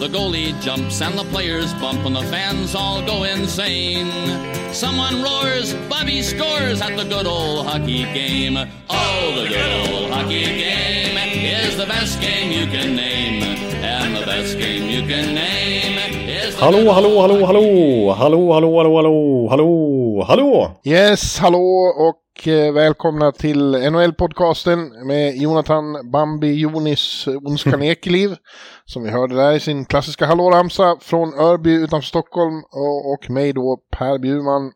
The goalie jumps and the players bump and the fans all go insane. Someone roars, Bobby scores at the good old hockey game. Oh, the good old hockey game is the best game you can name. And the best game you can name is the Hallå, hallå, hallå, hallå! Hallå, hallå, hallå, hallå, hallå! Hallå! Yes, hallå och eh, välkomna till NHL-podcasten med Jonathan Bambi Jonis Ondskan Ekeliv. Som vi hörde där i sin klassiska hallåramsa från Örby utanför Stockholm och, och mig då Per Bjurman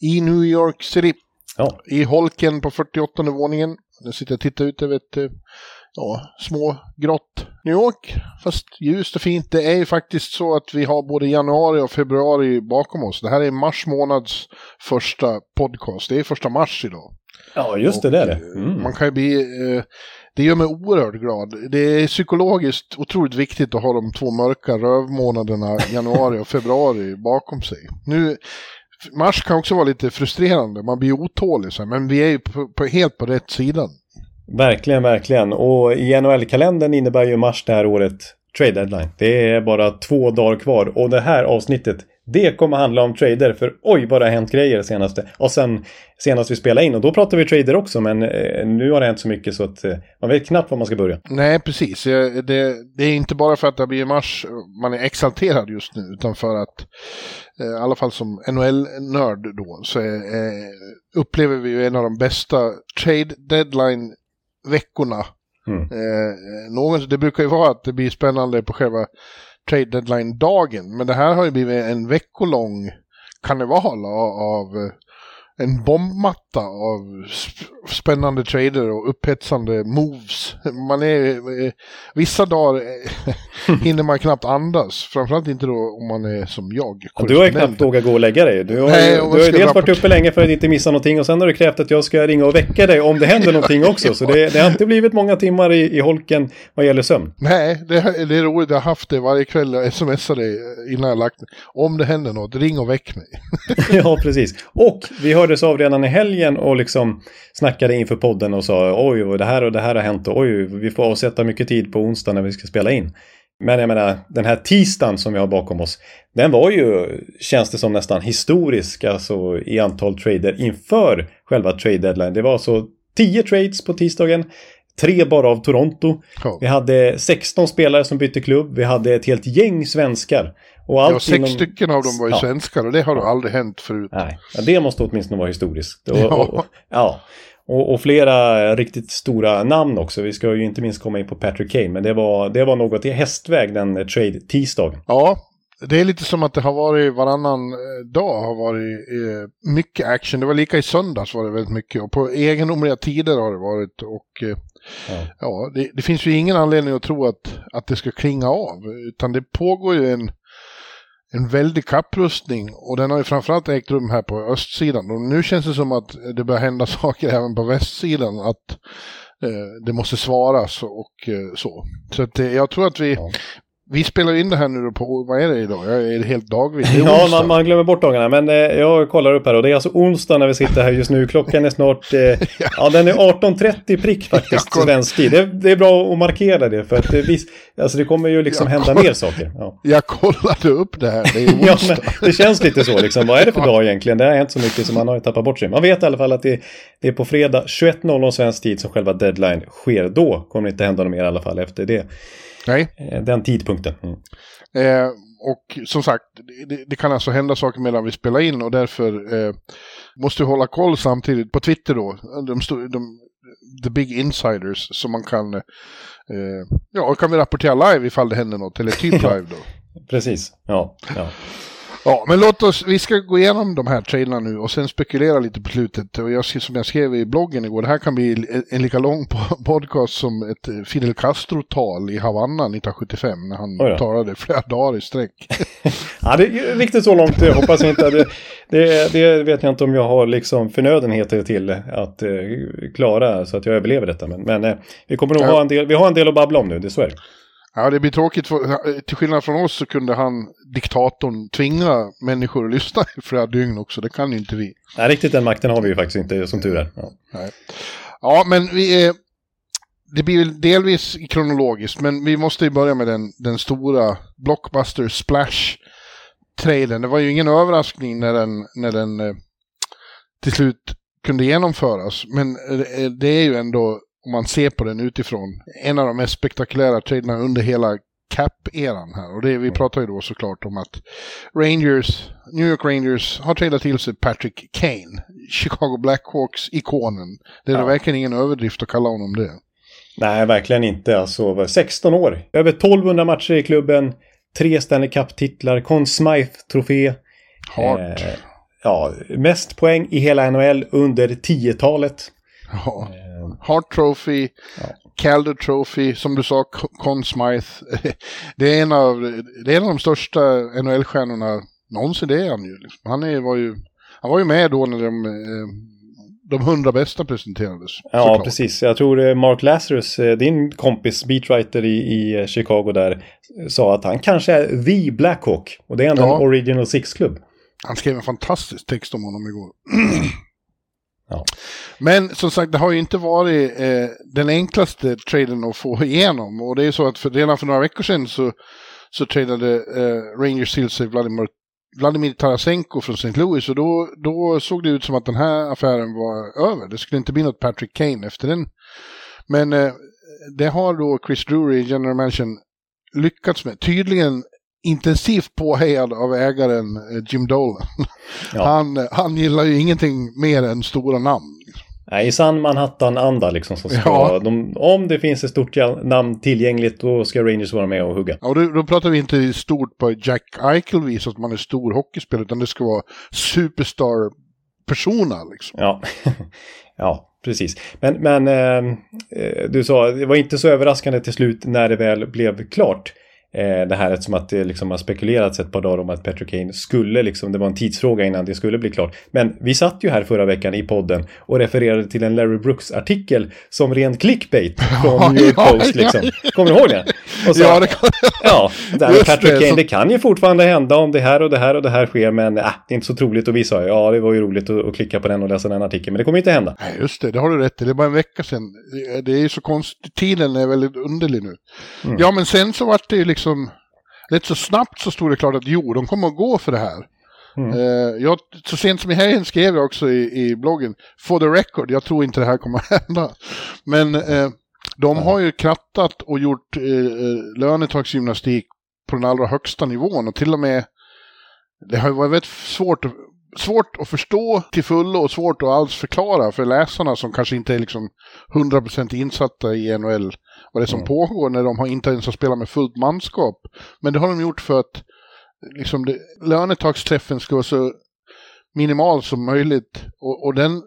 i New York City. Ja, I holken på 48 våningen. Nu sitter jag och tittar ut över ett eh, ja, små grått New York. Fast ljust och fint. Det är ju faktiskt så att vi har både januari och februari bakom oss. Det här är mars månads första podcast. Det är första mars idag. ja just det, det är det. Mm. Man kan ju bli... Eh, det gör mig oerhört glad. Det är psykologiskt otroligt viktigt att ha de två mörka rövmånaderna januari och februari bakom sig. Nu, mars kan också vara lite frustrerande, man blir otålig, så men vi är ju på, på, helt på rätt sidan. Verkligen, verkligen. Och i NHL-kalendern innebär ju mars det här året trade deadline. Det är bara två dagar kvar och det här avsnittet det kommer handla om trader för oj vad det har hänt grejer senaste. Och sen senast vi spelade in och då pratade vi trader också men eh, nu har det hänt så mycket så att eh, man vet knappt var man ska börja. Nej, precis. Det, det är inte bara för att det blir mars man är exalterad just nu, utan för att eh, i alla fall som NHL-nörd då, så eh, upplever vi ju en av de bästa trade deadline deadline-veckorna. Mm. Eh, det brukar ju vara att det blir spännande på själva trade deadline-dagen, men det här har ju blivit en veckolång karneval av, av eh, en bombmatta av sp- spännande trader och upphetsande moves. Man är, eh, vissa dagar eh, hinner man knappt andas, framförallt inte då om man är som jag. Och du har ju knappt vågat gå och lägga dig. Du har, Nej, du har ju dels varit uppe länge för att inte missa någonting och sen har du krävt att jag ska ringa och väcka dig om det händer någonting också. Så det, det har inte blivit många timmar i, i holken vad gäller sömn. Nej, det, det är roligt. Jag har haft det varje kväll. Jag smsar dig innan jag lagt mig. Om det händer något, ring och väck mig. ja, precis. Och vi hördes av redan i helgen och liksom snackade inför podden och sa oj, och det här och det här har hänt och oj, vi får avsätta mycket tid på onsdag när vi ska spela in. Men jag menar, den här tisdagen som vi har bakom oss, den var ju, känns det som nästan historisk, alltså i antal trader inför själva trade deadline. Det var alltså 10 trades på tisdagen, tre bara av Toronto. Ja. Vi hade 16 spelare som bytte klubb, vi hade ett helt gäng svenskar. Och allt Ja, sex inom- stycken av dem var ju Ja. svenskar och det har aldrig hänt förut. Nej, ja, det måste åtminstone vara historiskt. Och, Ja. och, ja. Och, och flera riktigt stora namn också. Vi ska ju inte minst komma in på Patrick Kane, men det var, det var något i hästväg den eh, trade tisdagen. Ja, det är lite som att det har varit varannan eh, dag har varit eh, mycket action. Det var lika i söndags var det väldigt mycket och på egendomliga tider har det varit. Och eh, Ja. ja, det, det finns ju ingen anledning att tro att, att det ska klinga av. Utan det pågår ju en, en väldig kapprustning och den har ju framförallt ägt rum här på östsidan. Och nu känns det som att det börjar hända saker även på västsidan. Att eh, det måste svaras och eh, så. Så att, eh, jag tror att vi, Ja. Vi spelar in det här nu på, vad är det idag? Jag är helt dagvis. Ja, man, man glömmer bort dagarna, men eh, jag kollar upp här och det är alltså onsdag när vi sitter här just nu. Klockan är snart, eh, ja den är 18.30 prick faktiskt, svensk tid. Det, det är bra att markera det, för att det, vis, alltså det kommer ju liksom Jag hända mer saker. Ja. Jag kollade upp det här, det är Ja, onsdag. men det känns lite så liksom. Vad är det för dag egentligen? Det har hänt så mycket som man har ju tappat bort sig. Man vet i alla fall att det, det är på fredag 21.00 svensk tid som själva deadline sker. Då kommer det inte hända något mer i alla fall efter det. Nej. Eh, Den tidpunkten. Mm. Eh, och som sagt, det, det kan alltså hända saker medan vi spelar in och därför eh, måste vi hålla koll samtidigt på Twitter då. De, de, the big insiders som man kan, eh, ja, kan vi rapportera live ifall det händer något, eller typ live då. Precis. Ja, ja. Ja, men låt oss, vi ska gå igenom de här traderna nu och sen spekulera lite på slutet. Och jag, som jag skrev i bloggen igår, det här kan bli en, lika lång podcast som ett eh, Fidel Castro-tal i Havanna 1975 när han talade flera dagar i sträck. ja, det är riktigt så långt jag hoppas inte. Det, det, det, vet jag inte om jag har liksom förnödenheter till att uh, klara så att jag överlever detta. Men, men uh, vi kommer nog ja. ha en del, vi har en del att babbla om nu, det är så är det. Ja, det blir tråkigt. För, till skillnad från oss så kunde han, diktatorn, tvinga människor att lyssna i flera dygn också. Det kan ju inte vi. Nej, riktigt den makten har vi ju faktiskt inte, som tur är. Ja, Nej. ja men vi är... Det blir delvis kronologiskt, men vi måste ju börja med den, den stora Blockbuster Splash-traden. Det var ju ingen överraskning när den, när den eh, till slut kunde genomföras. Men eh, det är ju ändå om man ser på den utifrån, en av de mest spektakulära traderna under hela cap-eran här. Och det, vi mm. pratar ju då såklart om att Rangers, New York Rangers har tradat till sig Patrick Kane, Chicago Blackhawks-ikonen. Det är ja. verkligen ingen överdrift att kalla honom det. Nej, verkligen inte. Alltså, 16 år, över 1200 matcher i klubben, tre Stanley Cup-titlar, Conn Smythe-trofé. Hårt. Eh, ja, mest poäng i hela NHL under 10-talet. Ja. Hart Trophy, ja. Calder Trophy, som du sa, Conn Smythe. Det är en av, det är en av de största NHL-stjärnorna någonsin, det är han ju. Liksom. Han, är, var ju. han var ju med då när de, eh, de hundra bästa presenterades. Ja, såklart. precis. Jag tror eh, Mark Lazarus, eh, din kompis, beatwriter i, i Chicago där, sa att han kanske är the Blackhawk. Och det är ändå ja. en Original Six-klubb. Han skrev en fantastisk text om honom igår. Ja. Men som sagt, det har ju inte varit eh, den enklaste traden att få igenom. Och det är så att för, redan för några veckor sedan så, så tradade eh, Rangers till sig Vladimir, Vladimir Tarasenko från St. Louis. Och då, då såg det ut som att den här affären var över. Det skulle inte bli något Patrick Kane efter den. Men eh, det har då Chris Drury, general manager, lyckats med. Tydligen intensivt påhejad av ägaren eh, Jim Dolan. Ja. Han, han gillar ju ingenting mer än stora namn. Nej, i sann Manhattan-anda liksom. Som ska, ja. de, om det finns ett stort namn tillgängligt då ska Rangers vara med och hugga. Ja, och då, då pratar vi inte stort på Jack Eichel vis att man är stor hockeyspelare utan det ska vara superstar-persona liksom. Ja. ja, precis. Men, men eh, eh, du sa, det var inte så överraskande till slut när det väl blev klart. Eh, det här som att det liksom har spekulerats ett par dagar om att Patrick Kane skulle liksom, det var en tidsfråga innan det skulle bli klart. Men vi satt ju här förra veckan i podden och refererade till en Larry Brooks-artikel som ren clickbait från New York Post liksom. Kommer du ihåg det? Och så, ja, det kan... ja där med Patrick det, Kane, det kan ju fortfarande hända om det här och det här och det här sker, men äh, det är inte så troligt. Och vi sa ja, det var ju roligt att, att klicka på den och läsa den artikeln, men det kommer inte hända. Nej, just det, det har du rätt i. Det är bara en vecka sedan. Det är ju så konstigt, tiden är väldigt underlig nu. Mm. Ja, men sen så vart det ju liksom liksom, rätt så snabbt så stod det klart att jo, de kommer att gå för det här. Mm. Uh, jag, så sent som i helgen skrev jag också i, i bloggen, for the record, jag tror inte det här kommer att hända. Men uh, de har ju krattat och gjort uh, lönetagsgymnastik på den allra högsta nivån och till och med det har varit väldigt svårt svårt att förstå till fullo och svårt att alls förklara för läsarna som kanske inte är liksom 100% insatta i NHL vad det är som mm. pågår när de har inte ens har spelat med fullt manskap. Men det har de gjort för att liksom det, lönetagsträffen ska vara så minimal som möjligt. Och, och den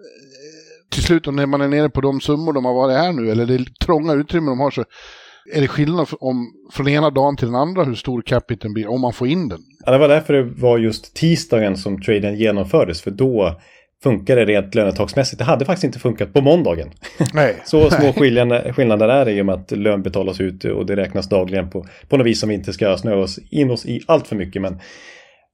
till slut när man är nere på de summor de har varit här nu, eller det trånga utrymme de har, så är det skillnad om, från ena dagen till den andra hur stor capiten blir, om man får in den. Ja, det var därför det var just tisdagen som traden genomfördes, för då funkar det rent lönetagsmässigt. Det hade faktiskt inte funkat på måndagen. Nej. så små skillnader, skillnader är det i och med att lön betalas ut och det räknas dagligen på, på något vis som vi inte ska snöa oss in oss i allt för mycket. Men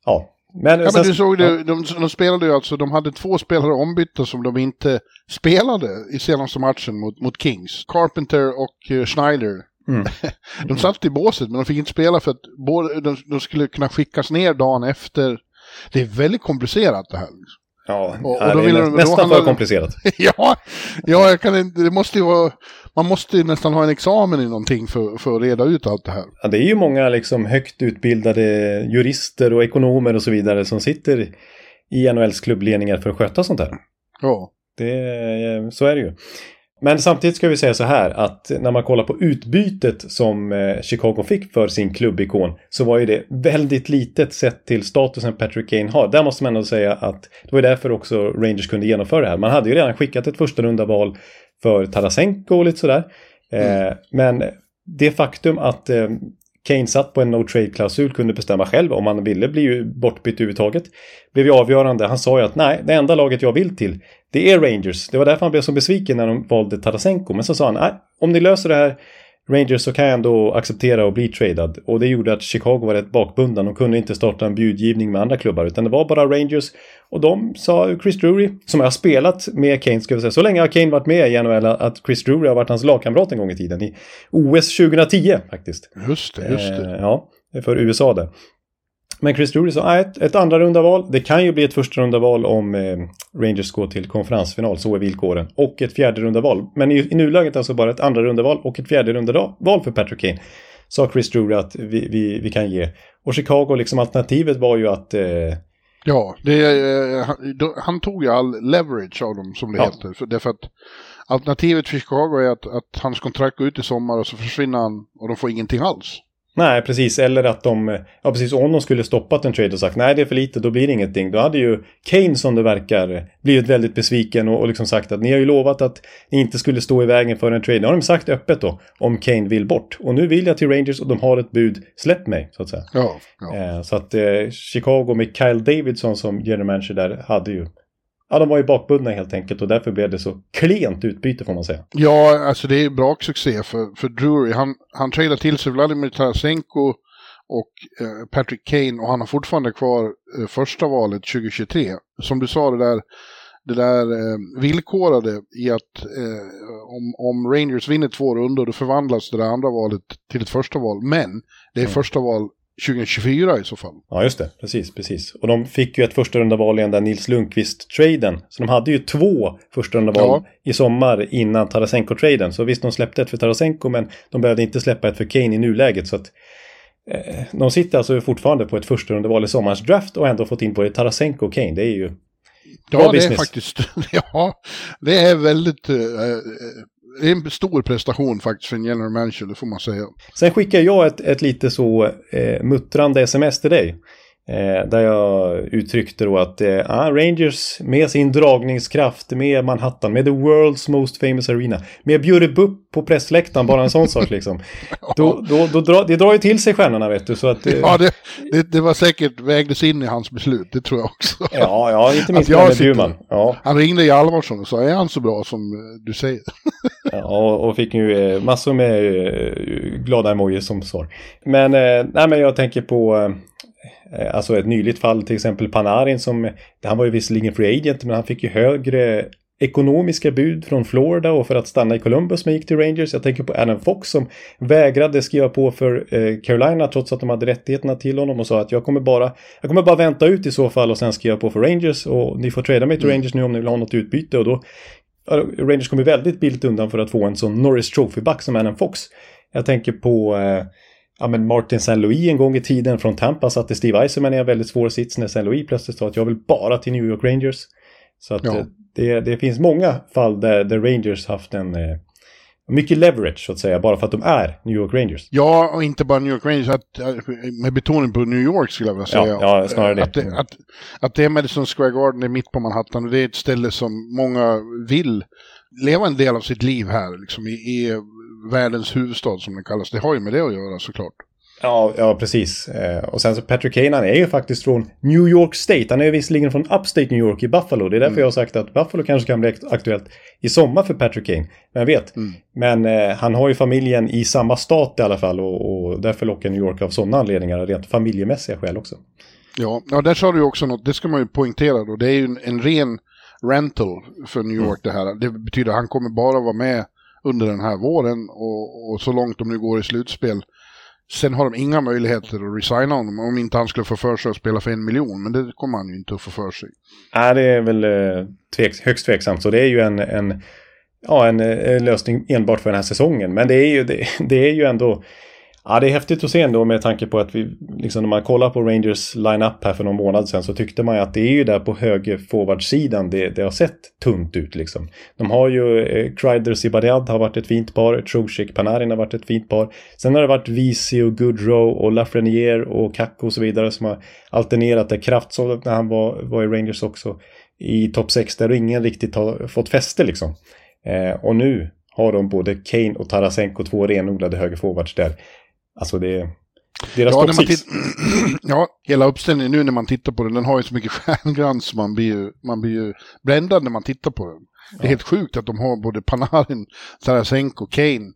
ja, men, ja, men du såg det, ja. de, de, spelade ju alltså, de hade två spelare ombytta som de inte spelade i senaste matchen mot, mot Kings. Carpenter och uh, Schneider. Mm. de satt i båset men de fick inte spela för att både, de, de, skulle kunna skickas ner dagen efter. Det är väldigt komplicerat det här. Ja, och, och då det är nästan för komplicerat. ja, ja jag kan det måste ju vara, man måste ju nästan ha en examen i någonting för, för att reda ut allt det här. Ja, det är ju många liksom högt utbildade jurister och ekonomer och så vidare som sitter i NHLs klubbledningar för att sköta sånt här. Ja. Det, så är det ju. Men samtidigt ska vi säga så här att när man kollar på utbytet som eh, Chicago fick för sin klubbikon så var ju det väldigt litet sett till statusen Patrick Kane har. Där måste man ändå säga att det var därför också Rangers kunde genomföra det här. Man hade ju redan skickat ett första runda val för Tarasenko och lite sådär. Mm. Eh, men det faktum att eh, Kane satt på en no trade-klausul, kunde bestämma själv om han ville bli bortbytt överhuvudtaget. Blev ju avgörande. Han sa ju att nej, det enda laget jag vill till, det är Rangers. Det var därför han blev så besviken när de valde Tarasenko. Men så sa han, nej, om ni löser det här Rangers så kan jag ändå acceptera att bli tradad. Och det gjorde att Chicago var rätt bakbundna. De kunde inte starta en budgivning med andra klubbar utan det var bara Rangers. Och de sa Chris Drury, som har spelat med Kane, ska vi säga. Så länge har Kane varit med i NHL att Chris Drury har varit hans lagkamrat en gång i tiden. I OS 2010 faktiskt. Just det, just det. Eh, ja, för USA det. Men Chris Drury sa ett, ett andra runda val. Det kan ju bli ett första runda val om eh, Rangers går till konferensfinal. Så är villkoren. Och ett fjärde runda val. Men i, i nuläget alltså bara ett andra runda val och ett fjärde runda val för Patrick Kane. Sa Chris Drury att vi, vi, vi kan ge. Och Chicago, liksom alternativet var ju att eh, Ja, det, eh, han, han, tog ju all leverage av dem som det ja. heter. För, därför att alternativet för Chicago är att, att hans kontrakt går ut i sommar och så försvinner han och de får ingenting alls. Nej, precis. Eller att de, ja precis, om de skulle stoppat en trade och sagt nej det är för lite, då blir det ingenting. Då hade ju Kane som det verkar blivit väldigt besviken och, och liksom sagt att ni har ju lovat att ni inte skulle stå i vägen för en trade. Det har de sagt öppet då, om Kane vill bort. Och nu vill jag till Rangers och de har ett bud, släpp mig, så att säga. Ja, ja. Eh, så att eh, Chicago med Kyle Davidson som general manager där hade ju Ja, de var ju bakbundna helt enkelt och därför blev det så klent utbyte får man säga. Ja, alltså det är bra succé för, för Drury. Han, han tradar till sig Vladimir Tarasenko och eh, Patrick Kane och han har fortfarande kvar eh, första valet 2023. Som du sa, det där, det där eh, villkorade i att eh, om, om Rangers vinner två rundor då förvandlas det där andra valet till ett första val. Men det är mm. första val 2024 i så fall. Ja, just det. Precis, precis. Och de fick ju ett första runda val i den där Nils Lundqvist-traden. Så de hade ju två första runda val ja. i sommar innan Tarasenko-traden. Så visst, de släppte ett för Tarasenko, men de behövde inte släppa ett för Kane i nuläget. Så att eh, de sitter alltså fortfarande på ett första runda val i sommarens draft och ändå fått in både Tarasenko och Kane. Det är ju Ja, det är faktiskt, ja, det är väldigt uh, det är en stor prestation faktiskt för en general manager, det får man säga. Sen skickar jag ett, ett lite så eh, muttrande sms till dig. Eh, där jag uttryckte då att eh, Rangers med sin dragningskraft, med Manhattan, med the world's most famous arena, med bjuder upp på pressläktaren, bara en sån sak liksom. Då, då, då dra, det drar ju till sig stjärnorna vet du. Så att, eh, ja, det, det, det, var säkert vägdes in i hans beslut, det tror jag också. Ja, ja inte minst med Bjurman. Ja. Han ringde Hjalmarsson och sa, är han så bra som eh, du säger? ja, och fick ju eh, massor med glada emojis som svar. Men, nej men jag tänker på Eh, alltså ett nyligt fall till exempel Panarin som, han var ju visserligen free agent men han fick ju högre ekonomiska bud från Florida och för att stanna i Columbus men gick till Rangers. Jag tänker på Adam Fox som vägrade skriva på för eh, Carolina trots att de hade rättigheterna till honom och sa att jag kommer bara, jag kommer bara vänta ut i så fall och sen skriva på för Rangers och ni får trada mig till mm. Rangers nu om ni vill ha något utbyte och då Rangers kommer väldigt billigt undan för att få en sån Norris Trophy-back som Adam Fox. Jag tänker på eh, ja, men Martin St. Louis en gång i tiden från Tampa satte Steve Eisenman i en väldigt svår sits när St. Louis plötsligt sa att jag vill bara till New York Rangers. Så att ja. Eh, det, det finns många fall där, där Rangers haft en eh, mycket leverage så att säga, bara för att de är New York Rangers. Ja, och inte bara New York Rangers, att, med betoning på New York skulle jag vilja säga. Ja, ja snarare det. Att, det. att, att det är Madison Square Garden, är mitt på Manhattan och det är ett ställe som många vill leva en del av sitt liv här, liksom i, i världens huvudstad som den kallas. Det har ju med det att göra såklart. Ja, ja precis. Eh, och sen så Patrick Kane, han är ju faktiskt från New York State. Han är ju visserligen från Upstate New York i Buffalo. Det är därför mm. jag har sagt att Buffalo kanske kan bli aktuellt i sommar för Patrick Kane. Vem vet? Mm. Men eh, han har ju familjen i samma stat i alla fall och, och därför lockar New York av sådana anledningar, rent familjemässiga skäl också. Ja, ja där sa du ju också något, det ska man ju poängtera då. Det är ju en, en ren rental för New York mm. det här. Det betyder att han kommer bara vara med under den här våren och, och så långt de nu går i slutspel. Sen har de inga möjligheter att resigna honom om inte han skulle få för sig att spela för en miljon. Men det kommer han ju inte att få för sig. Nej, det är väl eh, tveks högst tveksamt. Så det är ju en, en, ja, en, en, lösning enbart för den här säsongen. Men det är ju, det, det är ju ändå... Ja, det är häftigt att se ändå med tanke på att vi, liksom när man kollar på Rangers line-up här för någon månad sedan så tyckte man ju att det är ju där på högerforwardsidan det, det har sett tunt ut liksom. De har ju, eh, Kreider Zibanejad har varit ett fint par, Trusik Panarin har varit ett fint par. Sen har det varit Visi och Goodrow och Lafreniere och Kakko och så vidare som har alternerat där. Kraftsov när han var, var i Rangers också i topp 6 där ingen riktigt har fått fäste liksom. Eh, och nu har de både Kane och Tarasenko, två renodlade högerforwards där. Alltså det deras Ja, topp när man six. titt- ja, hela uppställningen nu när man tittar på den, den har ju så mycket stjärnglans så man blir ju, man blir ju bländad när man tittar på den. Det är helt sjukt att de har både Panarin, Tarasenko, Kane,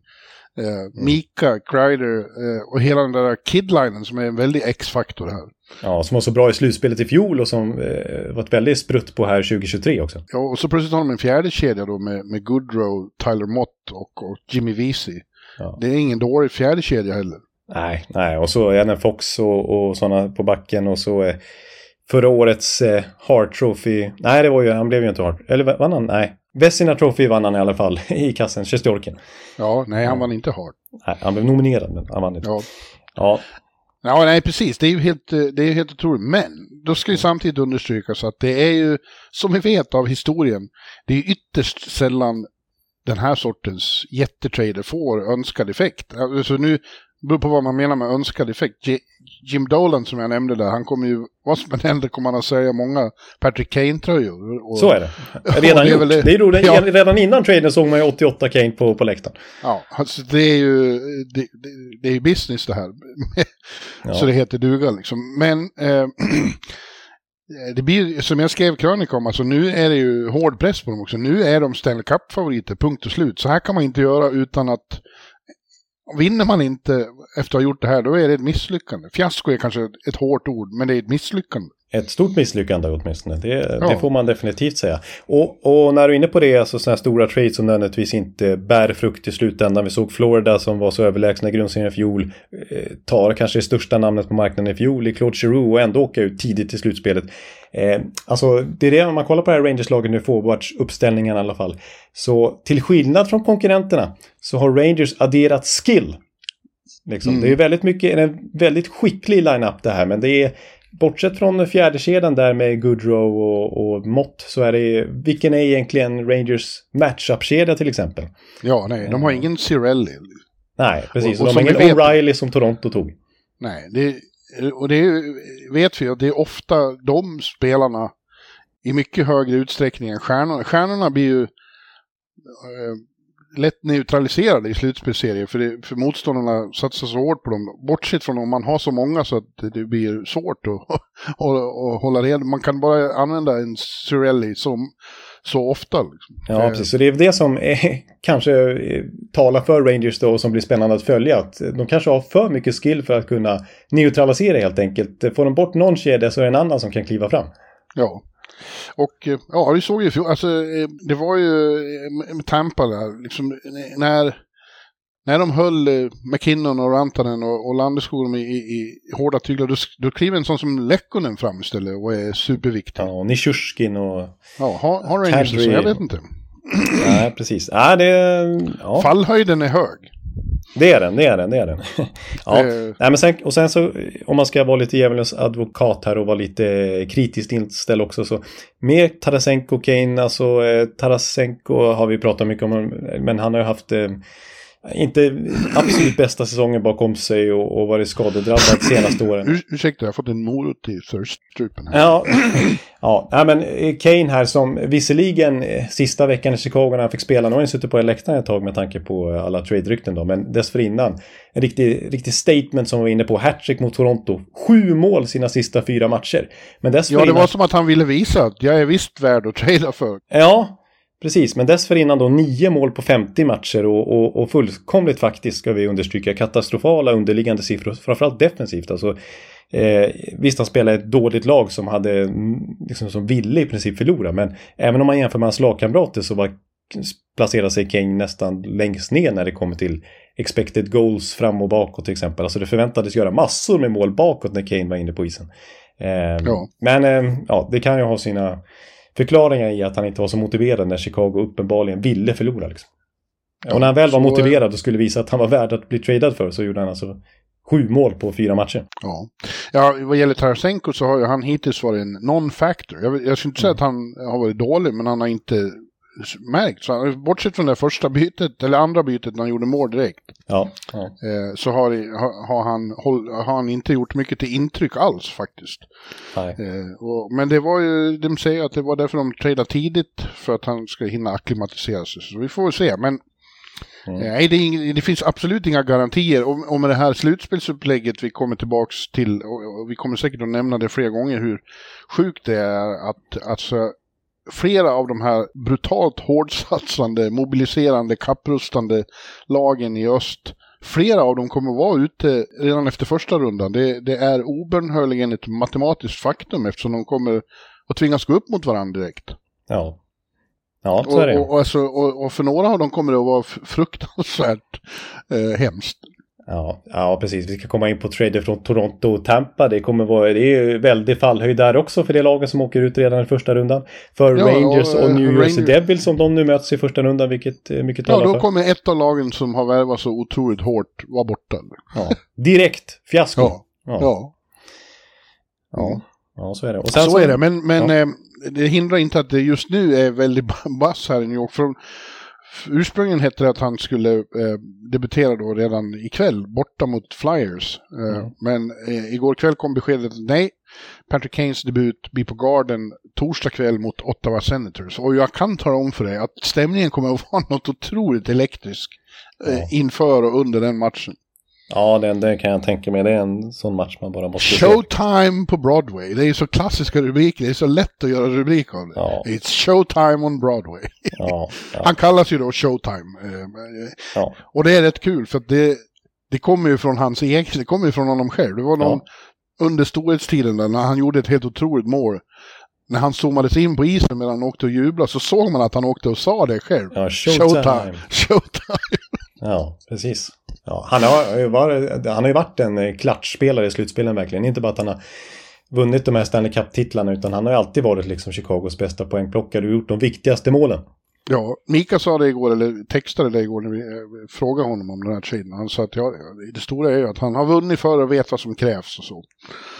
eh, Mika, Kreider eh, och hela den där kidlinen som är en väldig X-faktor här. Ja, som var så bra i slutspelet i fjol och som eh, var ett väldigt sprutt på här 2023 också. Ja, och så plötsligt har de en fjärde kedja då med, med Goodrow, Tyler Mott och, och Jimmy Vesey. Ja. Det är ingen dålig fjärde kedja heller. Nej, nej, och så Ellen Fox och, och sådana på backen och så eh, förra årets eh, Hart Trophy. Nej, det var ju, han blev ju inte Hart. Eller vann han? Nej. Vesina Trophy vann han i alla fall i kassen, Sjestjorkin. Ja, nej, han vann inte hard. Nej, han blev nominerad, men han vann inte. Ja. Ja, Ja, nej precis. Det är ju helt, eh, det är helt otroligt. Men då ska ju samtidigt understrykas att det är ju, som vi vet av historien, det är ytterst sällan den här sortens jättetrader får önskad effekt. Alltså nu, beror på vad man menar med önskad effekt. Jim Dolan som jag nämnde där, han kommer ju, vad som än händer kommer han att säga många Patrick Kane-tröjor. Och- så är det. Ja, Redan det är gjort. Det, det. är roligt. Ja. Redan innan traden såg man ju 88 Kane på, på läktaren. Ja, alltså det är ju, det, det, är business det här. Ja. Så det heter duga liksom. Men eh, Eh, det blir, som jag skrev krönika om, alltså nu är det ju hård press på dem också. Nu är de Stanley Cup-favoriter, punkt och slut. Så här kan man inte göra utan att Vinner man inte efter att ha gjort det här, då är det ett misslyckande. Fiasko är kanske ett hårt ord, men det är ett misslyckande. Ett stort misslyckande åtminstone, det, Ja. det får man definitivt säga. Och, och när du är inne på det, alltså sådana här stora trades som nödvändigtvis inte bär frukt i slutändan. Vi såg Florida som var så överlägsna i grundserien i fjol, eh, tar kanske det största namnet på marknaden i fjol i Claude Giroux och ändå åka ut tidigt i slutspelet. Eh, alltså det är det, om man kollar på det här Rangers-laget nu, forwardsuppställningen i alla fall. Så till skillnad från konkurrenterna så har Rangers adderat skill. Liksom. Mm. Det är väldigt mycket, en väldigt skicklig line-up det här, men det är Bortsett från fjärdekedjan där med Goodrow och, och Mott så är det vilken är egentligen Rangers matchup-kedja till exempel? Ja, nej, de har ingen Cirelli. Nej, precis. Och- Och, de har ingen O'Reilly som Toronto tog. Nej, det, och det vet vi att det är ofta de spelarna i mycket högre utsträckning än stjärnorna. Stjärnorna blir ju eh, lätt neutraliserade i slutspelsserier för, det, för motståndarna satsar så hårt på dem. Bortsett från om man har så många så att det, blir svårt att, att, att hålla reda. Man kan bara använda en Cirelli som, så ofta. Liksom. Ja, precis. Så det är det som är, kanske eh, talar för Rangers då och som blir spännande att följa. Att de kanske har för mycket skill för att kunna neutralisera helt enkelt. Får de bort någon kedja så är det en annan som kan kliva fram. Ja. Och eh, ja, vi såg ju, fjol- alltså eh, det var ju eh, med Tampa där, liksom när, när de höll McKinnon och Rantanen och, och Landeskog i, i, i hårda tyglar, då, då kliver en sån som Lekkonen fram istället och är superviktig. Ja, och Nishushkin och... Ja, har, har Rangers. Jag vet inte. Nej, precis. Ja, det... Ja. Fallhöjden är hög. Det är den, det är den, det är den. ja. Eh. Nej, men sen, och sen så, om man ska vara lite djävulens advokat här och vara lite kritiskt inställd också så med Tarasenko Kane, alltså eh, Tarasenko har vi pratat mycket om, men han har ju haft eh, inte absolut bästa säsongen bakom sig och, och varit skadedrabbad senaste åren. Ur, ursäkta, jag har fått en morot i thirststrupen här. Ja, ja men eh, Kane här som visserligen eh, sista veckan i Chicago när han fick spela, nu har han suttit på läktaren ett tag med tanke på eh, alla trade-rykten då, men dessförinnan en riktig, riktig statement som vi var inne på, hattrick mot Toronto, sju mål sina sista fyra matcher. Men Ja, dessförinnan... det var som att han ville visa att jag är visst värd att trada för. Ja, precis. Men dessförinnan då nio mål på 50 matcher och, och, och fullkomligt faktiskt ska vi understryka katastrofala underliggande siffror, framförallt defensivt. Alltså, eh, visst, han spelade ett dåligt lag som hade, liksom, som ville i princip förlora, men även om man jämför med hans lagkamrater så var placerar sig Kane nästan längst ner när det kommer till expected goals fram och bakåt till exempel. Alltså det förväntades göra massor med mål bakåt när Kane var inne på isen. Eh, Ja. Men eh, ja, det kan ju ha sina förklaringar i att han inte var så motiverad när Chicago uppenbarligen ville förlora. Liksom. Och när han väl var motiverad och skulle visa att han var värd att bli tradad för så gjorde han alltså sju mål på fyra matcher. Ja. ja, vad gäller Tarasenko så har ju han hittills varit en non-factor. Jag, jag skulle inte säga att han har varit dålig, men han har inte märkt. Så han, bortsett från det första bytet, eller andra bytet när han gjorde mål direkt, Ja, ja. eh, så har, har, han, har han inte gjort mycket till intryck alls faktiskt. Nej. Eh, och, men det var ju, de säger att det var därför de tradade tidigt, för att han ska hinna acklimatisera sig. Så vi får väl se. Men Mm. eh, nej, det, ing- det finns absolut inga garantier. Och, och med det här slutspelsupplägget vi kommer tillbaks till, och, och vi kommer säkert att nämna det flera gånger, hur sjukt det är att alltså, flera av de här brutalt hårdsatsande, mobiliserande, kapprustande lagen i öst Flera av dem kommer vara ute redan efter första rundan. Det, det är obönhörligen ett matematiskt faktum eftersom de kommer att tvingas gå upp mot varandra direkt. Ja. Ja, så är det. och, och, alltså, och, och för några av dem kommer det att vara fruktansvärt eh, hemskt. Ja, ja, precis. Vi ska komma in på trader från Toronto och Tampa. Det kommer vara, det är ju väldigt fallhöjd där också för det lagen som åker ut redan i första rundan. För Ja, Rangers och, och, eh, New Jersey Rangers- Devils om de nu möts i första rundan, vilket eh, mycket Ja, talar då för. kommer ett av lagen som har värvat så otroligt hårt vara borta. Ja. Direkt fiasko. Ja, Ja. ja. Ja. ja, så är det. Och sen så, är det, men, men Ja. eh, det hindrar inte att det just nu är väldigt bass här i New York. Från, ursprungligen hette det att han skulle eh, debutera då redan ikväll borta mot Flyers. Eh, Mm. Men eh, igår kväll kom beskedet att nej, Patrick Kanes debut blir på Garden torsdag kväll mot Ottawa Senators. Och jag kan tala om för dig att stämningen kommer att vara något otroligt elektriskt eh, Ja. inför och under den matchen. Ja, det, det kan jag tänka mig. Det är en sån match man bara måste se. Showtime på Broadway. Det är så klassiska rubriker. Det är så lätt att göra rubrik av det. Ja, It's showtime on Broadway. ja, ja, Han kallas ju då Showtime. eh, eh, ja. Och det är rätt kul för att det, det kommer ju från hans egen, det kommer ju från honom själv. Det var någon under storhetstiden där när han gjorde ett helt otroligt mål. När han zoomades in på isen medan han åkte och jublade så såg man att han åkte och sa det själv. ja showtime. Showtime. Showtime. Ja, precis. Ja, han, har ju varit, han har ju varit en eh, klatschspelare i slutspelen verkligen. Inte bara att han har vunnit de här Stanley Cup-titlarna utan han har ju alltid varit liksom Chicagos bästa poängplockare och gjort de viktigaste målen. Ja, Mika sa det igår, eller textade det igår när vi eh, frågade honom om den här traden. Han sa att ja, det stora är ju att han har vunnit förr och vet vad som krävs och så.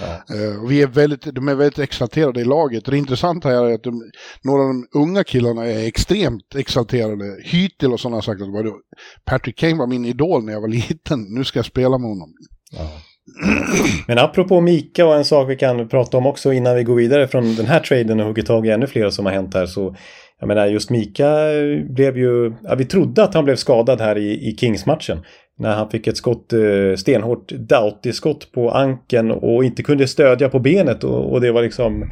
Ja. Eh, och vi är väldigt, de är väldigt exalterade i laget. Det intressanta här är att de, några av de unga killarna är extremt exalterade. Hytel och sådana har sagt att Patrick Kane var min idol när jag var liten, nu ska jag spela med honom. Ja. Men apropå Mika och en sak vi kan prata om också innan vi går vidare från den här traden och hugger tag i ännu fler som har hänt här så jag menar just Mika blev ju, ja, vi trodde att han blev skadad här i, i Kings-matchen. När han fick ett skott, eh, stenhårt Doughty-skott på ankeln och inte kunde stödja på benet och, och det var liksom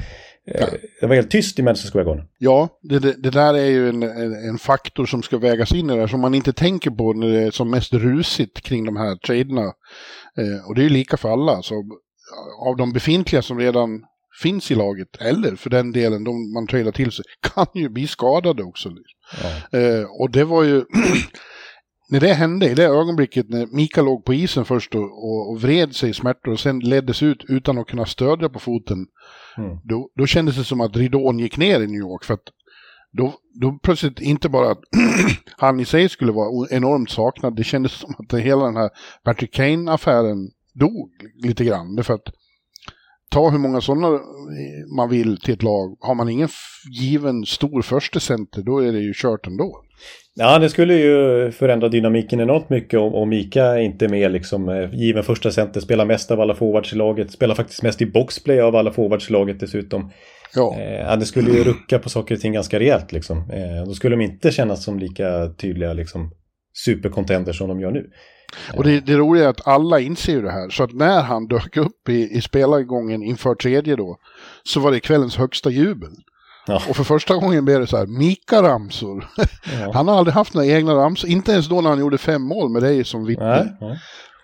eh, Det var helt tyst i Madison Square Garden. Ja, det, det, det där är ju en, en, en faktor som ska vägas in i det här som man inte tänker på när det är som mest rusigt kring de här traderna. Eh, och det är ju lika för alla. Så av de befintliga som redan finns i laget, eller för den delen de man tradar till sig, kan ju bli skadade också. Ja. Eh, och det var ju... när det hände, i det ögonblicket när Mika låg på isen först och, och, och vred sig i smärtor och sen leddes ut utan att kunna stödja på foten, Mm. då, då kändes det som att ridån gick ner i New York. För att då, då plötsligt inte bara att han i sig skulle vara enormt saknad, det kändes som att det, hela den här Patrick Kane-affären dog lite grann. Därför att ta hur många sådana man vill till ett lag. Har man ingen given stor första center, då är det ju kört ändå. Ja, det skulle ju förändra dynamiken enormt mycket om, om Mika inte är med liksom eh, given första center, spelar mest av alla forwards i laget, spelar faktiskt mest i boxplay av alla forwards i laget dessutom. Ja, Eh, det skulle ju rucka på saker och ting ganska rejält liksom. Eh, då skulle de inte kännas som lika tydliga liksom supercontenders som de gör nu. Och det, det roliga är att alla inser ju det här. Så att när han dök upp i, i spelargången inför tredje då, så var det kvällens högsta jubel. Ja. Och för första gången blev det så här, Mika-ramsor. Ja. Han har aldrig haft några egna ramsor, inte ens då när han gjorde fem mål med dig som vittne. Nej.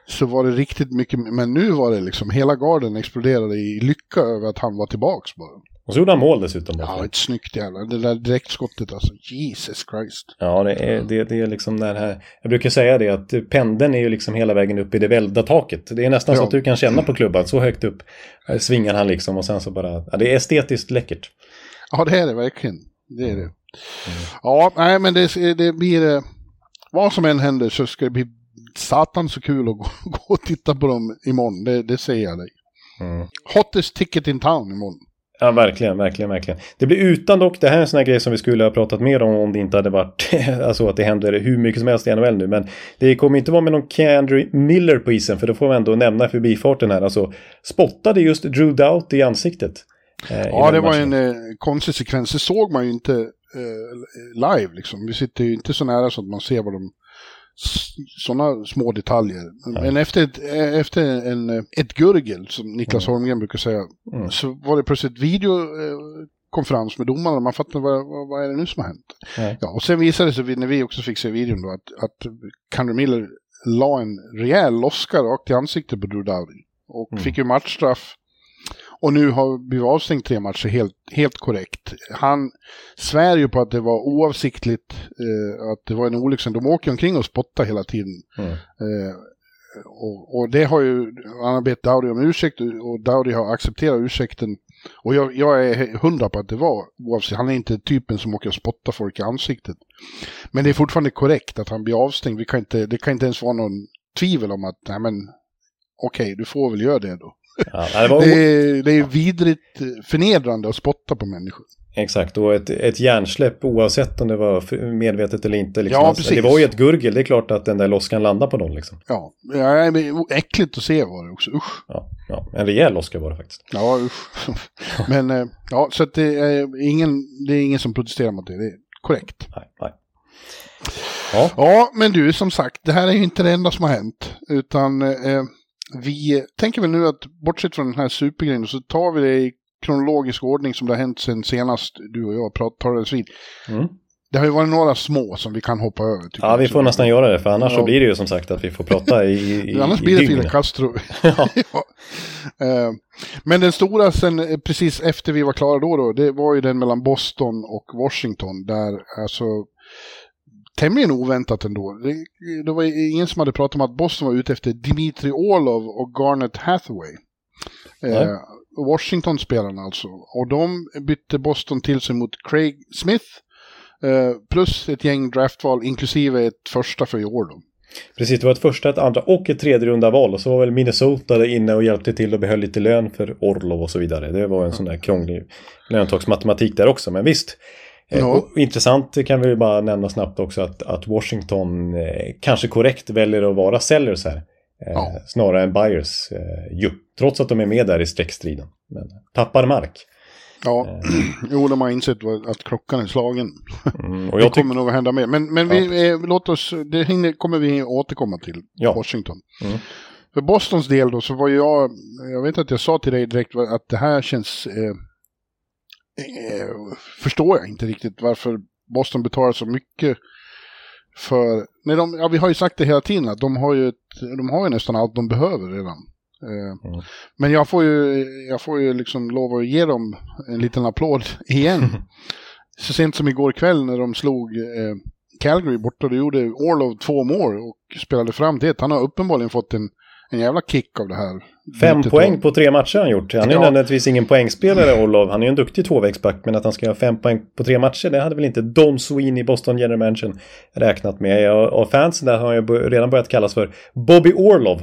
Så var det riktigt mycket, men nu var det liksom, hela garden exploderade i lycka över att han var tillbaks bara. Och så gjorde han mål dessutom. Ja, ett snyggt jävla, det där direktskottet alltså, Jesus Christ. ja det, är, det, det är liksom det här. Jag brukar säga det att pendeln är ju liksom hela vägen upp i det välda taket. Det är nästan så Ja. att du kan känna på klubban, så högt upp eh, svingar han liksom och sen så bara, ja, det är estetiskt läckert. Ja, det är det verkligen. Det är det. Ja, nej, men det, det blir... eh, vad som än händer så ska det bli satan så kul att gå, gå och titta på dem imorgon. Det, det säger jag dig. Mm. Hottest ticket in town imorgon. Ja, verkligen, verkligen, verkligen. Det blir utan dock, det här är en sån här grej som vi skulle ha pratat mer om om det inte hade varit, alltså att det händer hur mycket som helst i NHL nu. Men det kommer inte vara med någon Keandre Miller på isen, för då får vi ändå nämna förbifarten här. Alltså, spottade just Drew Dought i ansiktet. Eh, ja, det var en eh, konstig sekvens. Det såg man ju inte eh, live liksom. Vi sitter ju inte så nära så att man ser vad de sådana små detaljer. Ja. Men efter, ett, efter en, ett gurgel, som Niklas mm. Holmgren brukar säga, mm. så var det plötsligt videokonferens med domarna. Man fattade vad, vad, vad är det nu som har hänt. Ja. ja och sen visade det sig, när vi också fick se videon, då, att, att Kandre Miller la en rejäl loska rakt i ansiktet på Drew Dowdy. Och mm. fick ju matchstraff och nu har blivit avstängd tre matcher helt, helt korrekt. Han svär ju på att det var oavsiktligt, eh, att det var en olycka. De åker omkring och spottar hela tiden. Mm. Eh, och, och, det har ju, han har bett Dowdy om ursäkt och Dowdy har accepterat ursäkten. Och jag, jag är hundra på att det var oavsett. Han är inte typen som åker och spottar folk i ansiktet. Men det är fortfarande korrekt att han blir avstängd. Vi kan inte, det kan inte ens vara någon tvivel om att, nej men, okej, okay, du får väl göra det då. Ja, det, var... det, är, det är vidrigt förnedrande att spotta på människor. Exakt, och ett, ett hjärnsläpp oavsett om det var medvetet eller inte. Liksom. Ja, alltså, precis. Det var ju ett gurgel, det är klart att den där loskan landar på någon. Liksom. Ja, ja äckligt att se var det också, usch. Ja, ja, en rejäl loska var det faktiskt. Ja, usch. Men, eh, ja, så att det är, ingen, det är ingen som protesterar mot det, det är korrekt. Nej, nej. Ja. ja, men du, som sagt, det här är ju inte det enda som har hänt. Utan eh, vi tänker väl nu att bortsett från den här supergrejen så tar vi det i kronologisk ordning som det har hänt sen senast du och jag pratades vid. Mm. Det har ju varit några små som vi kan hoppa över. Ja, vi får nästan göra det, för annars ja. så blir det ju som sagt att vi får prata i, i Annars blir det Fidel Castro. ja. ja. Uh, men den stora sen eh, precis efter vi var klara då, då, det var ju den mellan Boston och Washington, där alltså tämligen oväntat ändå. Det, det var ingen som hade pratat om att Boston var ute efter Dimitri Orlov och Garnet Hathaway. Eh, Washington-spelarna alltså. Och de bytte Boston till sig mot Craig Smith. Eh, plus ett gäng draftval, inklusive ett första för i år då. Precis, det var ett första, ett andra och ett tredje runda val. Och så var väl Minnesota där inne och hjälpte till och behöll lite lön för Orlov och så vidare. Det var en sån där krånglig löntagsmatematik där också. Men visst, ja. intressant kan vi bara nämna snabbt också att, att Washington eh, kanske korrekt väljer att vara sellers här. Eh, ja. Snarare än buyers. Eh, ju, trots att de är med där i streckstriden. Men tappar mark. Ja, eh. jo de har insett att klockan är slagen. Mm, det kommer nog att hända mer. Men, men vi, ja. låt oss, det hinner, kommer vi återkomma till, ja. Washington. Mm. För Bostons del då så var jag, jag vet att jag sa till dig direkt att det här känns eh, eh, förstår jag inte riktigt varför Boston betalar så mycket för... Nej, de, ja, vi har ju sagt det hela tiden att de har ju, ett, de har ju nästan allt de behöver redan. Eh, mm. Men jag får, ju, jag får ju liksom lov att ge dem en liten applåd igen. så sent som igår kväll när de slog eh, Calgary borta, då gjorde Orlov två mål och spelade fram det. Han har uppenbarligen fått en en jävla kick av det här. Fem poäng på tre matcher har han gjort. Han är ja. nödvändigtvis ingen poängspelare, Orlov. Han är ju en duktig tvåvägsback, men att han ska göra fem poäng på tre matcher, det hade väl inte Don Sweeney, Boston General Mansion, räknat med. Och fansen där har ju redan börjat kallas för Bobby Orlov.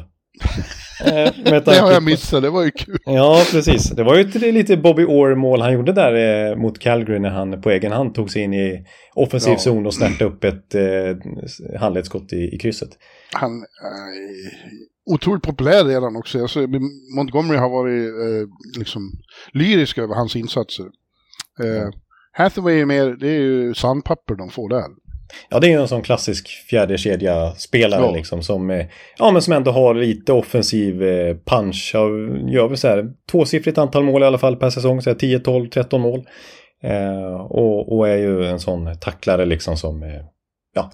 Eh, det har jag missat, det var ju kul. Ja, precis. Det var ju ett lite Bobby Orr-mål han gjorde där eh, mot Calgary när han på egen hand tog sig in i offensiv ja. zon och snärtade upp ett eh, handledsskott i, i krysset. Han, eh, otroligt populär redan också. Alltså, Montgomery har varit eh, liksom lyrisk över hans insatser. Eh, Hathaway är mer, det är ju sandpapper de får där. Ja, det är ju en sån klassisk fjärde kedja spelare ja. liksom som, eh, ja, men som ändå har lite offensiv eh, punch. Gör väl så här tvåsiffrigt antal mål i alla fall per säsong, så här 10, 12, 13 mål. Eh, och, och, är ju en sån tacklare liksom som ja,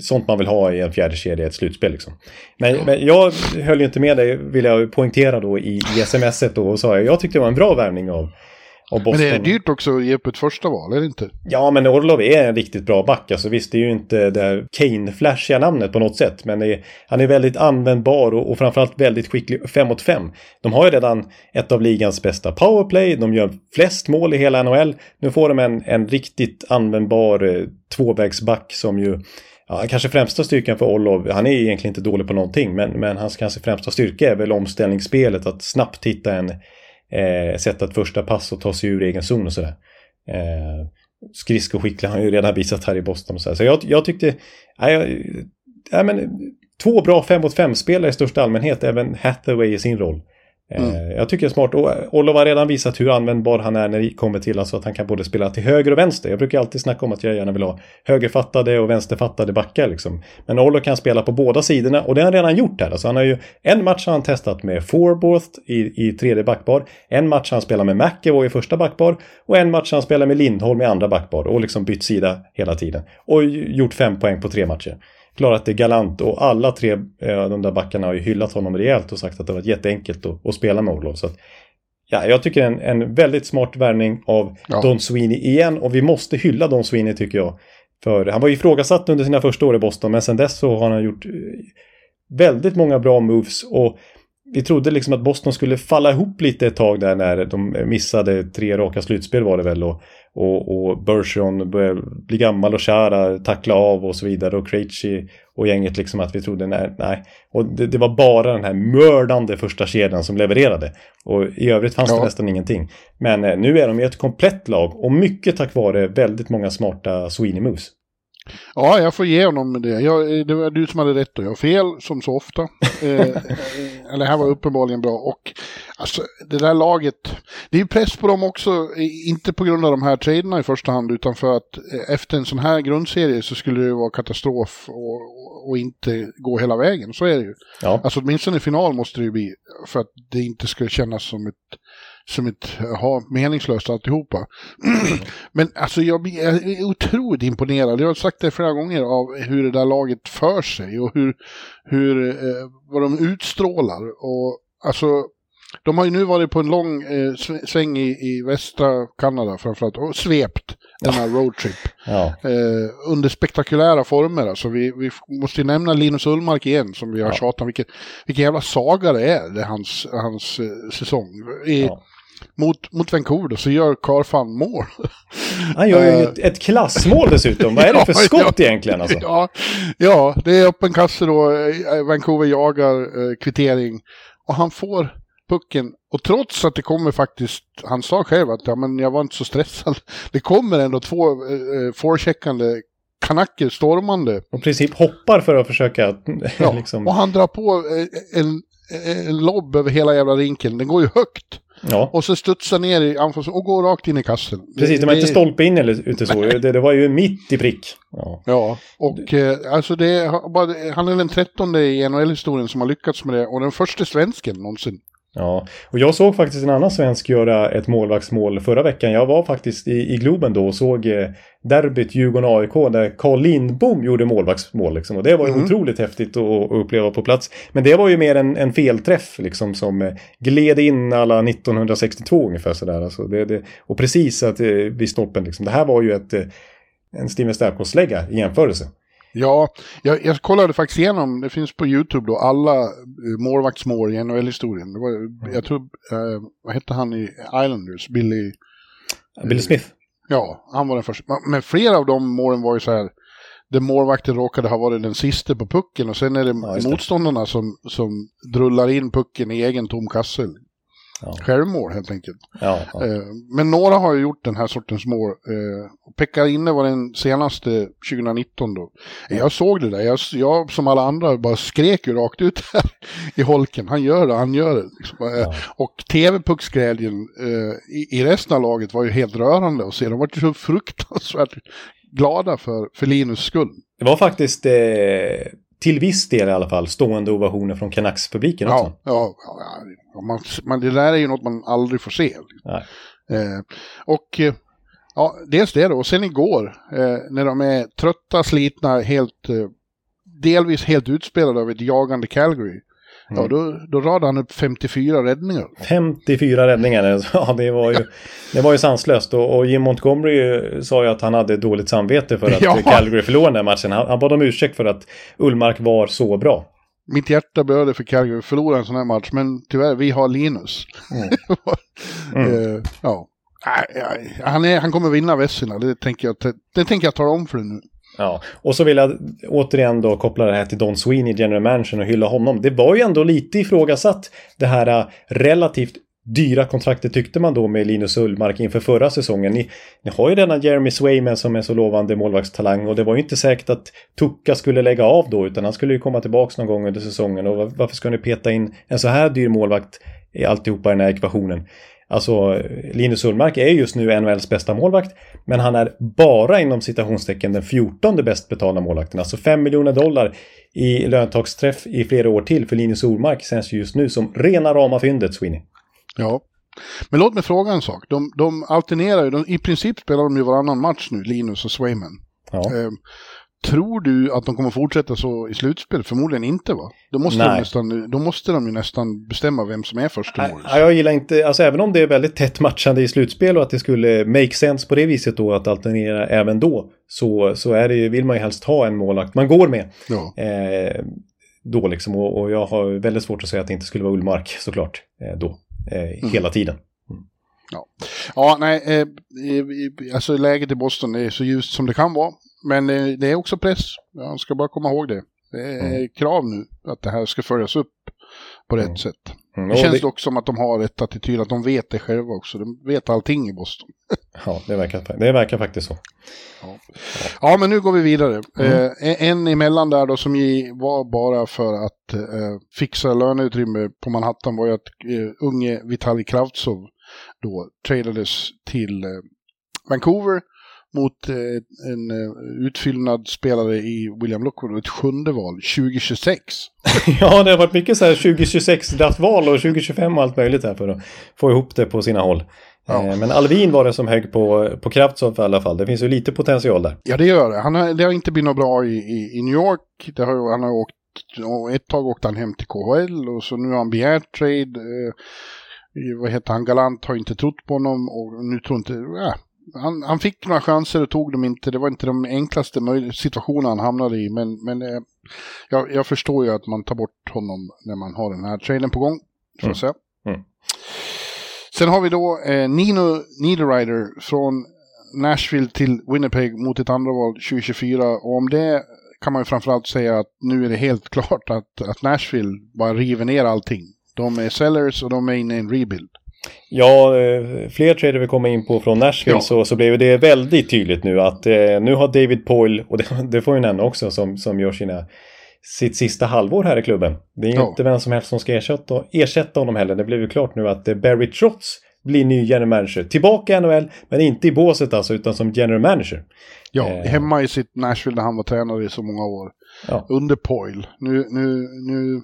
sånt man vill ha i en fjärde kedja i ett slutspel. Liksom. Men, men, jag höll ju inte med dig, vill jag poängtera då i, i smset då och sa jag, jag tyckte det var en bra värvning av men det är dyrt också att ge upp ett första val, det inte? Ja, men Orlov är en riktigt bra back. Alltså visst, det är ju inte det Kane-flashiga namnet på något sätt. Men är, han är väldigt användbar och, och framförallt väldigt skicklig 5 mot 5. De har ju redan ett av ligans bästa powerplay. De gör flest mål i hela NHL. Nu får de en, en riktigt användbar eh, tvåvägsback som ju ja, kanske främsta styrkan för Orlov, han är egentligen inte dålig på någonting, men, men hans kanske främsta styrka är väl omställningsspelet, att snabbt hitta en, eh, sätta ett första pass och ta sig ur egen zon och sådär. Eh, skridskoskicklig har han ju redan visat här i Boston och så, så jag, jag tyckte, nej, ja, men, två bra 5 mot 5 spelare i största allmänhet, även Hathaway i sin roll. Mm. Eh, jag tycker det är smart. Och Olof har redan visat hur användbar han är när det kommer till alltså att han kan både spela till höger och vänster. Jag brukar alltid snacka om att jag gärna vill ha högerfattade och vänsterfattade backar. Liksom. Men Olof kan spela på båda sidorna och det har han redan gjort här. Alltså han har ju, en match har han testat med Forborth i, i tredje backbar. En match har han spelat med McEvoy i första backbar. Och en match har han spelat med Lindholm i andra backbar. Och liksom bytt sida hela tiden. Och gjort fem poäng på tre matcher klarat det galant och alla tre eh, de där backarna har ju hyllat honom rejält och sagt att det var jätteenkelt att, att spela med Olof. Så att, ja, jag tycker en, en väldigt smart värvning av ja. Don Sweeney igen och vi måste hylla Don Sweeney tycker jag. För han var ju ifrågasatt under sina första år i Boston men sen dess så har han gjort eh, väldigt många bra moves och vi trodde liksom att Boston skulle falla ihop lite ett tag där när de missade tre raka slutspel var det väl och, och, och Bergeron började bli gammal och kära, tackla av och så vidare och Krejci och gänget liksom att vi trodde nej, nej. Och det, det, var bara den här mördande första kedjan som levererade. Och i övrigt fanns ja. det nästan ingenting. Men eh, nu är de ju ett komplett lag och mycket tack vare väldigt många smarta Sweeney moves. Ja, jag får ge honom det. Jag, det var du som hade rätt och jag har fel, som så ofta. eh, eller här var uppenbarligen bra. Och alltså, det där laget, det är ju press på dem också, inte på grund av de här traderna i första hand, utan för att eh, efter en sån här grundserie så skulle det vara katastrof och, och inte gå hela vägen. Så är det ju. Ja. Alltså åtminstone i final måste det ju bli, för att det inte ska kännas som ett som ett har meningslöst alltihopa. Men alltså jag är otroligt imponerad, jag har sagt det flera gånger, av hur det där laget för sig och hur, hur eh, vad de utstrålar. Och alltså, de har ju nu varit på en lång eh, sväng i, i västra Kanada framförallt och svept denna roadtrip. Ja. Eh, under spektakulära former. Alltså vi, vi måste ju nämna Linus Ullmark igen som vi har ja. tjatat om. Vilken, vilken jävla saga det är, det hans, hans eh, säsong. I, ja mot, mot Vancouver så gör Carl mål. Han gör ju ett, ett klassmål dessutom. Vad är det för skott ja, egentligen? Alltså? Ja, ja, det är öppen kasse då. Vancouver jagar eh, kvittering. Och han får pucken. Och trots att det kommer faktiskt, han sa själv att ja, men jag var inte så stressad. Det kommer ändå två eh, eh forecheckande kanacker stormande. Och i princip hoppar för att försöka... ja, liksom... och han drar på eh, en, en lobb över hela jävla rinken. Den går ju högt. Ja. Och så studsar ner i anfalls och går rakt in i kassen. Precis, det var inte stolpe in eller ute så. Det, det, var ju mitt i prick. Ja, ja och eh, alltså det, han är den trettonde i NHL-historien som har lyckats med det och den första svensken någonsin. Ja, och jag såg faktiskt en annan svensk göra ett målvaktsmål förra veckan. Jag var faktiskt i, i Globen då och såg eh, derbyt Djurgården-AIK där Carl Lindbom gjorde målvaktsmål. Liksom. Och det var mm. otroligt häftigt att, uppleva på plats. Men det var ju mer en, en felträff liksom som eh, gled in alla 1962 ungefär sådär. Alltså det, det, och precis att, eh, vid snoppen liksom. Det här var ju ett, eh, en Steven Stamkos-slägga i jämförelse. Ja, jag, jag, kollade faktiskt igenom, det finns på YouTube då, alla eh, målvaktsmål i NHL-historien. Mm. Jag tror, eh, vad hette han i Islanders? Billy... Billy Smith. Ja, han var den första. Men flera av de målen var ju så här, där målvakten råkade ha varit den sista på pucken och sen är det ja, motståndarna som, som drullar in pucken i egen tom kasse. Ja. Självmål helt enkelt. Ja, ja. Eh, men några har ju gjort den här sortens mål. Eh, Pekka Inne var den senaste 2019 då. Jag såg det där, jag, jag som alla andra bara skrek ju rakt ut här i holken. Han gör det, han gör det. Liksom. Eh, och TV-pucksglädjen i, resten av laget var ju helt rörande att se. De var ju så fruktansvärt glada för, för Linus skull. Det var faktiskt eh, till viss del i alla fall stående ovationer från Canucks-publiken också. Ja, ja, ja man, man, det där är ju något man aldrig får se. Eh, och eh, ja, dels det då, och sen igår eh, när de är trötta, slitna, helt, eh, delvis helt utspelade av ett jagande Calgary. Mm. Ja, då, då radade han upp 54 räddningar. 54 räddningar, ja det var ju, det var ju sanslöst. Och, och Jim Montgomery sa ju att han hade dåligt samvete för att ja. Calgary förlorade den matchen. Han, han bad om ursäkt för att Ullmark var så bra. Mitt hjärta blöder för Calgary förlora en sån här match, men tyvärr, vi har Linus. Mm. mm. uh, ja. Han, är, han kommer vinna Vesina, det tänker jag, det tänker jag ta om för det nu. Ja, och så vill jag återigen då koppla det här till Don Sweeney, General Mansion och hylla honom. Det var ju ändå lite ifrågasatt det här äh, relativt dyra kontraktet tyckte man då med Linus Ullmark inför förra säsongen. Ni, ni har ju denna Jeremy Swayman som är så lovande målvaktstalang och det var ju inte säkert att Tucka skulle lägga av då utan han skulle ju komma tillbaks någon gång under säsongen och varför ska ni peta in en så här dyr målvakt i alltihopa i den här ekvationen? Alltså Linus Ullmark är just nu NHLs bästa målvakt men han är bara inom citationstecken den 14 bäst betalda målvakten. Alltså 5 miljoner dollar i löntagsträff i flera år till för Linus Ullmark känns just nu som rena rama fyndet Sweeney. Ja. Men låt mig fråga en sak. De, de alternerar ju, de, i princip spelar de ju varannan match nu, Linus och Swayman. Ja. Eh, tror du att de kommer fortsätta så i slutspel? Förmodligen inte va? Då måste, de Nej. nästan, då måste de ju nästan bestämma vem som är första. Ja, jag gillar inte, alltså även om det är väldigt tätt matchande i slutspel och att det skulle make sense på det viset då att alternera även då. Så, så är det, ju- vill man ju helst ha en målvakt man går med. Ja. Eh, då liksom och, och jag har väldigt svårt att säga att det inte skulle vara Ullmark såklart. Eh, då. Eh, Hela tiden. Ja, nej, eh, eh, alltså läget i Boston är så ljust som det kan vara. Men det är också press. Jag ska bara komma ihåg det. Det är krav nu att det här ska följas upp på rätt Mm. sätt. Mm, Det känns det, dock som att de har ett attityd att de vet det själva också. De vet allting i Boston. ja, det verkar, det verkar faktiskt så. Ja, men nu går vi vidare. Mm. Eh, en emellan där då som var bara för att eh, fixa löneutrymme på Manhattan var ju att eh, unge Vitali Kravtsov då tradades till eh, Vancouver mot eh, en eh, utfyllnad spelare i William Lockwood ett sjunde val 2026. ja, det har varit mycket så här 2026 draftval och 2025 och allt möjligt här för att få ihop det på sina håll. Ja. Eh, men Alvin var det som högg på, på Kravtsov i alla fall. Det finns ju lite potential där. Ja, det gör det. Han har, det har inte blivit något bra i, i, i New York. Det har, han har åkt, ett tag åkte han hem till KHL och så nu har han begärt trade. Eh, vad heter han? Galant har inte trott på honom och nu tror inte... Ja, han, han fick några chanser och tog dem inte. Det var inte de enklaste situationerna han hamnade i. Men, men eh, jag, jag förstår ju att man tar bort honom när man har den här traden på gång. Mm. säga. Mm. Sen har vi då eh, Nino Niederreiter från Nashville till Winnipeg mot ett andra val 2024. Och om det kan man ju framförallt säga att nu är det helt klart att, att Nashville bara river ner allting. De är sellers och de är inne i en rebuild. Ja, eh, fler trader vi kommer in på från Nashville Ja. så, så blev det väldigt tydligt nu att eh, nu har David Poyle, och det, det får vi nämna också, som, som gör sina, sitt sista halvår här i klubben. Det är ju Ja. inte vem som helst som ska ersätta, ersätta honom heller. Det blev ju klart nu att eh, Barry Trotz blir ny general manager. Tillbaka i NHL, men inte i båset alltså, utan som general manager. Ja, Eh. hemma i sitt Nashville där han var tränare i så många år. Ja. Under Poyle. Nu, nu, nu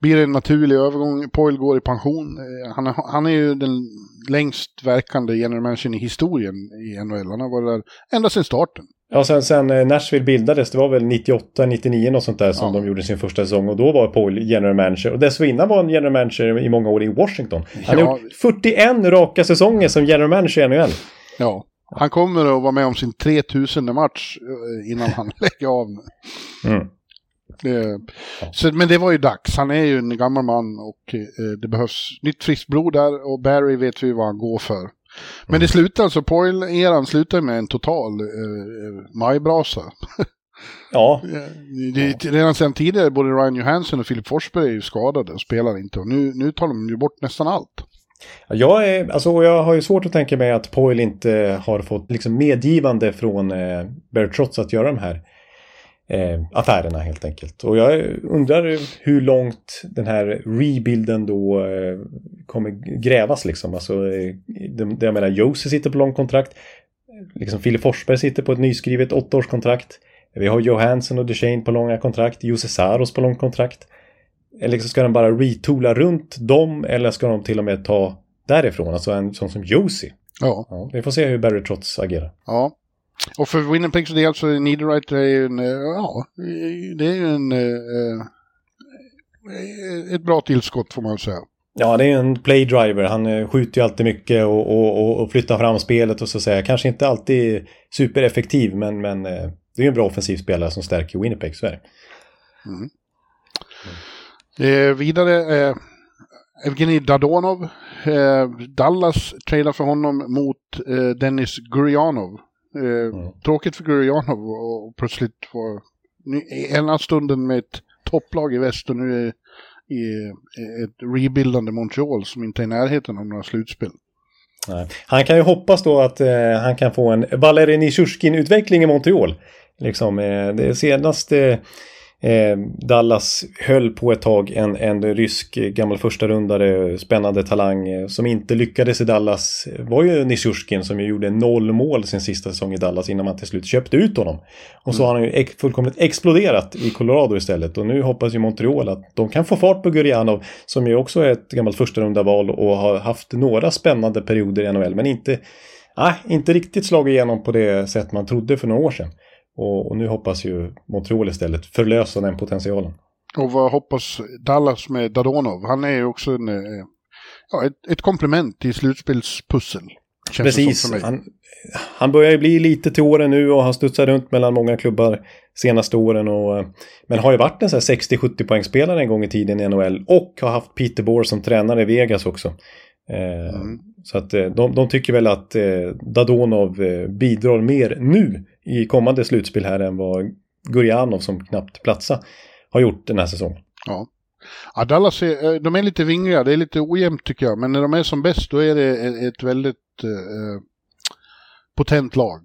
blir det en naturlig övergång. Poyle går i pension. Eh, Han är, han är ju den längst verkande general managern i historien i NHL. Han har varit där ända sedan starten. Ja, sen, sen eh, Nashville bildades, det var väl 98, 99 något sånt där som Ja. de gjorde sin första säsong och då var Paul general manager. Och dessförinnan var han general manager i många år i Washington. Han Ja. har gjort 41 raka säsonger som general manager i NHL. Ja. Han kommer att vara med om sin 3000 match eh, innan han lägger av. Mm. Det, så, men det var ju dags. Han är ju en gammal man och eh, det behövs nytt friskt blod där och Barry vet vi vad han går för. Men det slutar alltså, Poyle-eran slutar med en total eh, majbrasa. Ja, Det, redan sedan tidigare, både Ryan Johansson och Filip Forsberg är ju skadade och spelar inte. Och nu, nu tar de ju bort nästan allt. jag, är, alltså, jag har ju svårt att tänka mig att Poyle inte har fått liksom, medgivande från eh, Barry Trotz att göra de här eh, affärerna helt enkelt. Och jag undrar hur långt den här rebuilden då eh, kommer grävas liksom. Alltså, eh, det, det jag menar, Josie sitter på långt kontrakt. Liksom Filip Forsberg sitter på ett nyskrivet åttaårskontrakt. Vi har Johansson och Duchene på långa kontrakt. Jose Saros på långt kontrakt. Eller liksom ska de bara retoola runt dem eller ska de till och med ta därifrån? Alltså en sån som Josie. Ja. Ja, vi får se hur Barry Trotz agerar. ja. Och för Winnipegs del så är Niederreiter är ju en, eh, ja, det är ju en, eh, eh, ett bra tillskott får man säga. Ja, det är en playdriver. Han skjuter ju alltid mycket och, och, och, flyttar fram spelet och så säga. Kanske inte alltid supereffektiv, men, men det är ju en bra offensiv spelare som stärker Winnipeg, så är det. Eh, vidare, eh, Evgenij Dadonov. Eh, Dallas tradar för honom mot eh, Dennis Gurianov. Eh, mm. Tråkigt för Gurianov och plötsligt få ena stunden med ett topplag i väst och nu är i ett rebildande Montreal som inte är i närheten av några slutspel. Nej. Han kan ju hoppas då att eh, han kan få en Valeri Nishushkin-utveckling i Montreal. Liksom, eh, det senaste Eh, Dallas höll på ett tag en, en rysk gammal första rundare, spännande talang eh, som inte lyckades i Dallas var ju Nishushkin som ju gjorde noll mål sin sista säsong i Dallas innan man till slut köpte ut honom. Och så mm. har han ju ex fullkomligt exploderat i Colorado istället och nu hoppas ju Montreal att de kan få fart på Gurianov som ju också är ett gammalt första runda val och har haft några spännande perioder i NHL men inte, nej, inte riktigt slagit igenom på det sätt man trodde för några år sedan. Och, och, nu hoppas ju Montreal istället förlösa den potentialen. Och vad hoppas Dallas med Dadonov? Han är ju också en, eh, ja, ett, ett komplement i slutspelspussel. Precis. Han, han börjar ju bli lite till åren nu och har studsat runt mellan många klubbar senaste åren. Och, eh, men har ju varit en 60-70 poängspelare en gång i tiden i NHL och har haft Peter Bohr som tränare i Vegas också. Eh, mm. Så att de, de tycker väl att Dadonov bidrar mer nu i kommande slutspel här än vad Gurjanov som knappt platsa har gjort den här säsongen. Ja. Ja, Dallas är, eh, de är lite vingliga, det är lite ojämnt tycker jag. Men när de är som bäst då är det ett väldigt eh, eh, potent lag.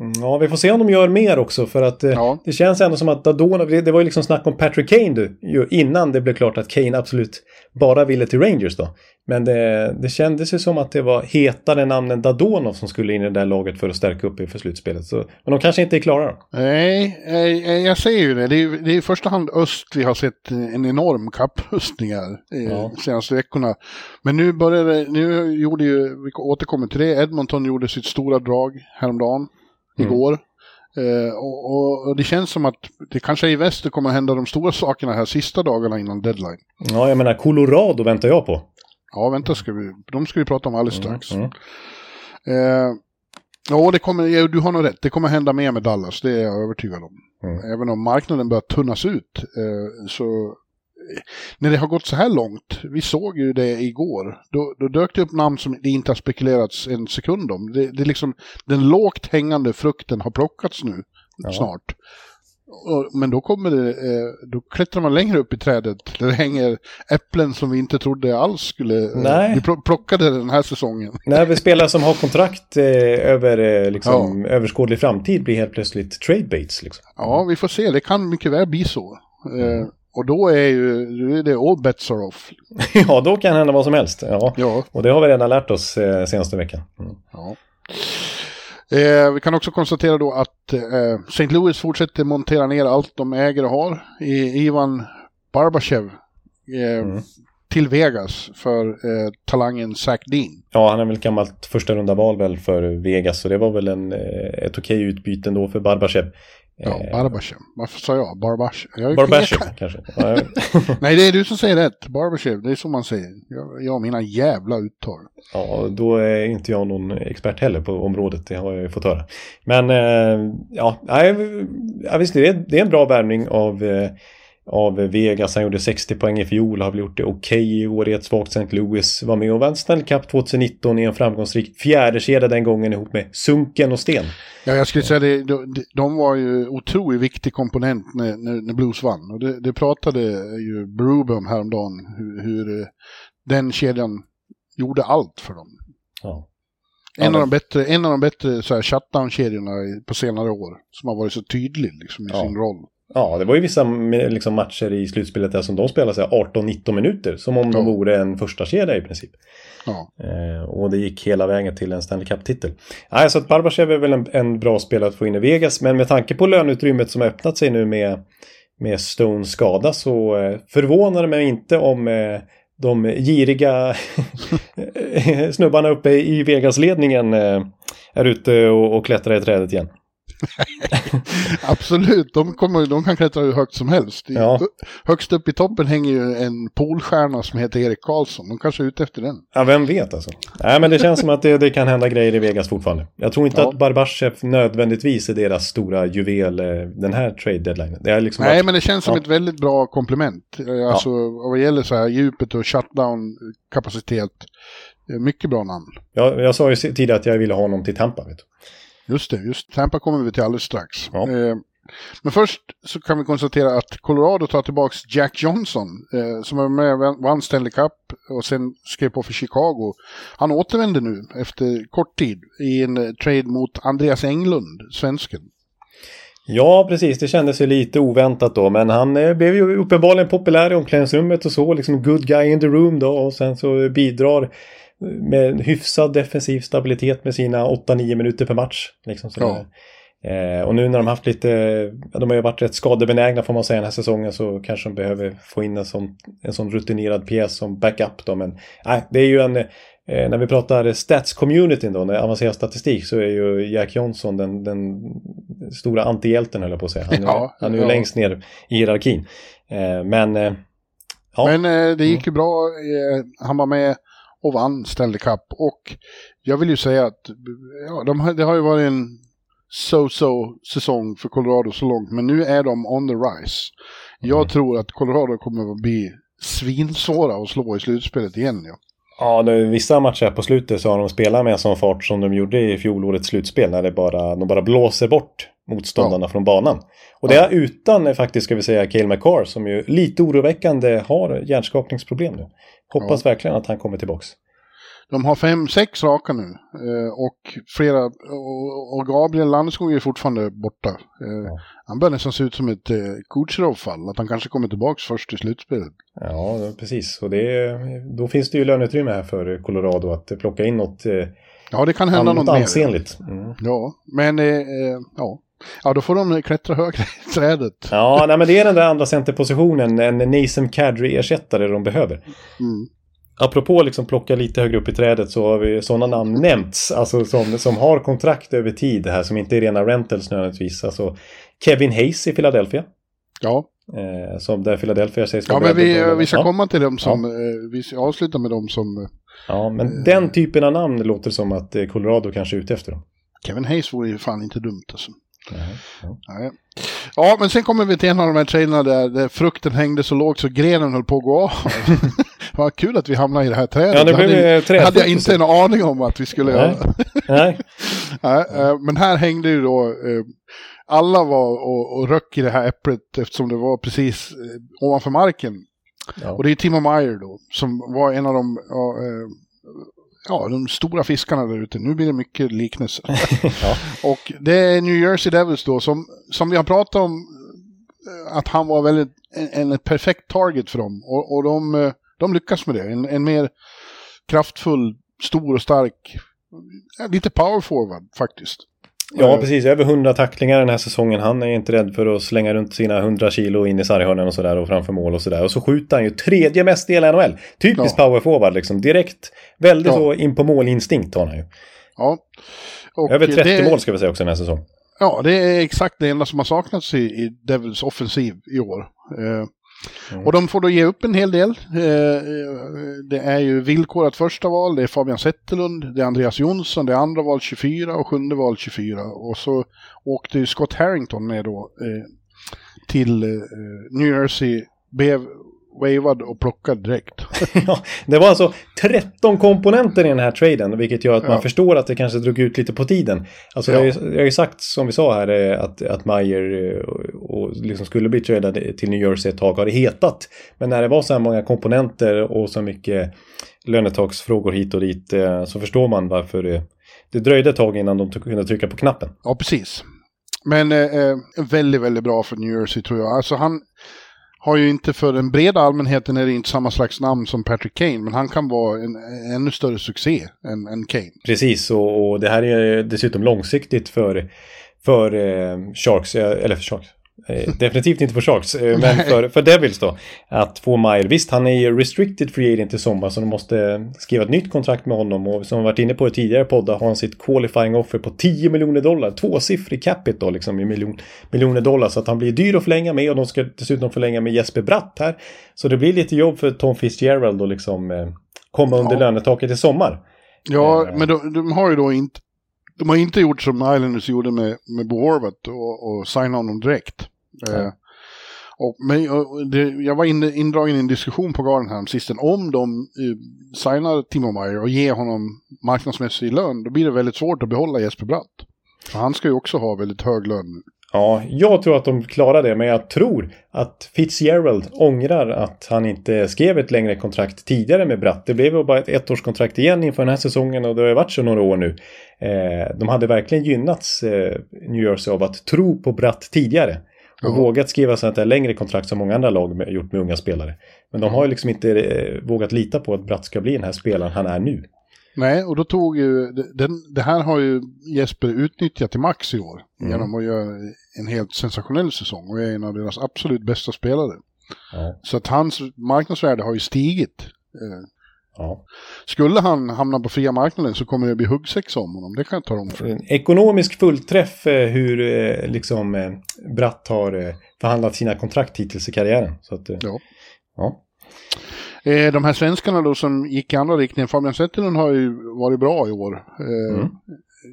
Mm, ja, vi får se om de gör mer också för att eh, ja. det känns ändå som att Dadonov, det, var ju liksom snack om Patrick Kane du, innan det blev klart att Kane absolut bara ville till Rangers då. Men det, det kändes ju som att det var hetare namnen Dadonov som skulle in i det där laget för att stärka upp inför slutspelet. Så, men de kanske inte är klara då? Nej, jag säger ju det. Det är, det är i första hand öst vi har sett en enorm kapprustningar eh, ja. senaste veckorna. Men nu började, nu gjorde ju, vi återkommer till det, Edmonton gjorde sitt stora drag häromdagen, mm. igår. Uh, och, och, det känns som att det kanske i väst det kommer att hända de stora sakerna här sista dagarna innan deadline. Ja, jag menar Colorado väntar jag på. Ja, vänta, ska vi, de ska vi prata om alldeles mm, strax. Mm, mm. Uh, ja, det kommer, du har nog rätt. Det kommer hända mer med Dallas, det är jag övertygad om. Mm. Även om marknaden börjar tunnas ut uh, så när det har gått så här långt, vi såg ju det igår, då, då dök det upp namn som det inte har spekulerats en sekund om. Det, det är liksom, den lågt hängande frukten har plockats nu ja. snart. Men då kommer det, eh, då klättrar man längre upp i trädet där det hänger äpplen som vi inte trodde alls skulle eh, Nej. bli plockade den här säsongen. Nej, vi spelare som har kontrakt eh, över liksom, ja. överskådlig framtid blir helt plötsligt trade baits. Liksom. Ja, vi får se. Det kan mycket väl bli så. Mm. Och då är ju då är det all bets are off. ja, då kan hända vad som helst. Ja. ja. Och det har vi redan lärt oss eh, senaste veckan. Mm. Ja. Eh, vi kan också konstatera då att eh, St. Louis fortsätter montera ner allt de äger och har. I, Ivan Barbashev eh, mm. till Vegas för eh, talangen Zach Dean. Ja, han är väl gammalt första runda val väl för Vegas så det var väl en, eh, ett okej utbyte ändå för Barbashev. Ja, eh, Barbashev. Varför sa jag? Barbashev? Barbashev kanske? Nej, det är du som säger rätt. Barbashev, det är så man säger. Jag, jag mina jävla uttal. Ja, då är inte jag någon expert heller på området. Det har jag ju fått höra. Men eh, ja, ja visst, det är, det är en bra värvning av eh, av Vegas. Han gjorde 60 poäng i fjol, har väl gjort det okej okay i år i ett svagt St. Louis. Var med och vann Stanley Cup 2019 i en framgångsrik fjärdekedja den gången ihop med Sunken och Sten. Ja, jag skulle säga det, de, de var ju otroligt viktig komponent när, när, när Blues vann. Och det, det pratade ju Berube om häromdagen, hur, hur eh, den kedjan gjorde allt för dem. Ja. En, av de bättre, en av de bättre shutdown-kedjorna på senare år, som har varit så tydlig liksom, i ja. sin roll. Ja, det var ju vissa liksom, matcher i slutspelet där som de spelade 18-19 minuter. Som om ja. de vore en första kedja i princip. Ja. Eh, och det gick hela vägen till en Stanley Cup-titel. Nej, så att Barbashev är väl en, en, bra spelare att få in i Vegas. Men med tanke på löneutrymmet som öppnat sig nu med, med Stones skada så eh, förvånar det mig inte om eh, de giriga snubbarna uppe i Vegas-ledningen eh, är ute och, och klättrar i trädet igen. Absolut, de, kommer, de kan klättra hur högt som helst. Ja. Högst upp i toppen hänger ju en polstjärna som heter Erik Karlsson. De kanske är ute efter den. Ja, vem vet alltså. Nej, men det känns som att det, det kan hända grejer i Vegas fortfarande. Jag tror inte ja. att Barbashev nödvändigtvis är deras stora juvel eh, den här trade deadline. Det är liksom Nej, att, men det känns som ja. ett väldigt bra komplement. Eh, alltså ja. vad gäller så här djupet och shutdown-kapacitet. Mycket bra namn. Ja, jag sa ju tidigare att jag ville ha honom till Tampa. Vet du. Just det, just Tampa kommer vi till alldeles strax. Ja. Eh, men först så kan vi konstatera att Colorado tar tillbaka Jack Johnson eh, som var med vann Stanley Cup och sen skrev på för Chicago. Han återvänder nu efter kort tid i en eh, trade mot Andreas Englund, svensken. Ja, precis. Det kändes ju lite oväntat då. Men han eh, blev ju uppenbarligen populär i omklädningsrummet och så. Liksom good guy in the room då. Och sen så bidrar med en hyfsad defensiv stabilitet med sina 8-9 minuter per match. Liksom Ja. eh, och nu när de haft lite, ja, de har ju varit rätt skadebenägna får man säga den här säsongen så kanske de behöver få in en sån, en sån rutinerad pjäs som backup då. Men nej, det är ju en, eh, när vi pratar stats-communityn då, när avancerad statistik så är ju Jack Johnson den, den stora antihjälten höll jag på att säga. Han är, Ja, han är ju ja. längst ner i hierarkin. Eh, men Ja. Men det gick ju bra. Eh, han var med och vann Stanley Cup. Och jag vill ju säga att ja, de, det har ju varit en so-so säsong för Colorado så långt. Men nu är de on the rise. Jag tror att Colorado kommer att bli svinsvåra att slå i slutspelet igen. Ja. Ja, nu, vissa matcher på slutet så har de spelat med sån fart som de gjorde i fjolårets slutspel när det bara, de bara blåser bort motståndarna från banan. Och det är utan eh, faktiskt, ska vi säga, Cale McCarr som ju lite oroväckande har hjärnskakningsproblem nu. Hoppas verkligen att han kommer tillbaks. De har fem, sex raka nu. Eh, och flera, och, Gabriel Landeskog är fortfarande borta. Eh, Han börjar nästan se ut som ett eh, Kucherov-fall. Att han kanske kommer tillbaka först i slutspelet. Ja, precis. Och det, då finns det ju löneutrymme här för Colorado att plocka in något, Ja, det kan hända något något mer. ansenligt. Mm. Ja, men eh, ja. Ja, då får de klättra högre i trädet. Ja, nej, men det är den där andra centerpositionen, en Nasem Kadri-ersättare de behöver. Mm. Apropå liksom plocka lite högre upp i trädet så har vi sådana namn nämnts. Alltså som, som har kontrakt över tid här som inte är rena rentals nödvändigtvis. Alltså Kevin Hayes i Philadelphia. Ja, Eh, som där Philadelphia sägs ja men vi, vi ska ja. komma till dem som, eh, vi ska avsluta med dem som, eh, Ja, men den typen av namn låter som att eh, Colorado kanske är ute efter dem. Kevin Hayes vore ju fan inte dumt alltså. Nej. Ja, men sen kommer vi till en av de här traderna där, där frukten hängde så lågt så grenen höll på att gå av. Vad kul att vi hamnade i det här trädet. Ja, det blev hade, trädfokus. hade jag inte en aning om att vi skulle Nej. göra. Nej. Nej, eh, men här hängde ju då, eh, alla var och, och röck i det här äpplet eftersom det var precis eh, ovanför marken. Ja. Och det är Timo Meyer då, som var en av de, ja, ja, de stora fiskarna där ute. Nu blir det mycket liknelser. Ja. Och det är New Jersey Devils då, som, som vi har pratat om, eh, att han var väldigt, en, en perfekt target för dem. Och, och de, eh, de lyckas med det. En, en mer kraftfull, stor och stark, ja, lite power forward faktiskt. Ja, precis. Över 100 tacklingar den här säsongen. Han är inte rädd för att slänga runt sina 100 kilo in i sarghörnen och sådär och framför mål och sådär. Och så skjuter han ju tredje mest i hela NHL. Typiskt Ja. power forward liksom. Direkt, väldigt Ja. så in på målinstinkt har han ju. Ja. Och Över 30 det, mål ska vi säga också den här säsongen. Ja, det är exakt det enda som har saknats i, i Devils offensiv i år. Eh, Mm. Och de får då ge upp en hel del. Eh, eh, det är ju villkorat första val, det är Fabian Zetterlund, det är Andreas Jonsson, det är andra val 24 och sjunde val 24. Och så åkte ju Scott Harrington med då eh, till New Jersey, blev wavad och plockad direkt. Ja, det var alltså 13 komponenter i den här traden, vilket gör att man Ja. förstår att det kanske drog ut lite på tiden. Alltså, Ja. jag, har ju, jag har ju sagt, som vi sa här, eh, att, att Meyer eh, och, och liksom skulle bli tradad till New Jersey ett tag har det hetat. Men när det var så här många komponenter och så mycket lönetaksfrågor hit och dit eh, så förstår man varför det, det dröjde ett tag innan de kunde trycka på knappen. Ja, precis. Men eh, väldigt, väldigt bra för New Jersey tror jag. Alltså han har ju inte för den breda allmänheten är det inte samma slags namn som Patrick Kane, men han kan vara en, en ännu större succé än, än Kane. Precis, och, och det här är dessutom långsiktigt för, för eh, Sharks, eh, eller för Sharks. Eh, definitivt inte för Sharks, eh, men för, för Devils då. Att få Mile. Visst, han är ju restricted free agent i sommar så de måste skriva ett nytt kontrakt med honom. Och som vi varit inne på i tidigare poddar har han sitt qualifying offer på 10 miljoner dollar. Tvåsiffrig capita då liksom i miljon, miljoner dollar. Så att han blir dyr att förlänga med och de ska dessutom förlänga med Jesper Bratt här. Så det blir lite jobb för Tom Fitzgerald att liksom eh, komma under Ja. lönetaket i sommar. Ja, men de, de har ju då inte, de har inte gjort som Islanders gjorde med, med Bo Horvath och, och signa honom direkt. Eh, och, men och det, jag var inne, indragen i en diskussion på Gardenham sisten. Om de eh, signar Timo Meyer och ger honom marknadsmässig lön, då blir det väldigt svårt att behålla Jesper Bratt. Han ska ju också ha väldigt hög lön. Ja, jag tror att de klarar det, men jag tror att Fitzgerald ångrar att han inte skrev ett längre kontrakt tidigare med Bratt. Det blev ju bara ett ettårskontrakt igen inför den här säsongen och det har varit så några år nu. Eh, de hade verkligen gynnats, eh, New Jersey, av att tro på Bratt tidigare. Och Ja. vågat skriva sånt här längre kontrakt som många andra lag gjort med unga spelare. Men de har ju liksom inte eh, vågat lita på att Bratt ska bli den här spelaren han är nu. Nej, och då tog ju, den, det här har ju Jesper utnyttjat till max i år. Mm. Genom att göra en helt sensationell säsong och är en av deras absolut bästa spelare. Ja, Så att hans marknadsvärde har ju stigit. Eh, ja. Skulle han hamna på fria marknaden så kommer det bli huggsexa om honom. Det kan jag ta om för. En ekonomisk fullträff eh, hur eh, liksom Bratt har förhandlat sina kontrakt hittills i karriären. Så att, Ja. ja. Eh, de här svenskarna då som gick i andra riktningen, Fabian Zetterlund har ju varit bra i år. Eh, Mm.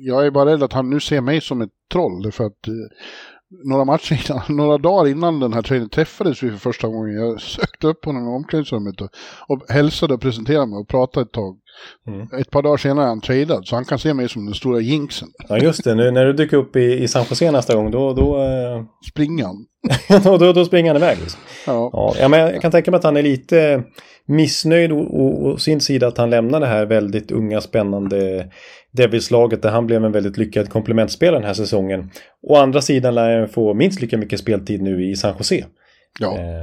Jag är bara rädd att han nu ser mig som ett troll. För att eh, några matcher innan, några dagar innan den här traden träffades vi för första gången. Jag sökte upp honom i omklädningsrummet och, och hälsade och presenterade mig och pratade ett tag. Mm. Ett par dagar senare är han tradad, så han kan se mig som den stora jinxen. ja, just det. Nu, när du dyker upp i, i San Jose nästa gång, då, då, eh, Springan. då, då, då springer han iväg. Liksom. Ja. Ja, ja, men jag kan tänka mig att han är lite missnöjd å, sin sida att han lämnar det här väldigt unga spännande Devils-laget där han blev en väldigt lyckad komplementspelare den här säsongen. Å andra sidan lär han få minst lika mycket speltid nu i San Jose. ja. Eh,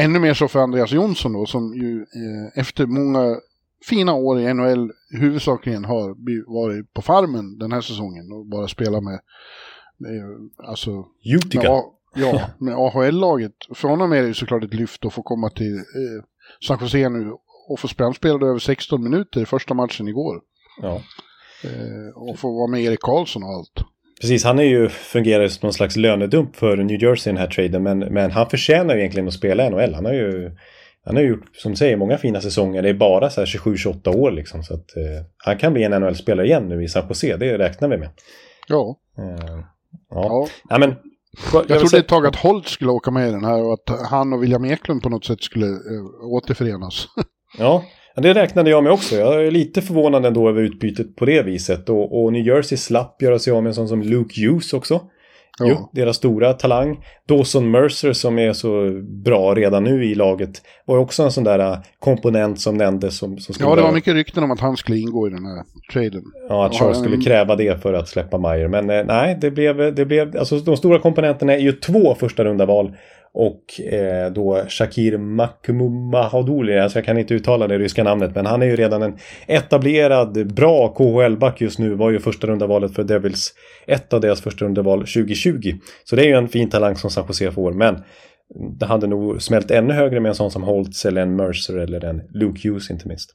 Ännu mer så för Andreas Jonsson då, som ju eh, efter många fina år i NHL huvudsakligen har varit på farmen den här säsongen och bara spelat med, med alltså, med, Utica. A, ja, med AHL-laget. För honom är det ju såklart ett lyft att få komma till eh, San Jose nu och få spela. Spelade över 16 minuter i första matchen igår. Ja. Eh, och få vara med Erik Karlsson och allt. Precis, han är ju, fungerar som någon slags lönedump för New Jersey i den här traden. Men, men han förtjänar ju egentligen att spela i NHL. Han har ju, han har gjort, som du säger, många fina säsonger. Det är bara så här 27-28 år liksom. Så att eh, han kan bli en NHL-spelare igen nu i San Jose. Det räknar vi med. Ja, Eh, ja. ja. ja men, Jag vill trodde ett tag att Holt skulle åka med i den här och att han och William Eklund på något sätt skulle eh, återförenas. Ja, ja, det räknade jag med också. Jag är lite förvånad ändå över utbytet på det viset. Och, och New Jersey slapp göra sig av med en sån som Luke Hughes också. Ja. Jo, deras stora talang. Dawson Mercer som är så bra redan nu i laget var också en sån där äh, komponent som nämndes som, som skulle Ja, det var mycket rykten om att han skulle ingå i den här traden. Ja, att Charles skulle en- kräva det för att släppa Meyer. Men eh, nej, det blev, det blev, alltså de stora komponenterna är ju två första runda val och eh, då Shakir Makhmoumahadouli, alltså jag kan inte uttala det ryska namnet, men han är ju redan en etablerad, bra KHL-back just nu, var ju första runda valet för Devils, ett av deras första runda val 2020. Så det är ju en fin talang som San Jose får, men det hade nog smält ännu högre med en sån som Holtz eller en Mercer eller en Luke Hughes inte minst.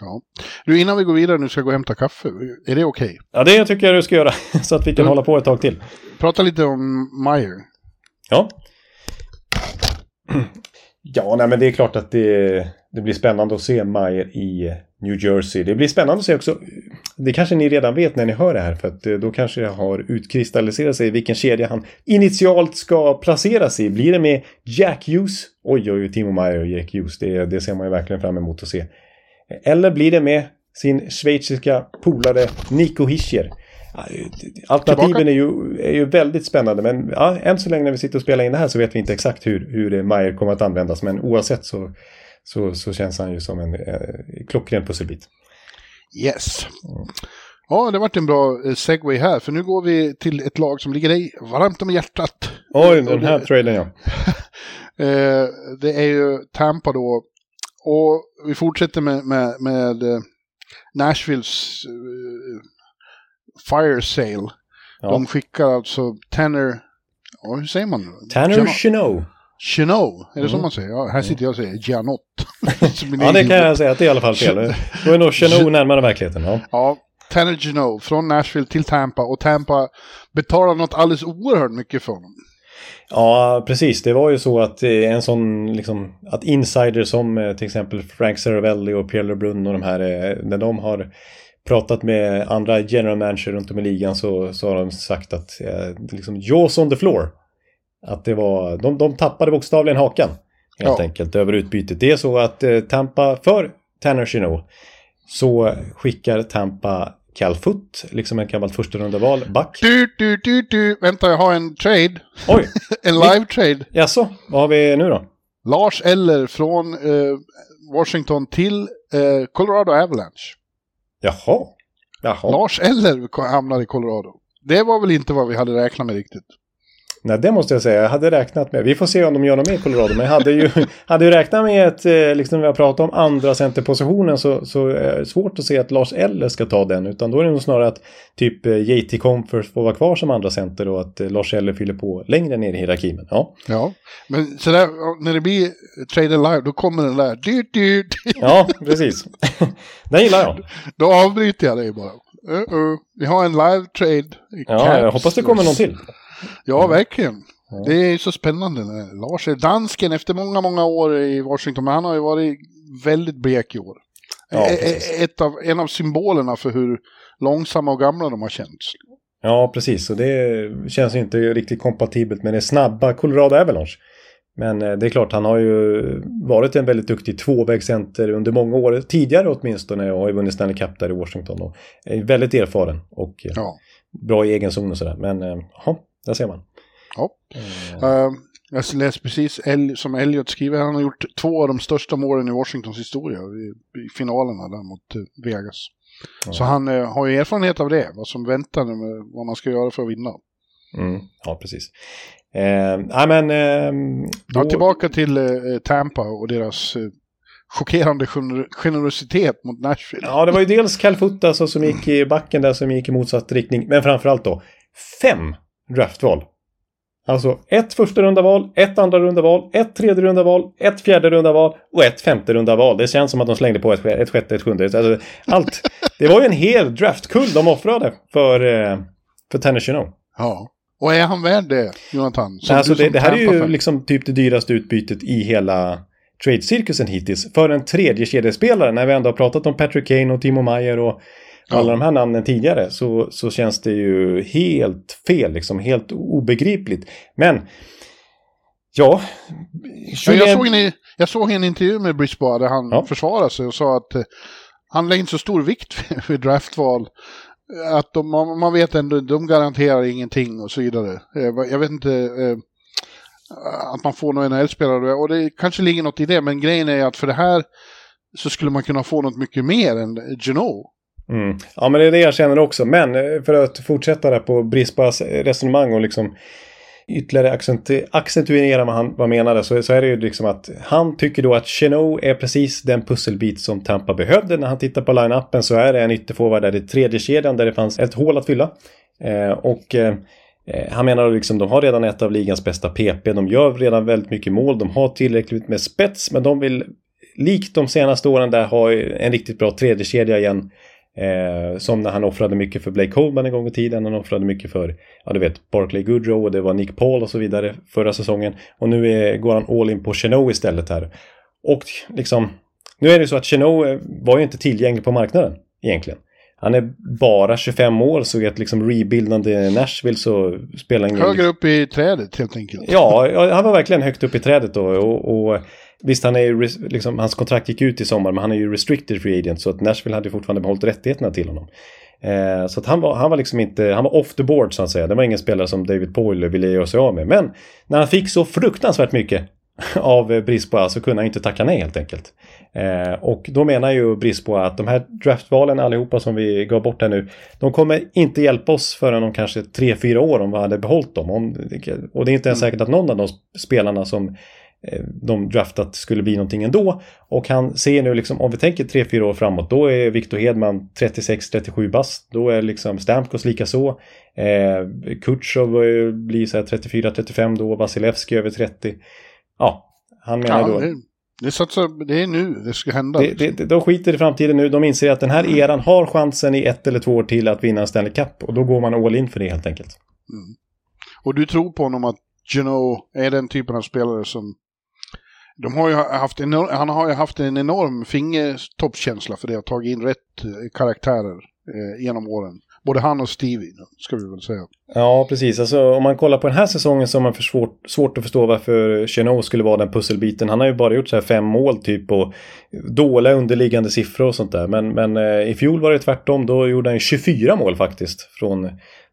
Ja. Du, innan vi går vidare nu ska jag gå och hämta kaffe. Är det okej? Ja, det tycker jag du ska göra, så att vi kan Mm. hålla på ett tag till. Prata lite om Meyer. Ja. Ja, nej, men det är klart att det, det blir spännande att se Mayer i New Jersey. Det blir spännande att se också. Det kanske ni redan vet när ni hör det här, för att eh, då kanske det har utkristalliserat sig vilken kedja han initialt ska placeras i. Blir det med Jack Hughes? Oj, oj, Timo Meyer och Jack Hughes. Det, det ser man ju verkligen fram emot att se. Eller blir det med sin schweiziska polare Nico Hischer? Alternativen är ju, är ju väldigt spännande men ja, än så länge när vi sitter och spelar in det här så vet vi inte exakt hur, hur Meyer kommer att användas men oavsett så, så, så känns han ju som en eh, klockren pusselbit. Yes. Ja, det varit en bra eh, segway här, för nu går vi till ett lag som ligger dig varmt om hjärtat. Oj, den här traden ja. Eh, det är ju Tampa då. Och vi fortsätter med, med, med eh, Nashvilles Fire Sale. ja. De skickar alltså Tanner, ja, hur säger man? Tanner Chenot. Chenot, är det Mm. man säger? Ja, här sitter jag och säger Gianot. Som Ja, det kan jag säga att det är i alla fall fel. Då är nog Chenot närmare verkligheten. Ja. Ja, Tanner Geno från Nashville till Tampa och Tampa betalar något alldeles oerhört mycket för honom. Ja, precis. Det var ju så att eh, en sån, liksom, att insiders som eh, till exempel Frank Saravelli och Pierre LeBrun och de här, eh, när de har pratat med andra general manager runt om i ligan så, så har de sagt att, eh, liksom, jaws on the floor. Att det var, de, de tappade bokstavligen hakan. Helt Ja. enkelt över utbytet. Det är så att eh, Tampa, för Tanner Chenot, så skickar Tampa Cal Foot, liksom en gammalt första runda val, back. Du, du, du, du, vänta jag har en trade. Oj, En live trade. jaså, vad har vi nu då? Lars Eller från eh, Washington till eh, Colorado Avalanche. Jaha. Jaha. Lars Eller hamnar i Colorado. Det var väl inte vad vi hade räknat med riktigt. Nej, det måste jag säga. Jag hade räknat med. Vi får se om de gör något mer i Colorado. Men jag hade ju, hade ju räknat med att, eh, liksom vi har pratat om andra centerpositionen så, så är det svårt att se att Lars Eller ska ta den. Utan då är det nog snarare att typ eh, JT Comfort får vara kvar som andra center och att eh, Lars Eller fyller på längre ner i hierarkin. Ja, Ja, men så där, när det blir Trader Live då kommer den där. Du, du, du. ja precis. den gillar jag. Då avbryter jag dig bara. Uh-uh. Vi har en live trade. Ja, jag hoppas det kommer någon till. Ja, verkligen. Det är så spännande. när Lars är dansken efter många, många år i Washington, men han har ju varit väldigt blek i år. Ja. Ett av, en av symbolerna för hur långsamma och gamla de har känts. Ja, precis. Och det känns ju inte riktigt kompatibelt med det snabba Colorado Avalanche. Men eh, det är klart, han har ju varit en väldigt duktig tvåvägscenter under många år. Tidigare åtminstone och har ju vunnit Stanley Cup där i Washington. Och är väldigt erfaren och eh, Ja. bra i egen zon och sådär. Men eh, ja, där ser man. ja. Eh, jag läste precis El- som Elliot skriver, han har gjort två av de största målen i Washingtons historia i, i finalerna där mot eh, Vegas. Så han eh, har ju erfarenhet av det, vad som väntar, med, vad man ska göra för att vinna. Mm, ja, precis. Eh, men... Eh, Ja, tillbaka till eh, Tampa och deras eh, chockerande gener- generositet mot Nashville. Ja, det var ju dels Calfutta alltså, som gick i backen där som gick i motsatt riktning. Men framförallt då fem draftval. Alltså ett första runda val, ett andra runda val, ett tredje runda val, ett fjärde runda val och ett femte runda val. Det känns som att de slängde på ett, ett sjätte, ett sjunde. Alltså, allt. Det var ju en hel draftkull de offrade för, eh, för Tanner. Ja. Och är han värd det, Jonathan? Som Alltså det, det här är ju liksom typ det dyraste utbytet i hela trade-cirkusen hittills. För en tredje kedjespelare när vi ändå har pratat om Patrick Kane och Timo Meyer och. Alla de här namnen tidigare så, så känns det ju helt fel, liksom helt obegripligt. Men ja, Ja, jag, såg en, jag såg en intervju med Brisbane där han Ja. försvarade sig och sa att eh, han lägger inte så stor vikt vid- draftval. Att de, man, man vet ändå, de garanterar ingenting och så vidare. Eh, Jag vet inte eh, att man får någon NHL-spelare och det kanske ligger något i det, men grejen är att för det här så skulle man kunna få något mycket mer än Geno. Mm. Ja, men det är det jag känner också. Men eh, för att fortsätta där på Brispas eh, resonemang och liksom ytterligare accentu- accentuera vad han vad menade så, så är det ju liksom att han tycker då att Chenot är precis den pusselbit som Tampa behövde. När han tittar på line-upen så är det en ytterforward där i tredje kedjan där det fanns ett hål att fylla. Eh, och eh, eh han menar liksom de har redan ett av ligans bästa PP. De gör redan väldigt mycket mål. De har tillräckligt med spets men de vill likt de senaste åren där ha en riktigt bra tredje kedja igen. Eh, som när han offrade mycket för Blake Coleman en gång i tiden. Han offrade mycket för, ja du vet, Barclay Goodrow och det var Nick Paul och så vidare förra säsongen. Och nu är, går han all in på Chenot istället här. Och liksom, nu är det så att Chenot eh, var ju inte tillgänglig på marknaden egentligen. Han är bara 25 år så i ett liksom rebuildande Nashville så spelar ingen... Högre upp i trädet helt enkelt. Ja, ja, han var verkligen högt upp i trädet då. Och, och visst, han är ju, liksom, hans kontrakt gick ut i sommar, men han är ju restricted free agent. Så att Nashville hade ju fortfarande behållit rättigheterna till honom. Eh, så att han var, han var liksom inte, han var off the board så att säga. Det var ingen spelare som David Poyle ville göra sig av med. Men när han fick så fruktansvärt mycket av eh, Brisboa så kunde han inte tacka nej helt enkelt. Eh, och då menar ju Brisboa att de här draftvalen allihopa som vi gav bort här nu, de kommer inte hjälpa oss förrän om kanske 3-4 år om vi hade behållit dem. Om, och det är inte ens säkert att någon av de spelarna som de draftat skulle bli någonting ändå. Och han ser nu liksom, om vi tänker 3-4 år framåt, då är Victor Hedman 36-37 bast. Då är liksom Stamkos lika så. Eh, Kutjov eh, blir så här 34-35 då, Vasilevski över 30. Ja, han menar Ja, då... det, det, satsar, det är nu det ska hända. Det, det, det, de skiter i framtiden nu. De inser att den här eran har chansen i ett eller två år till att vinna en Stanley Cup. Och då går man all in för det helt enkelt. Och du tror på honom att Geno är den typen av spelare som... De har ju haft en, han har ju haft en enorm fingertoppskänsla för det att tagit in rätt eh, karaktärer eh, genom åren. Både han och Stevie, ska vi väl säga. Ja, precis. Alltså, om man kollar på den här säsongen så har man för svårt, svårt att förstå varför Chenot skulle vara den pusselbiten. Han har ju bara gjort så här fem mål typ och dåliga underliggande siffror och sånt där. Men, men eh, i fjol var det tvärtom. Då gjorde han 24 mål faktiskt från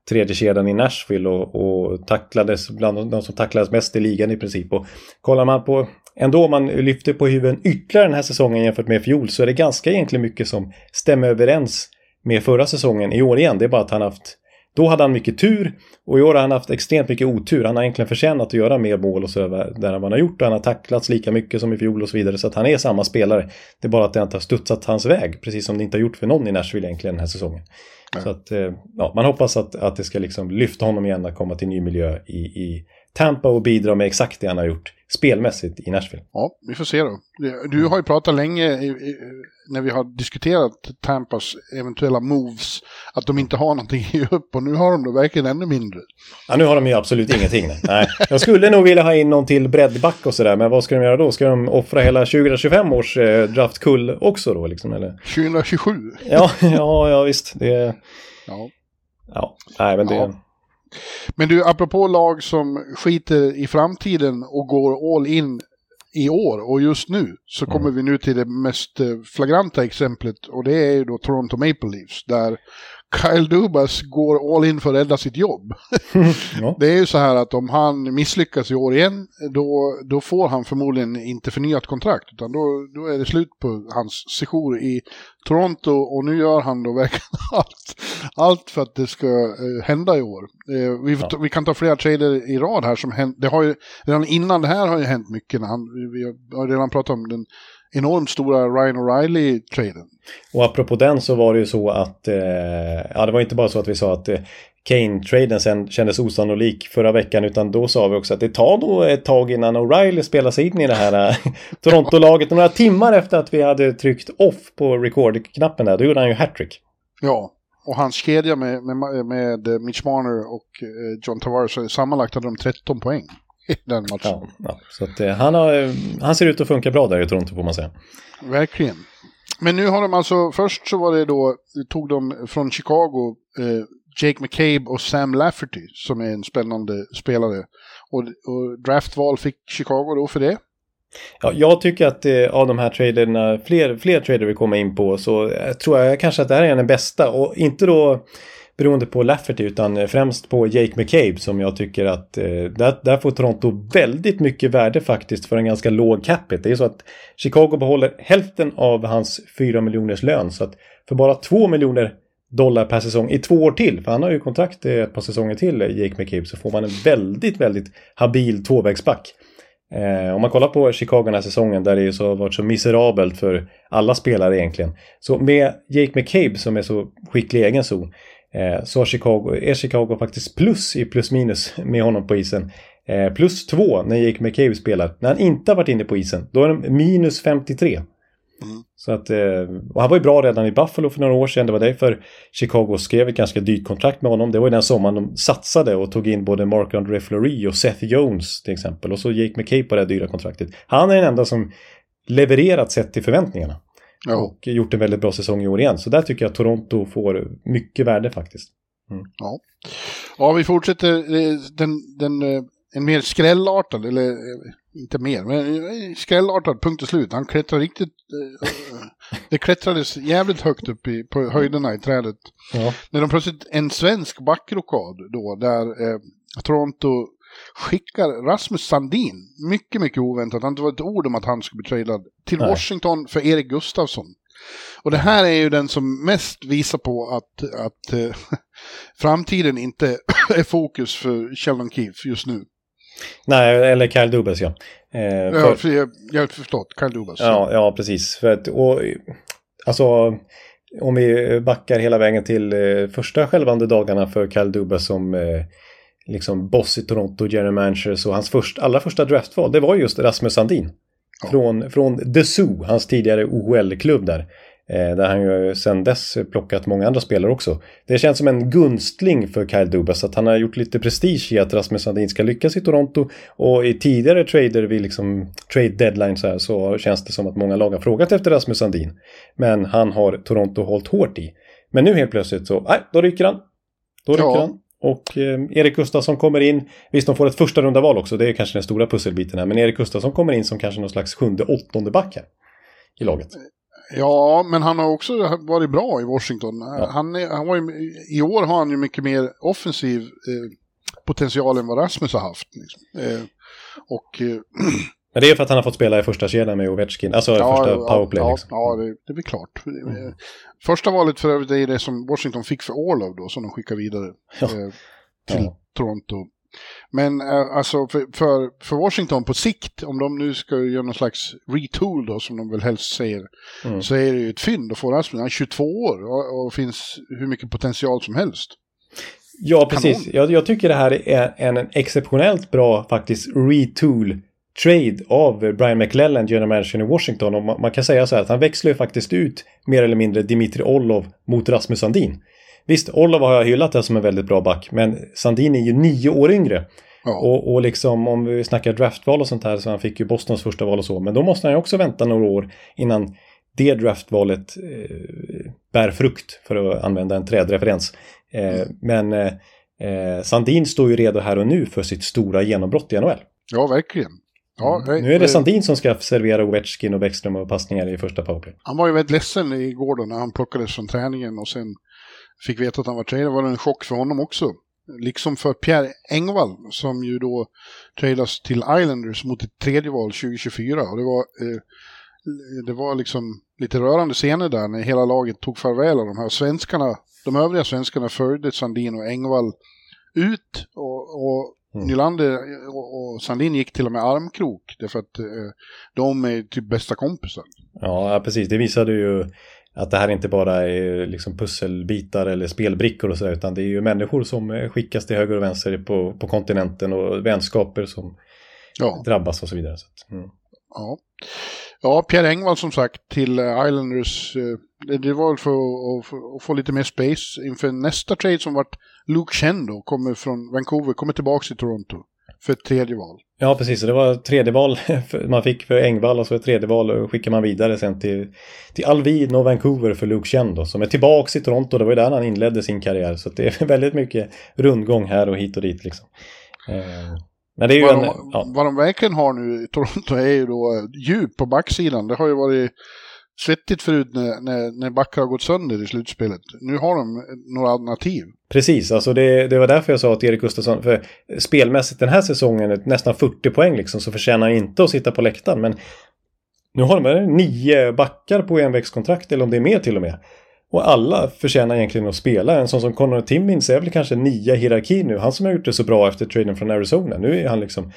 tredje kedjan i Nashville och, och tacklades bland de som tacklades mest i ligan i princip. Och kollar man på, ändå om man lyfter på huvudet ytterligare den här säsongen jämfört med fjol så är det ganska egentligen mycket som stämmer överens med förra säsongen i år igen. Det är bara att han haft då hade han mycket tur och i år har han haft extremt mycket otur. Han har egentligen förtjänat att göra mer mål och så där han har gjort. Och han har tacklats lika mycket som i fjol och så vidare. Så att han är samma spelare. Det är bara att det inte har studsat hans väg. Precis som det inte har gjort för någon i Nashville egentligen den här säsongen. Så att, eh, ja, man hoppas att, att det ska liksom lyfta honom igen att komma till ny miljö i, i Tampa och bidra med exakt det han har gjort spelmässigt i Nashville. Ja, vi får se då. Du har ju pratat länge när vi har diskuterat Tampas eventuella moves att de inte har någonting ge upp och nu har de då verkligen ännu mindre. Ja, nu har de ju absolut ingenting. Nej. Jag skulle nog vilja ha in någon till breddback och sådär, men vad ska de göra då? Ska de offra hela 2025 års eh, draftkull också då? Liksom, eller? 2027? Ja, ja, ja visst. Det... Ja. Ja, nej men det... Ja. Men du, apropå lag som skiter i framtiden och går all in i år och just nu så kommer mm. vi nu till det mest flagranta exemplet och det är ju då Toronto Maple Leafs där Kyle Dubas går all in för att rädda sitt jobb. ja. Det är ju så här att om han misslyckas i år igen, då, då får han förmodligen inte förnyat kontrakt. Utan då, då är det slut på hans sejour i Toronto och nu gör han då verkligen allt, allt för att det ska eh, hända i år. Eh, vi, ja. vi, kan ta flera trader i rad här som hänt, det har ju, redan innan det här har ju hänt mycket. Han, vi har redan pratat om den enormt stora Ryan O'Reilly-traden. Och apropå den så var det ju så att, eh, ja det var inte bara så att vi sa att eh, Kane-traden sen kändes osannolik förra veckan utan då sa vi också att det tar nog ett tag innan O'Reilly spelar sig in i det här eh, Toronto-laget. Några timmar efter att vi hade tryckt off på record-knappen där, då gjorde han ju hattrick. Ja, och hans kedja med, med, med Mitch Marner och eh, John Tavares, sammanlagt hade de 13 poäng i den matchen. Ja, ja. Så att, eh, han, har, han ser ut att funka bra där i Toronto får man säga. Verkligen. Men nu har de alltså, först så var det då, tog de från Chicago eh, Jake McCabe och Sam Lafferty som är en spännande spelare. Och, och draftval fick Chicago då för det. Ja, jag tycker att eh, av de här traderna, fler, fler trader vi kommer in på, så eh, tror jag kanske att det här är den bästa. Och inte då beroende på Lafferty utan främst på Jake McCabe som jag tycker att eh, där, där får Toronto väldigt mycket värde faktiskt för en ganska låg capita. Det är så att Chicago behåller hälften av hans 4 miljoners lön så att för bara 2 miljoner dollar per säsong i två år till, för han har ju kontrakt eh, ett par säsonger till, eh, Jake McCabe, så får man en väldigt, väldigt habil tvåvägsback. Eh, om man kollar på Chicago den här säsongen där det ju så har varit så miserabelt för alla spelare egentligen. Så med Jake McCabe som är så skicklig i egen zon Eh, så Chicago, är Chicago faktiskt plus i plus minus med honom på isen. Eh, plus två när Jake McCabe spelar. När han inte har varit inne på isen, då är de minus 53. Mm. Så att, eh, han var ju bra redan i Buffalo för några år sedan. Det var därför Chicago skrev ett ganska dyrt kontrakt med honom. Det var ju den sommaren de satsade och tog in både Mark-André Fleury och Seth Jones till exempel. Och så Jake McCabe på det dyra kontraktet. Han är den enda som levererat sett till förväntningarna. Ja. Och gjort en väldigt bra säsong i år igen. Så där tycker jag Toronto får mycket värde faktiskt. Mm. Ja. ja, vi fortsätter eh, den, den, eh, en mer skrällartad, eller eh, inte mer, men skrällartad, punkt och slut. Han klättrar riktigt, det klättrades jävligt högt upp i, på höjderna i trädet. Ja. När de plötsligt, en svensk backrokad då, där eh, Toronto skickar Rasmus Sandin, mycket, mycket oväntat, han inte var ett ord om att han skulle bli tradad, till Nej. Washington för Erik Gustafsson. Och det här är ju den som mest visar på att, att äh, framtiden inte är fokus för Sheldon Keefe just nu. Nej, eller Kyle Dubas ja. Eh, ja, för, jag, jag har förstått, Kyle Dubas. Ja, ja, precis. För att, och, alltså, om vi backar hela vägen till eh, första självande dagarna för Kyle Dubas som eh, liksom boss i Toronto, general manager, så hans först, allra första draftval, det var just Rasmus Sandin. Ja. Från, från The Zoo, hans tidigare OHL-klubb där. Eh, där han ju sedan dess plockat många andra spelare också. Det känns som en gunstling för Kyle Dubas att han har gjort lite prestige i att Rasmus Sandin ska lyckas i Toronto. Och i tidigare trader vid liksom trade deadline så, här, så känns det som att många lag har frågat efter Rasmus Sandin. Men han har Toronto hållit hårt i. Men nu helt plötsligt så, nej, då rycker han. Då rycker Ja. han. Och eh, Erik Gustafsson kommer in. Visst, de får ett första runda val också. Det är kanske den stora pusselbiten här. Men Erik Gustafsson kommer in som kanske någon slags sjunde, åttonde back här. I laget. Ja, men han har också varit bra i Washington. Han är, han var ju, I år har han ju mycket mer offensiv eh, potential än vad Rasmus har haft. Liksom. Eh, och eh, Men det är för att han har fått spela i första kedjan med Ovechkin. Alltså första powerplay. ja, liksom. ja det, det blir klart. Eh, Första valet för övrigt är det som Washington fick för Orlov då, som de skickar vidare Ja. eh, till Ja. Toronto. Men eh, alltså för, för, för Washington på sikt, om de nu ska göra någon slags retool då, som de väl helst säger, Mm. så är det ju ett fynd att få Rasmus. Han är 22 år och, och finns hur mycket potential som helst. Ja, precis. Jag, jag tycker det här är en, en exceptionellt bra faktiskt retool trade av Brian McLellan, general manager i Washington. Och man, man kan säga så här att han växlar ju faktiskt ut mer eller mindre Dimitri Orlov mot Rasmus Sandin. Visst, Orlov har jag hyllat som en väldigt bra back, men Sandin är ju nio år yngre. Ja. Och, och liksom om vi snackar draftval och sånt här så han fick ju Bostons första val och så. Men då måste han ju också vänta några år innan det draftvalet eh, bär frukt för att använda en trädreferens. Eh, men eh, eh, Sandin står ju redo här och nu för sitt stora genombrott i NHL. ja, verkligen. Ja. Nu är det Sandin som ska servera Ovechkin och Bäckström och passningar i första powerplay. Han var ju väldigt ledsen igår då när han plockades från träningen och sen fick veta att han var. Det var en chock för honom också. Liksom för Pierre Engvall som ju då tradas till Islanders mot ett tredje val 2024. Och det var, eh, det var liksom lite rörande scener där när hela laget tog farväl av de här svenskarna. De övriga svenskarna följde Sandin och Engvall ut och, och Mm. Nylander och, Sandin gick till och med armkrok därför att eh, de är typ bästa kompisar. Ja, precis. Det visade ju att det här inte bara är liksom pusselbitar eller spelbrickor och sådär, utan det är ju människor som eh, skickas till höger och vänster på, på kontinenten och vänskaper som Ja. drabbas och så vidare. Så att, mm. Ja ja, Pierre Engvall som sagt till eh, Islanders. Eh, det, var för att, för att få lite mer space inför nästa trade som vart Luke Chen då, kommer från Vancouver, kommer tillbaka till Toronto för ett tredje val. Ja, precis. Så det var tredje val man fick för Engvall och så ett tredje val och skickar man vidare sen till, till Alvin och Vancouver för Luke Chen då, som är tillbaka i Toronto. Det var ju där han inledde sin karriär. Så det är väldigt mycket rundgång här och hit och dit liksom. Eh, men det är ju Vad en... de, Ja, vad de verkligen har nu i Toronto är ju då eh, djup på backsidan. Det har ju varit svettigt förut när, när, när backar har gått sönder i slutspelet. Nu har de eh, några alternativ. Precis, alltså det, det var därför jag sa att Erik Gustafsson, för spelmässigt den här säsongen, nästan 40 poäng liksom, så förtjänar han inte att sitta på läktaren. Men nu har de nio backar på envägskontrakt, eller om det är mer till och med. Och alla förtjänar egentligen att spela. En sån som Connor Timmins är väl kanske nia i hierarkin nu. Han som har gjort det så bra efter traden från Arizona. Nu är han liksom...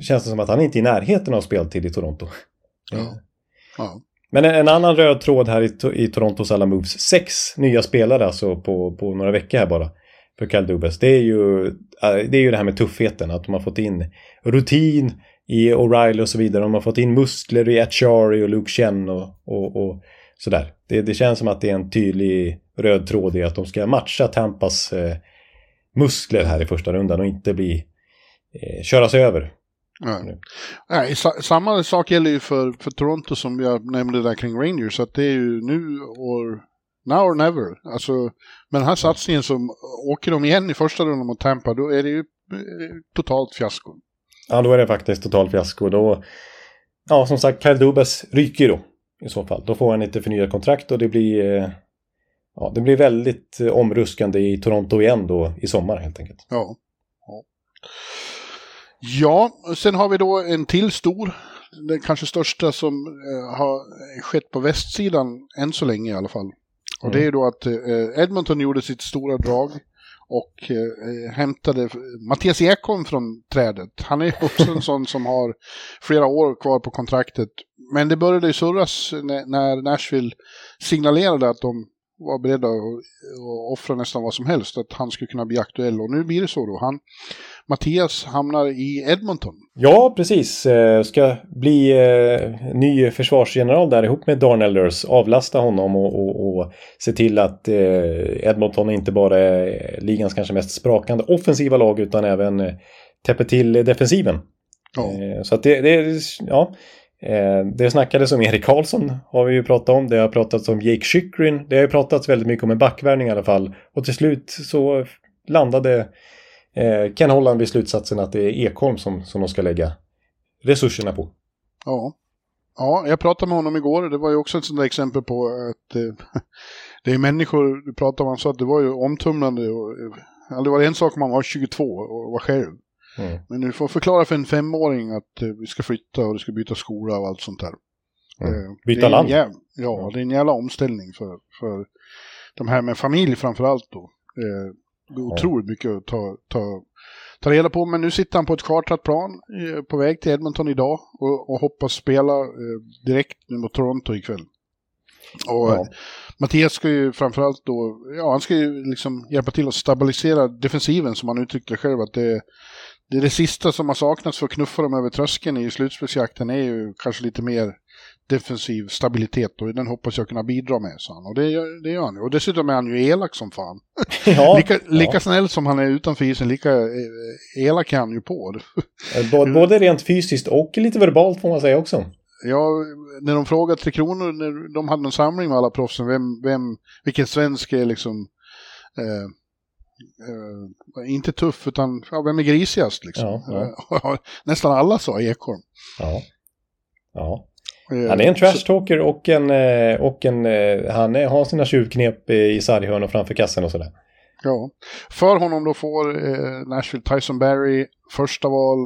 Känns det som att han inte är i närheten av speltid i Toronto. Ja. Ja. Men en, en annan röd tråd här i, i Torontos alla moves. Sex nya spelare alltså på, på några veckor här bara. För Kyle Dubas. Det är, ju, äh, det är ju det här med tuffheten. Att de har fått in rutin i O'Reilly och så vidare. De har fått in muskler i Achari och Luke Chen och, och, och sådär. Det, det känns som att det är en tydlig röd tråd i att de ska matcha Tampas eh, muskler här i första rundan och inte bli eh, köras över. Nej. Nej, sa, samma sak gäller ju för, för Toronto som jag nämnde där kring Rangers. Att det är ju nu or now or never. Alltså, med den här satsningen som åker de igen i första rundan mot Tampa, då är det ju eh, totalt fiasko. Ja, då är det faktiskt total fiasko. Då, ja, som sagt, Kyle Dubas ryker då i så fall. Då får han inte förnyat kontrakt och det blir, eh, ja, det blir väldigt eh, omruskande i Toronto igen då i sommar helt enkelt. Ja. Ja, sen har vi då en till stor, den kanske största som eh, har skett på västsidan än så länge i alla fall. Och Mm. det är då att Edmonton gjorde sitt stora drag och eh, hämtade Mattias Ekholm från trädet. Han är också en sån som har flera år kvar på kontraktet. Men det började ju surras när, Nashville signalerade att de var beredda att, offra nästan vad som helst, att han skulle kunna bli aktuell. Och nu blir det så då. Han, Mattias hamnar i Edmonton. Ja, precis. Eh, Ska bli eh, ny försvarsgeneral där ihop med Darnell Nurse. Avlasta honom och, och, och se till att eh, Edmonton inte bara är ligans kanske mest sprakande offensiva lag utan även eh, täpper till defensiven. Ja. Så att det, det ja, Eh, det snackades om Erik Karlsson har vi ju pratat om. Det har pratats om Jake Schickrin, Det har ju pratats väldigt mycket om en backvärvning i alla fall. Och till slut så landade eh, Ken Holland vid slutsatsen att det är Ekholm som, som de ska lägga resurserna på. Ja. Ja, jag pratade med honom igår. Det var ju också ett sånt där exempel på att eh, det är människor, du pratade om, han sa att det var ju omtumlande. Och, eh, det var en sak om man var 22 och var själv. Mm. Men du får förklara för en femåring att eh, vi ska flytta och du ska byta skola och allt sånt där. Mm. Eh, byta land? Jävla, ja, det är en jävla omställning för, för de här med familj framför allt då. Eh, det är otroligt mycket att ta, ta, ta reda på. Men nu sitter han på ett chartrat plan på väg till Edmonton idag och, och hoppas spela direkt nu mot Toronto ikväll. Och ja. Mattias ska ju framförallt då, ja han ska ju liksom hjälpa till att stabilisera defensiven som han uttryckte själv att det, det är det sista som har saknats för att knuffa dem över tröskeln i slutspelsjakten är ju kanske lite mer defensiv stabilitet och den hoppas jag kunna bidra med, sa han. Och det gör, det gör han ju. Och dessutom är han ju elak som fan. Ja, lika, lika ja. snäll som han är utanför isen, lika eh, elak är han ju på. både, både rent fysiskt och lite verbalt får man säga också. Ja, när de frågade Tre Kronor, när de hade en samling med alla proffsen, vem, vem, vilken svensk är liksom eh, Uh, inte tuff, utan ja, vem är grisigast liksom? Ja, ja. Nästan alla sa Ekholm. Ja. ja. Uh, han är en trash-talker och en, och en han är, har sina tjuvknep i sarghörn och framför kassen och sådär. Ja. För honom då får eh, Nashville Tyson Barry första val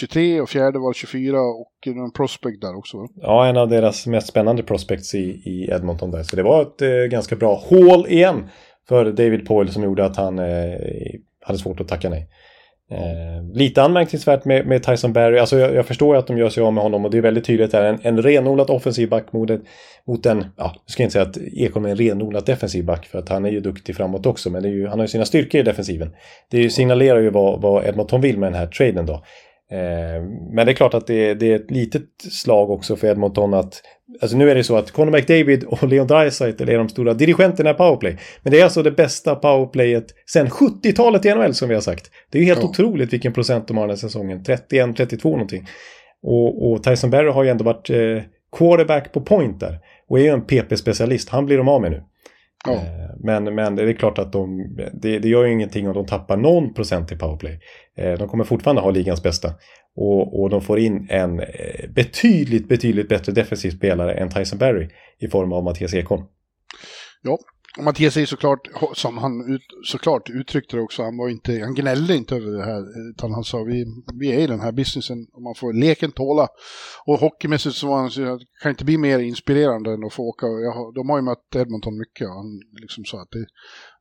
23 och fjärde val 24 och en prospect där också. Ja, en av deras mest spännande prospects i, i Edmonton där. Så det var ett eh, ganska bra hål igen för David Poyle som gjorde att han eh, hade svårt att tacka nej. Eh, lite anmärkningsvärt med, med Tyson Barry, alltså jag, jag, förstår ju att de gör sig av med honom och det är väldigt tydligt här. En, en renodlat offensiv back mot, mot en, ja, jag ska inte säga att Ekholm är en renodlat defensiv back för att han är ju duktig framåt också men det är ju, han har ju sina styrkor i defensiven. Det signalerar ju vad, vad Edmonton vill med den här traden då. Eh, men det är klart att det, det, är ett litet slag också för Edmonton att Alltså nu är det så att Conor McDavid och Leon Draisaitl är de stora dirigenterna i powerplay. Men det är alltså det bästa powerplayet sen 70-talet i NHL som vi har sagt. Det är ju helt ja. otroligt vilken procent de har den här säsongen. 31, 32 någonting. Och, och Tyson Barry har ju ändå varit eh, quarterback på point där. Och är ju en PP-specialist. Han blir de av med nu. Ja. Eh, men, men det är klart att de, det, det gör ju ingenting om de tappar någon procent i powerplay. Eh, de kommer fortfarande ha ligans bästa. Och, och de får in en eh, betydligt, betydligt bättre defensiv spelare än Tyson Berry i form av Mattias Ekholm. Ja, och Mattias är såklart, som han ut, såklart uttryckte det också, han, var inte, han gnällde inte över det här, utan han sa vi, vi är i den här businessen och man får leken tåla. Och hockeymässigt så var han, det kan inte bli mer inspirerande än att få åka, jag, de har ju mött Edmonton mycket, han liksom sa att det,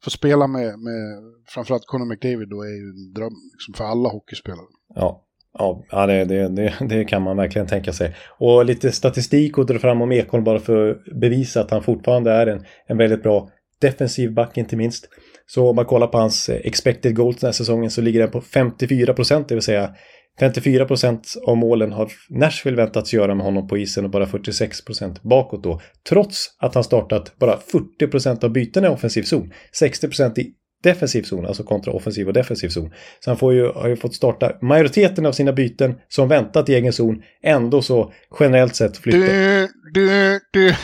få spela med, med framförallt Conor McDavid då är ju en dröm liksom, för alla hockeyspelare. Ja, Ja, det, det, det, det, kan man verkligen tänka sig. Och lite statistik att dra fram om Ekholm bara för att bevisa att han fortfarande är en, en väldigt bra defensiv back inte minst. Så om man kollar på hans eh, expected goals den här säsongen så ligger den på 54 procent, det vill säga 54 procent av målen har Nashville väntats göra med honom på isen och bara 46 procent bakåt då. Trots att han startat bara 40 procent av bytena i offensiv zon. 60 procent i defensiv zon, alltså kontra offensiv och defensiv zon. Så han får ju, har ju fått starta majoriteten av sina byten som väntat i egen zon, ändå så generellt sett flyttar. Du, du, du.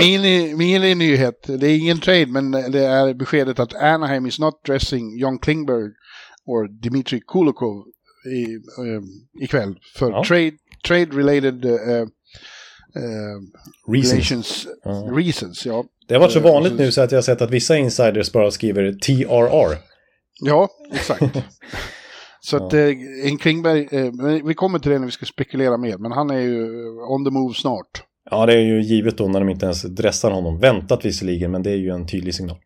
Mini, mini nyhet, det är ingen trade men det är beskedet att Anaheim is not dressing John Klingberg och Dmitri Kulikov i, uh, ikväll för ja. trade, trade related uh, Uh, reasons. Relations, uh. reasons ja. Det har varit så eh, vanligt nu så att jag har sett att vissa insiders bara skriver TRR. Ja, exakt. så att eh, en Klingberg, eh, vi kommer till det när vi ska spekulera mer, men han är ju on the move snart. Ja, det är ju givet då när de inte ens dressar honom. Väntat visserligen, men det är ju en tydlig signal.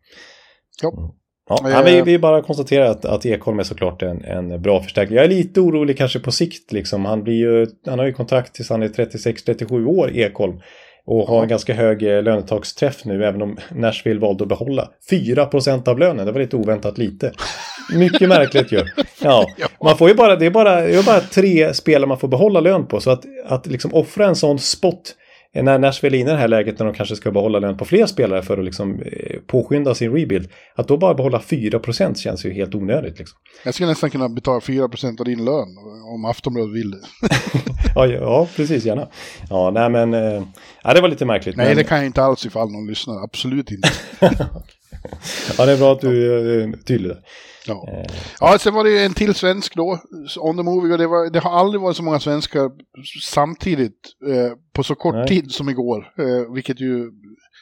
Ja. Ja, eh, vi, vi bara konstaterar att, att Ekholm är såklart en, en bra förstärkning. Jag är lite orolig kanske på sikt. Liksom. Han, blir ju, han har ju kontrakt tills han är 36-37 år, Ekholm. Och har en ganska hög eh, lönetaksträff nu, även om Nashville valde att behålla 4% av lönen. Det var lite oväntat lite. Mycket märkligt ju. Ja, man får ju bara, det är bara, det är bara tre spelare man får behålla lön på. Så att, att liksom offra en sån spot när Nashville är inne i det här läget när de kanske ska behålla lön på fler spelare för att liksom påskynda sin rebuild. Att då bara behålla 4% känns ju helt onödigt. Liksom. Jag skulle nästan kunna betala 4% av din lön om Aftonbladet vill det. ja, ja, precis, gärna. Ja, nej men, äh, ja, det var lite märkligt. Nej, men... det kan jag inte alls ifall någon lyssnar, absolut inte. ja, det är bra att du är tydlig där. Ja. ja, sen var det en till svensk då, On the Movie, och det, var, det har aldrig varit så många svenskar samtidigt eh, på så kort Nej. tid som igår, eh, vilket ju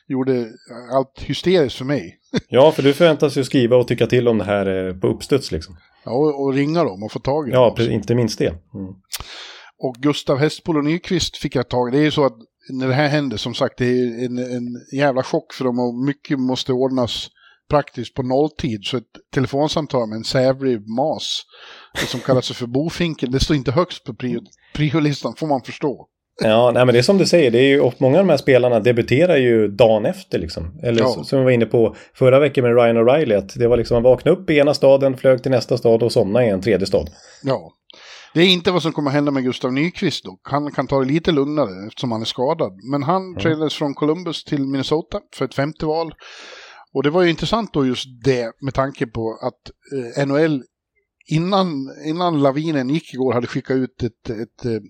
gjorde allt hysteriskt för mig. ja, för du förväntas ju skriva och tycka till om det här eh, på uppstuds liksom. Ja, och, och ringa dem och få tag i dem. Ja, inte minst det. Mm. Och Gustav Hästpol och Nyqvist fick jag tag i. Det är ju så att när det här händer, som sagt, det är en, en jävla chock för dem och mycket måste ordnas praktiskt på nolltid. Så ett telefonsamtal med en sävlig mas som kallar sig för bofinken, det står inte högst på priolistan, får man förstå. Ja, nej, men det är som du säger, det är ju, och många av de här spelarna debuterar ju dagen efter liksom. Eller ja. som vi var inne på förra veckan med Ryan O'Reilly, att det var liksom, man vaknade upp i ena staden, flög till nästa stad och somnade i en tredje stad. Ja. Det är inte vad som kommer hända med Gustav Nyqvist dock. Han kan ta det lite lugnare eftersom han är skadad. Men han mm. från Columbus till Minnesota för ett femte val. Och det var ju intressant då just det med tanke på att eh, NHL innan, innan lavinen gick igår hade skickat ut ett, ett, ett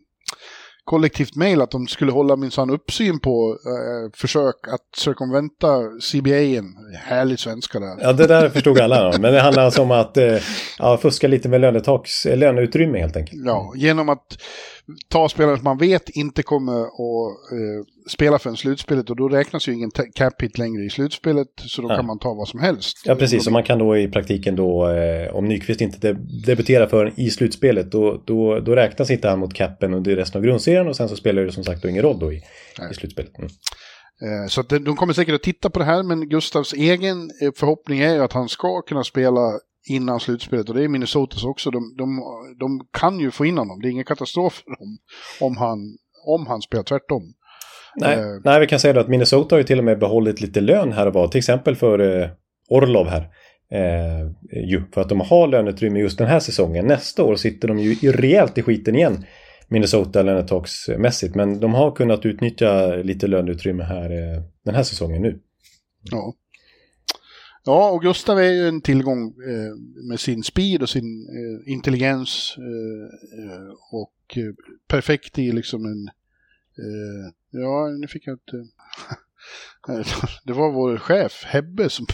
kollektivt mejl att de skulle hålla minsann uppsyn på eh, försök att cirkumventa CBA. Härlig svenska där. Ja, det där förstod alla. men det handlar alltså om att eh, ja, fuska lite med lönetaks, eh, löneutrymme helt enkelt. Ja, genom att ta spelare som man vet inte kommer att eh, spela förrän slutspelet och då räknas ju ingen cap hit längre i slutspelet så då ja. kan man ta vad som helst. Ja precis, och man kan då i praktiken då eh, om Nyqvist inte debuterar förrän i slutspelet då, då, då räknas inte han mot capen under resten av grundserien och sen så spelar det som sagt då ingen roll då i, i slutspelet. Mm. Eh, så att de kommer säkert att titta på det här men Gustavs egen eh, förhoppning är ju att han ska kunna spela innan slutspelet och det är Minnesotas också. De, de, de kan ju få in honom, det är ingen katastrof för dem om han, om han spelar tvärtom. Nej, uh, nej, vi kan säga då att Minnesota har ju till och med behållit lite lön här och var. Till exempel för eh, Orlov här. Eh, ju, för att de har löneutrymme just den här säsongen. Nästa år sitter de ju rejält i skiten igen. Minnesota lönetagsmässigt. Men de har kunnat utnyttja lite löneutrymme här eh, den här säsongen nu. Ja. Ja, och Gustav är ju en tillgång eh, med sin speed och sin eh, intelligens eh, eh och eh, perfekt i liksom en... Eh, ja, nu fick jag inte... det var vår chef, Hebbe, som,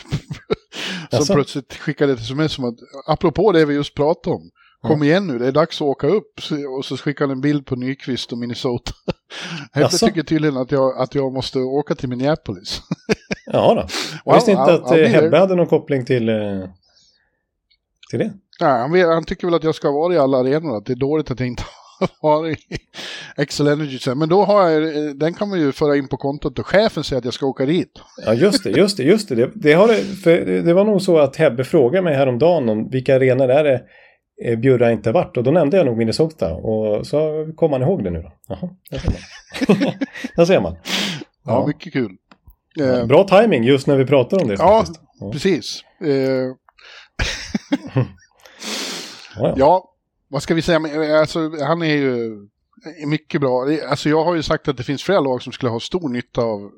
som plötsligt skickade ett sms som att, apropå det vi just pratade om, Kom igen nu, det är dags att åka upp. Och så skickar han en bild på Nyqvist och Minnesota. Hebbe tycker tydligen att jag, att jag måste åka till Minneapolis. ja då. Jag visste inte att eh, Hebbe hade någon koppling till, eh, till det. Nej, han, han, tycker väl att jag ska vara i alla arenor, att det är dåligt att jag inte har i Excel Energy. Men då har jag, eh, den kan man ju föra in på kontot och chefen säger att jag ska åka dit. Ja, just det, just det, just det. Det, det, har, det var nog så att Hebbe frågade mig häromdagen om vilka arenor är det Eh, Bjurra inte varit och då nämnde jag nog Minnesota och så kom man ihåg det nu då. Jaha, där ser man. där ser man. Ja, ja mycket kul. Ja, bra timing just när vi pratar om det. Ja, ja. precis. Eh... ja, ja, vad ska vi säga? Alltså, han är ju mycket bra. Alltså, jag har ju sagt att det finns flera lag som skulle ha stor nytta av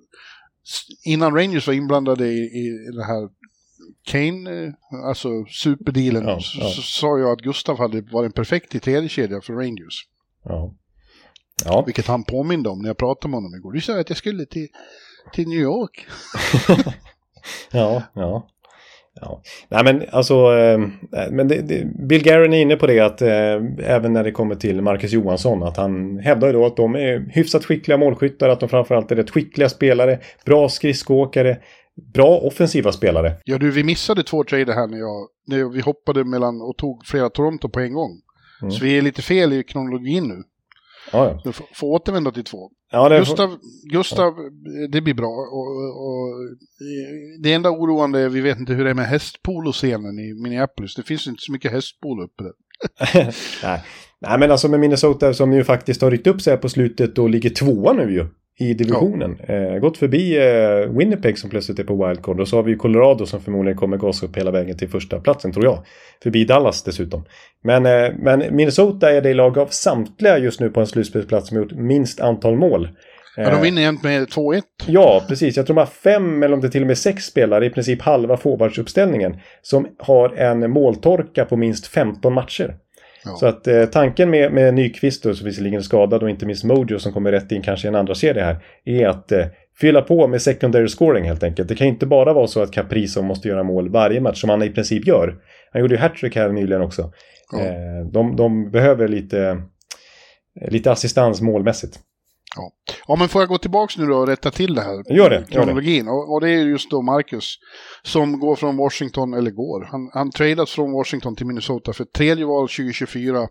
Innan Rangers var inblandade i, i det här Kane, eh, alltså superdealen, ja, ja. så sa jag att Gustav hade varit en perfekt i tredje kedja för Rangers. Ja. ja. Vilket han påminde om när jag pratade med honom igår. Du sa att jag skulle till, till New York. ja, ja. Ja. Nej men alltså, eh, men det, det, Bill Guerin är inne på det att eh, även när det kommer till Marcus Johansson att han hävdar ju då att de är hyfsat skickliga målskyttar, att de framförallt är rätt skickliga spelare, bra skridskoåkare, bra offensiva spelare. Ja du, vi missade två trader här när, jag, när vi hoppade mellan och tog flera Toronto på en gång. Mm. Så vi är lite fel i kronologin nu. Ja, ja. Får, får återvända till två. Ja, det Gustav, får... Gustav ja. det blir bra. Och, och, det enda oroande är vi vet inte hur det är med hästpoloscenen i Minneapolis. Det finns inte så mycket hästpolo uppe där. Nej. Nej, men alltså med Minnesota som ju faktiskt har ryckt upp sig här på slutet och ligger tvåa nu ju i divisionen. Ja. Eh, gått förbi eh, Winnipeg som plötsligt är på wildcard. Och så har vi Colorado som förmodligen kommer gasa upp hela vägen till första platsen tror jag. Förbi Dallas dessutom. Men, eh, men Minnesota är det lag av samtliga just nu på en slutspelsplats som gjort minst antal mål. Ja, de vinner jämt med 2-1. Ja, precis. Jag tror de har fem eller om det till och med sex spelare, i princip halva forwardsuppställningen, som har en måltorka på minst 15 matcher. Ja. Så att eh, tanken med, med Nyqvist, då, som visserligen är skadad och inte minst Mojo som kommer rätt in kanske i en andra serie här, är att eh, fylla på med secondary scoring helt enkelt. Det kan inte bara vara så att Caprizo måste göra mål varje match som han i princip gör. Han gjorde ju hattrick här nyligen också. Ja. Eh, de, de behöver lite, lite assistans målmässigt. Ja. ja, men får jag gå tillbaka nu då och rätta till det här? Gör det. Kronologin. Och, och, det är just då Marcus som går från Washington, eller går, han, han tradas från Washington till Minnesota för tredje val 2024.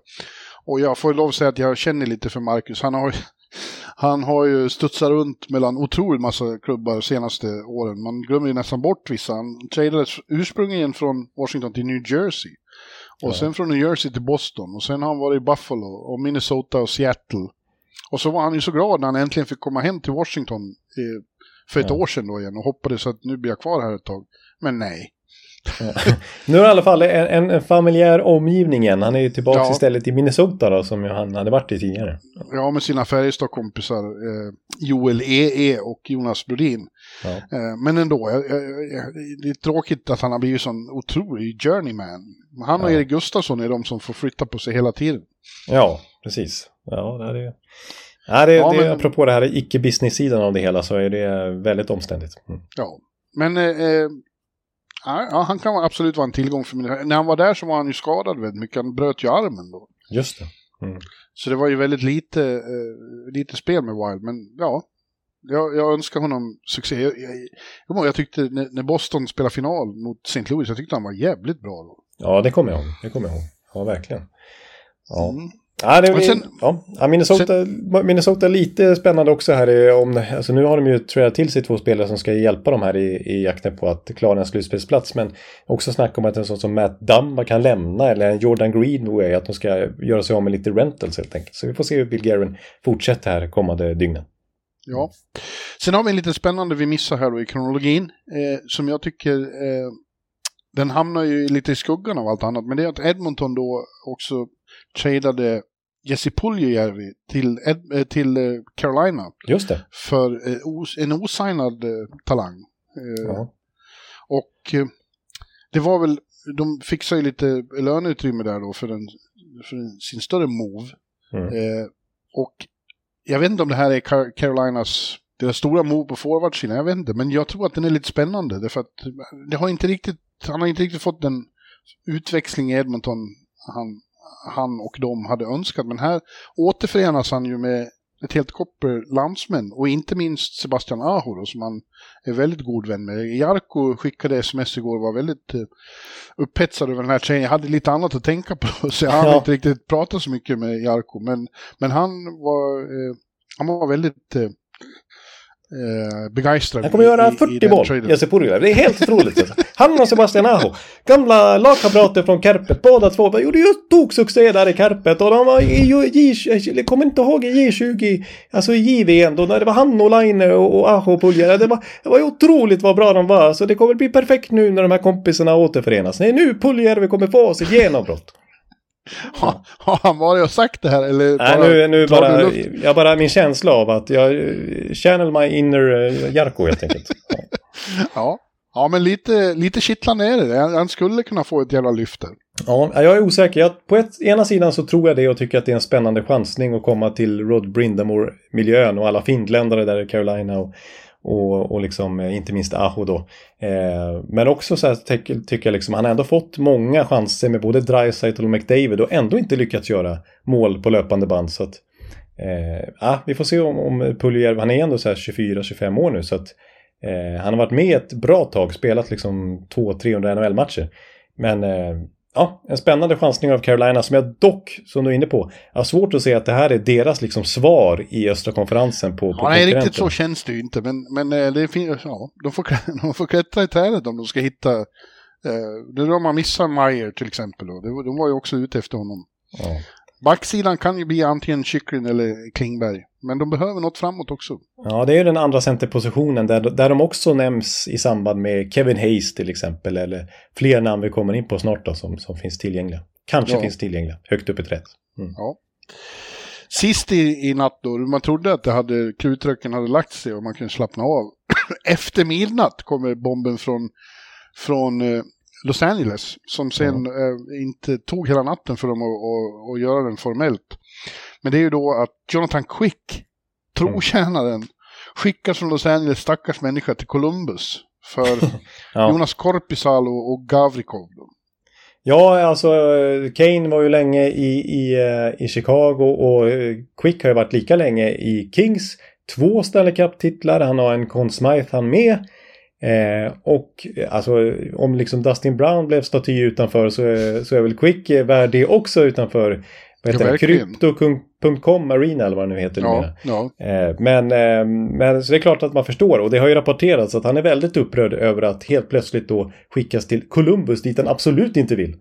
Och jag får lov att säga att jag känner lite för Marcus. Han har, han har ju studsat runt mellan otroligt massa klubbar de senaste åren. Man glömmer ju nästan bort vissa. Han tradades ursprungligen från Washington till New Jersey. Och ja. sen från New Jersey till Boston. Och sen har han varit i Buffalo och Minnesota och Seattle. Och så var han ju så glad när han äntligen fick komma hem till Washington eh, för ett ja. år sedan då igen och hoppades att nu blir jag kvar här ett tag. Men nej. Ja. Nu är i alla fall en, en familjär omgivning igen. Han är ju tillbaka ja. istället i Minnesota då, som han hade varit i tidigare. Ja, med sina Färjestad-kompisar eh, Joel E.E. E och Jonas Brodin. Ja. Eh, men ändå, jag, jag, det är tråkigt att han har blivit sån otrolig journeyman. Han och Erik Gustafsson är de som får flytta på sig hela tiden. Ja, precis. Ja, det är. Ja, det, ja, det, men... Apropå det här icke-business-sidan av det hela så är det väldigt omständigt. Mm. Ja, men eh, eh ja, han kan absolut vara en tillgång för mig. När han var där så var han ju skadad väldigt mycket. Han bröt ju armen då. Just det. Mm. Så det var ju väldigt lite, eh, lite spel med Wild. Men ja, jag, jag önskar honom succé. Jag, jag, jag tyckte när, när, Boston spelade final mot St. Louis, jag tyckte han var jävligt bra då. Ja, det kommer jag ihåg. Det kommer jag ihåg. Ja, verkligen. Ja. Mm. Ja, det, vi, sen, ja. Minnesota, sen, Minnesota är lite spännande också här. Om, alltså nu har de ju tradat till sig två spelare som ska hjälpa dem här i, i jakten på att klara en slutspelsplats. Men också snacka om att en sån som Matt Dumba kan lämna eller en Jordan Greenway att de ska göra sig av med lite rentals helt enkelt. Så vi får se hur Bill Guerin fortsätter här kommande dygnen. Ja. Sen har vi en lite spännande vi missar här då i kronologin. Eh, som jag tycker eh, den hamnar ju lite i skuggan av allt annat. Men det är att Edmonton då också tradade Jesse Puljujärvi till, eh, till eh, Carolina. Just det. För eh, en osignad talang. Ja. Och det var väl, de fixade ju lite löneutrymme där då för, en, för sin större move. Mm. och jag vet inte om det här är Carolinas deras stora move på forwardsidan, jag vet inte, men jag tror att den är lite spännande därför att det har inte riktigt, han har inte riktigt fått den utväxling i Edmonton han han och de hade önskat. Men här återförenas han ju med ett helt koppel landsmän och inte minst Sebastian Aho då, som han är väldigt god vän med. Jarko skickade sms igår och var väldigt uh, upphetsad över den här tjejen. Jag hade lite annat att tänka på så jag hann inte riktigt prata så mycket med Jarko. Men, men han, var, uh, han var väldigt uh, eh, begeistrad. Han kommer göra 40 mål, Jesse Purila. Det är helt otroligt. Alltså. Han och Sebastian Aho, gamla lagkamrater från Kärpet, båda två gjorde ju toksuccé där i Kärpet. Och de var i J... Jag kommer inte ihåg i J20, alltså i JVM då, när det var han och Laine och, och Aho och Pulja. Det var, det var otroligt vad bra de var. Så det kommer bli perfekt nu när de här kompisarna återförenas. Nej, nu Puljärvi kommer få sitt genombrott. Har, har han varit och sagt det här eller? Nej, nu, nu bara, jag bara min känsla av att jag channel my inner uh, Jarko helt enkelt. ja. ja, men lite, lite kittlande är det. Han skulle kunna få ett jävla lyfte. Ja, jag är osäker. Jag, på ett, ena sidan så tror jag det och tycker att det är en spännande chansning att komma till Rod Brindamore-miljön och alla finländare där i Carolina och och, och liksom, eh, inte minst Aho då. Eh, men också så här tycker, tycker jag liksom han har ändå fått många chanser med både Dreisaitl och McDavid och ändå inte lyckats göra mål på löpande band. Så att, eh, ah, vi får se om, om Puljärv, han är ändå så här 24-25 år nu så att eh, han har varit med ett bra tag, spelat liksom 200-300 NHL-matcher. Men eh, ja, en spännande chansning av Carolina som jag dock, som du är inne på, har svårt att se att det här är deras liksom svar i östra konferensen på, på ja, Nej, riktigt så känns det ju inte, men, men eh, det finns, ja, de får, de får klättra i trädet om de ska hitta, eh, det är då man missar Meyer till exempel, då. de var ju också ute efter honom. Ja. Backsidan kan ju bli antingen Chychrun eller Klingberg. Men de behöver något framåt också. Ja, det är ju den andra centerpositionen där, där de också nämns i samband med Kevin Hayes till exempel. Eller fler namn vi kommer in på snart då som, som finns tillgängliga. Kanske ja. finns tillgängliga, högt upp i trädet. Mm. Ja. sist i, i natt då, man trodde att det hade, krutröken hade lagt sig och man kunde slappna av. Efter midnatt kommer bomben från, från eh, Los Angeles som sen eh, inte tog hela natten för dem att, göra den formellt. Men det är ju då att Jonathan Quick, trotjänaren, skickas från Los Angeles, stackars människa, till Columbus för Ja. Jonas Korpisalo och Gavrikov. Ja, alltså Kane var ju länge i, i, eh, i Chicago och eh, Quick har ju varit lika länge i Kings. Två Stanley Cup-titlar, han har en Conn Smythe han med. Eh, och eh, alltså om liksom Dustin Brown blev staty utanför så, är- så är väl Quick eh, värd det också utanför. Krypto.com Arena eller vad det nu heter. Ja, ja. Eh, Men, eh, men så det är klart att man förstår och det har ju rapporterats att han är väldigt upprörd över att helt plötsligt då skickas till Columbus dit han absolut inte vill.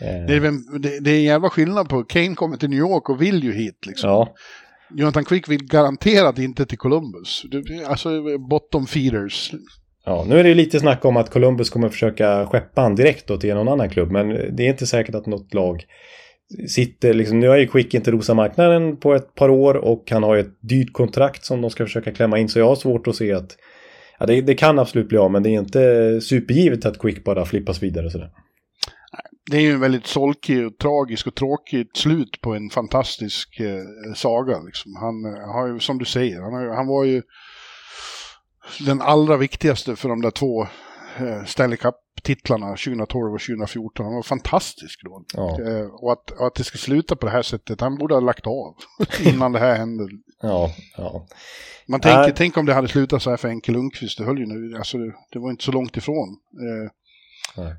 Eh, Det, är, det, det är en jävla skillnad på, Kane kommer till New York och vill ju hit liksom. Ja, Jonathan Quick vill garanterat inte till Columbus. Alltså bottom feeders ja, nu är det ju lite snack om att Columbus kommer försöka skeppa han direkt då till någon annan klubb men det är inte säkert att något lag sitter liksom, nu har ju Quick inte rosat marknaden på ett par år och han har ju ett dyrt kontrakt som de ska försöka klämma in så jag har svårt att se att Ja, det, det kan absolut bli av men det är inte supergivet att Quick bara flippas vidare sådär. Det är ju en väldigt solkig och tragisk och tråkigt slut på en fantastisk eh, saga. Liksom. Han eh, har ju, som du säger, han, har, han var ju den allra viktigaste för de där två eh, Stanley Cup-titlarna 2012 och 2014. Han var fantastisk då. Ja. Eh, och, att, och att det ska sluta på det här sättet, han borde ha lagt av innan det här hände. Ja, ja. Man tänker, Nej. tänk om det hade slutat så här för Enkel Lundqvist, det höll ju nu, alltså det, det var inte så långt ifrån. Eh, eh,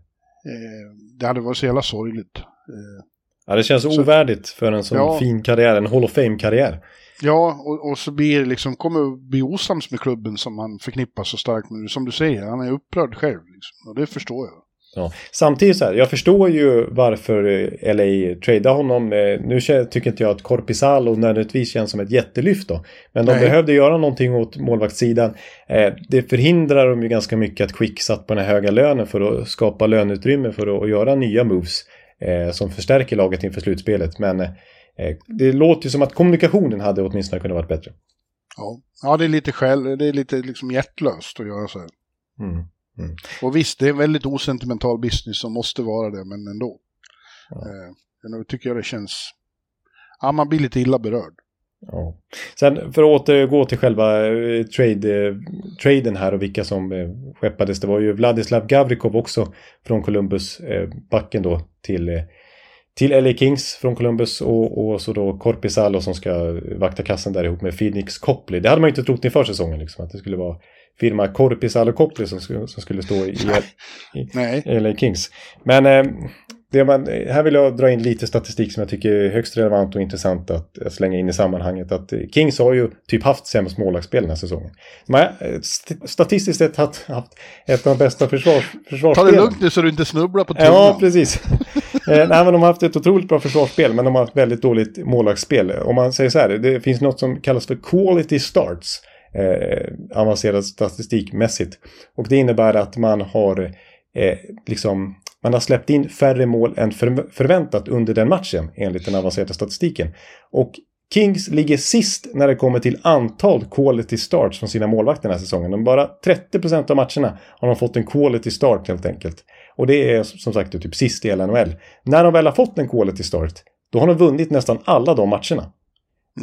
det hade varit så jävla sorgligt. Eh, Ja, det känns Så- ovärdigt för en sån Ja. fin karriär, en Hall of Fame-karriär. Ja, och, och så blir det liksom, kommer bli osams med klubben som han förknippar så starkt med. Som du säger, han är upprörd själv. Liksom, och det förstår jag. Ja. Samtidigt så här, jag förstår ju varför eh, LA tradar honom. Eh, Nu tycker inte jag att Korpisalo nödvändigtvis känns som ett jättelyft då. Men de Nej. behövde göra någonting åt målvaktssidan. Eh, Det förhindrar dem ju ganska mycket att Quick satt på den här höga lönen för att skapa löneutrymme för att, göra nya moves som förstärker laget inför slutspelet. Men det låter ju som att kommunikationen hade åtminstone kunnat varit bättre. Ja, ja det är lite själv, det är lite liksom hjärtlöst att göra så här. Mm. Och visst, det är en väldigt osentimental business som måste vara det, men ändå. Ja. Eh, nu tycker jag det känns... Ja, man blir lite illa berörd. Ja. Sen för att återgå till själva eh, trade, eh, traden här och vilka som eh, skeppades. Det var ju Vladislav Gavrikov också från Columbus, eh, backen då till, eh, till LA Kings från Columbus och, och så då Korpisalo som ska vakta kassen där ihop med Phoenix Copley. Det hade man ju inte trott inför säsongen liksom att det skulle vara firma Korpisalo Copley som, som skulle stå i, i, i LA Kings. Men eh, det man, här vill jag dra in lite statistik som jag tycker är högst relevant och intressant att, att slänga in i sammanhanget. Att eh, Kings har ju typ haft sämst målvaktsspel den här säsongen. De har eh, st- statistiskt sett haft, haft ett av de bästa försvars, ta försvarsspelen. det lugnt nu så du inte snubblar på tungan. Ja, precis. eh, nej, men de har haft ett otroligt bra försvarsspel, men de har haft väldigt dåligt målvaktsspel. Om man säger så här, det finns något som kallas för quality starts, eh, avancerad statistikmässigt. Och det innebär att man har eh, liksom man har släppt in färre mål än för, förväntat under den matchen enligt den avancerade statistiken. Och Kings ligger sist när det kommer till antal quality starts från sina målvakter den här säsongen. De bara 30% av matcherna har de fått en quality start helt enkelt. Och det är som sagt typ sist i LNHL. När de väl har fått en quality start, då har de vunnit nästan alla de matcherna.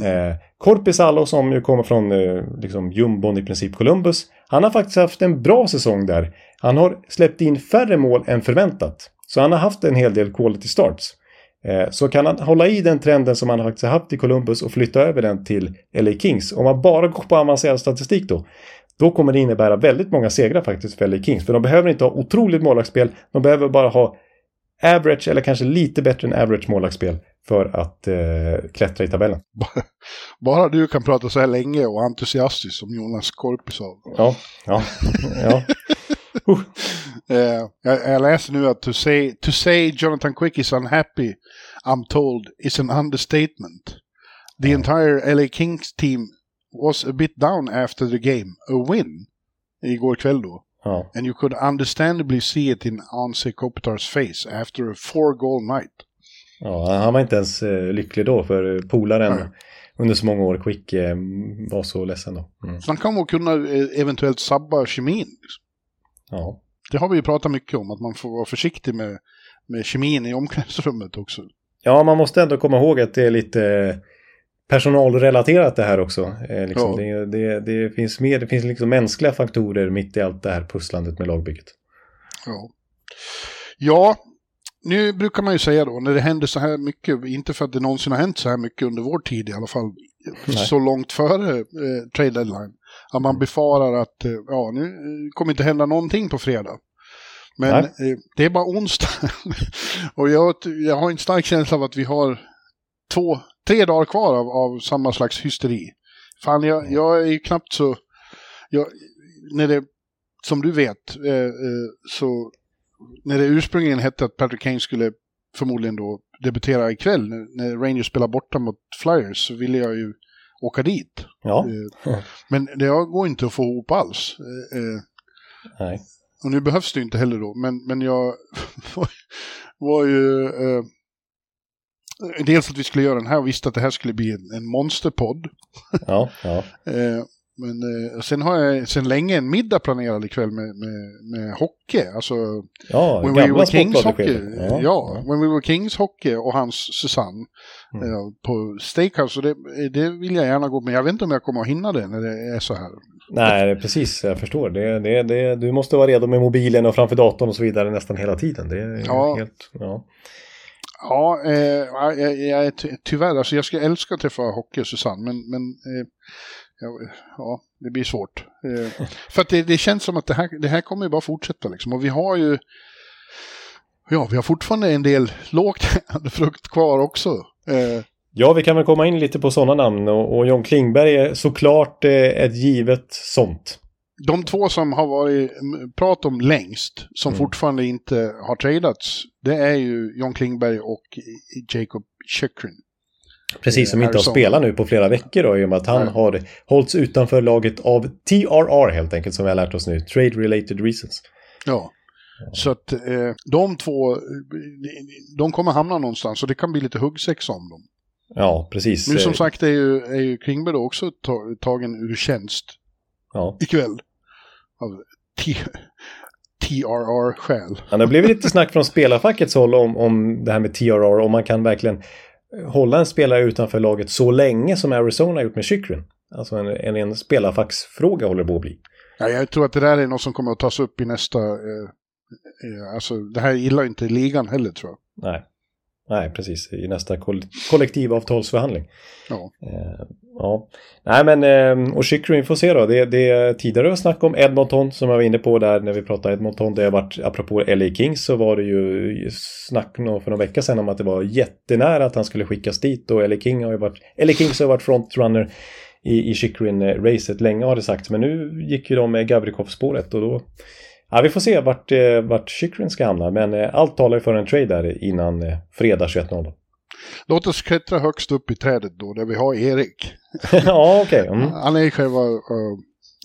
Eh, Korpisalo som ju kommer från eh, liksom jumbon i princip Columbus. Han har faktiskt haft en bra säsong där. Han har släppt in färre mål än förväntat. Så han har haft en hel del quality starts. Eh, så kan han hålla i den trenden som han faktiskt har haft i Columbus och flytta över den till LA Kings. Om man bara går på avancerad statistik då. Då kommer det innebära väldigt många segrar faktiskt för LA Kings. För de behöver inte ha otroligt målvaktsspel. De behöver bara ha average eller kanske lite bättre än average målvaktsspel för att eh, klättra i tabellen. Bara du kan prata så här länge och entusiastiskt som Jonas Korpisov. Ja, ja, ja. Eh, jag, jag läser nu att to say, to say Jonathan Quick is unhappy, I'm told, is an understatement. The entire LA Kings team was a bit down after the game, a win, igår kväll då. ja. And you could understandably see it in Anse Kopitars face after a four goal night. Ja, han var inte ens eh, lycklig då för polaren, Nej. under så många år Quick eh, var så ledsen då. Mm. Så han kan nog kunna eh, eventuellt sabba kemin. Ja. Det har vi ju pratat mycket om, att man får vara försiktig med, med kemin i omklädningsrummet också. ja, man måste ändå komma ihåg att det är lite personalrelaterat det här också. Eh, liksom, Ja. det, det, det finns mer, det finns liksom mänskliga faktorer mitt i allt det här pusslandet med lagbygget. Ja. ja, nu brukar man ju säga då, när det händer så här mycket, inte för att det någonsin har hänt så här mycket under vår tid i alla fall, Nej. så långt före eh, trade deadline, att man befarar att eh, ja, nu kommer inte hända någonting på fredag. Men eh, det är bara onsdag. och jag, jag har en stark känsla av att vi har två, tre dagar kvar av, av samma slags hysteri. Fan, jag, jag är ju knappt så... Jag, när det, som du vet, eh, eh, så när det ursprungligen hette att Patrick Kane skulle förmodligen då debutera ikväll, när, när Rangers spelar borta mot Flyers, så ville jag ju åka dit. Ja, Eh, men det går inte att få ihop alls. Eh, nej. och nu behövs det inte heller då, men, men jag var ju... Dels att vi skulle göra den här och visste att det här skulle bli en, en monsterpodd. Ja, ja. Eh, men eh, sen har jag sen länge en middag planerad ikväll med, med, med hockey. Alltså Ja, When We Were Kings hockey. sportbladet-chefen. Ja, When We Were Kings hockey och hans Susanne Mm. eh, på Steakhouse. Och det, det vill jag gärna gå men jag vet inte om jag kommer att hinna det när det är så här. Nej, precis. Jag förstår. Det, det, det, du måste vara redo med mobilen och framför datorn och så vidare nästan hela tiden. Det är Ja. helt... Ja. Ja, eh, jag, jag är ty- tyvärr, alltså jag skulle älska att träffa hockey Susanne, men, men eh, ja, ja, det blir svårt. Eh, för att det, det känns som att det här, det här kommer ju bara fortsätta liksom. Och vi har ju, ja, vi har fortfarande en del lågt frukt kvar också. Eh, ja, vi kan väl komma in lite på sådana namn och, och John Klingberg är såklart eh, ett givet sånt. De två som har varit mm, prat om längst, som Mm. fortfarande inte har tradats, det är ju John Klingberg och Jacob Chikrin. Precis, som Eh, inte har spelat nu på flera veckor då, i och med att han Nej. har hållits utanför laget av TRR helt enkelt, som vi har lärt oss nu. Trade Related Reasons. Ja. Så att eh, de två, eh, de kommer hamna någonstans och det kan bli lite huggsexa om dem. Ja, precis. Nu som Eh, sagt är ju, är ju Klingberg också ta, tagen ur tjänst Ja. ikväll. Av TRR-skäl. Ja, det blivit lite snack från spelarfackets håll om, om det här med TRR, om man kan verkligen hålla en spelare utanför laget så länge som Arizona gjort med Chikrin. Alltså en, en, en spelarfacksfråga håller på att bli. Ja, jag tror att det där är något som kommer att tas upp i nästa... Eh, eh, alltså, det här gillar inte ligan heller tror jag. Nej. Nej, precis. I nästa koll kollektivavtalsförhandling. Ja. Eh, ja. Nej, men eh, och Chikrin får se då. Det, det tidigare att snacka om Edmonton som jag var inne på där när vi pratade Edmonton. Det har varit, apropå LA Kings så var det ju snack för några veckor sedan om att det var jättenära att han skulle skickas dit och LA, King har ju varit, LA Kings har varit frontrunner i, i Chikrin-racet länge har det sagts. Men nu gick ju de med Gavrikov-spåret och då Ja, vi får se vart, eh, vart Chikrin ska hamna, men eh, allt talar ju för en trade där innan eh, fredag 21.00. Låt oss klättra högst upp i trädet då, där vi har Erik. ja, okej. Mm. Han är själva... Uh,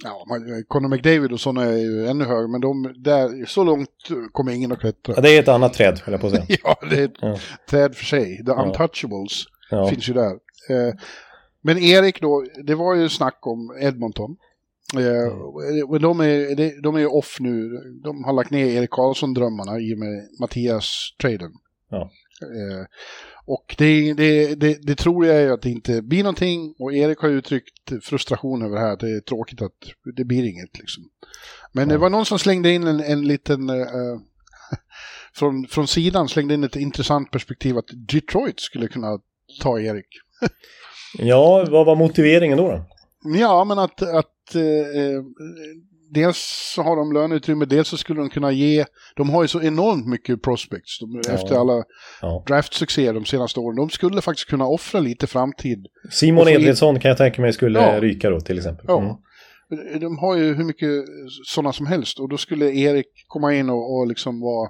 ja, Conor McDavid och sådana är ju ännu högre, men de, där, så långt kommer ingen att klättra. Ja, det är ett annat träd, höll jag på att säga. Ja, det är ett Ja. träd för sig. The. Untouchables Ja. finns ju där. Eh, men Erik då, det var ju snack om Edmonton. Eh, och de, är, de- är ju off nu. De har lagt ner Erik Karlsson-drömmarna i och med Mattias-traden. Ja. Eh, och det, det, det, det tror jag är att det inte blir någonting. Och Erik har ju uttryckt frustration över det här. Det är tråkigt att det blir inget liksom. Men det Ja. var någon som slängde in en, en liten... eh, från, från sidan slängde in ett intressant perspektiv att Detroit skulle kunna ta Erik. ja, vad var motiveringen då? då? Ja, men att, att eh, eh, dels så har de löneutrymme, dels så skulle de kunna ge, de har ju så enormt mycket prospects de, Ja. efter alla Ja. draftsuccéer de senaste åren. De skulle faktiskt kunna offra lite framtid. Simon Edvinsson kan jag tänka mig skulle Ja. ryka då till exempel. Ja. Mm. De har ju hur mycket sådana som helst och då skulle Erik komma in och, och liksom vara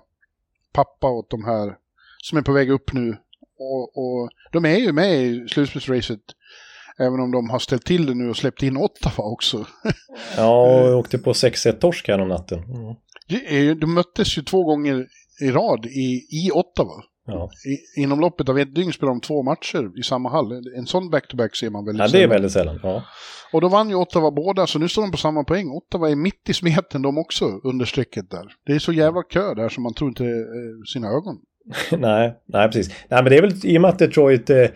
pappa åt de här som är på väg upp nu. Och, och de är ju med i slutspelsracet även om de har ställt till det nu och släppt in Ottawa också. Ja, och åkte på 6-1 torsk här om natten. Mm. De möttes ju två gånger i rad i, i Ottawa. Ja. I, inom loppet av ett dygn spelar de två matcher i samma hall. En sån back-to-back ser man väldigt ja, det är sällan. väldigt sällan. Ja. Och då vann ju Ottawa båda, så nu står de på samma poäng. Ottawa är mitt i smeten de också, under strecket där. Det är så jävla kö där som man tror inte eh, sina ögon. nej, nej, precis. Nej, men det är väl i och med att Detroit eh, eh,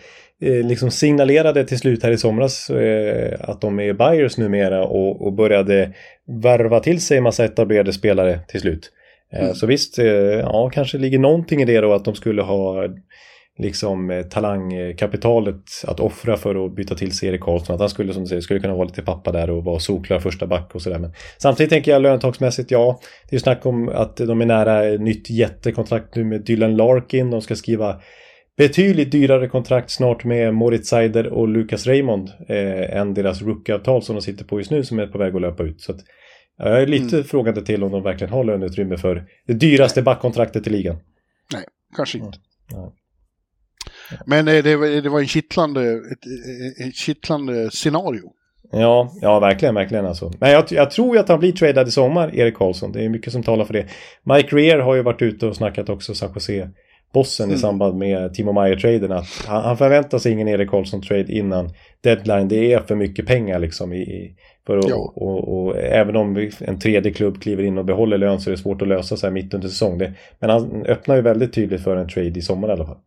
liksom signalerade till slut här i somras eh, att de är buyers numera och, och började värva till sig massa etablerade spelare till slut. Eh, Mm. Så visst, eh, ja, kanske ligger någonting i det då att de skulle ha liksom eh, talangkapitalet att offra för att byta till sig Erik Karlsson. Att han skulle, som du säger, skulle kunna vara lite pappa där och vara solklar första back och sådär. Men samtidigt tänker jag lönetagsmässigt, ja, det är ju snack om att de är nära nytt jättekontrakt nu med Dylan Larkin. De ska skriva betydligt dyrare kontrakt snart med Moritz Seider och Lucas Raymond eh, än deras rookieavtal som de sitter på just nu som är på väg att löpa ut. Så att, ja, jag är lite Mm. frågande till om de verkligen har löneutrymme för det dyraste backkontraktet i ligan. Nej, kanske inte. Ja. Men eh, det, var- det var en kittlande, ett, ett, ett kittlande scenario. Ja, ja verkligen, verkligen alltså. Men jag, jag tror ju att han blir tradad i sommar, Erik Karlsson. Det är mycket som talar för det. Mike Rear har ju varit ute och snackat också, San Jose bossen Mm. i samband med Timo Meyer-traden att han, han förväntar sig ingen Erik Karlsson-trade innan deadline. Det är för mycket pengar liksom i, för att, Ja. och, och, även om en tredje klubb kliver in och behåller lön så är det svårt att lösa så här mitt under säsong. Det, men han öppnar ju väldigt tydligt för en trade i sommar i alla fall.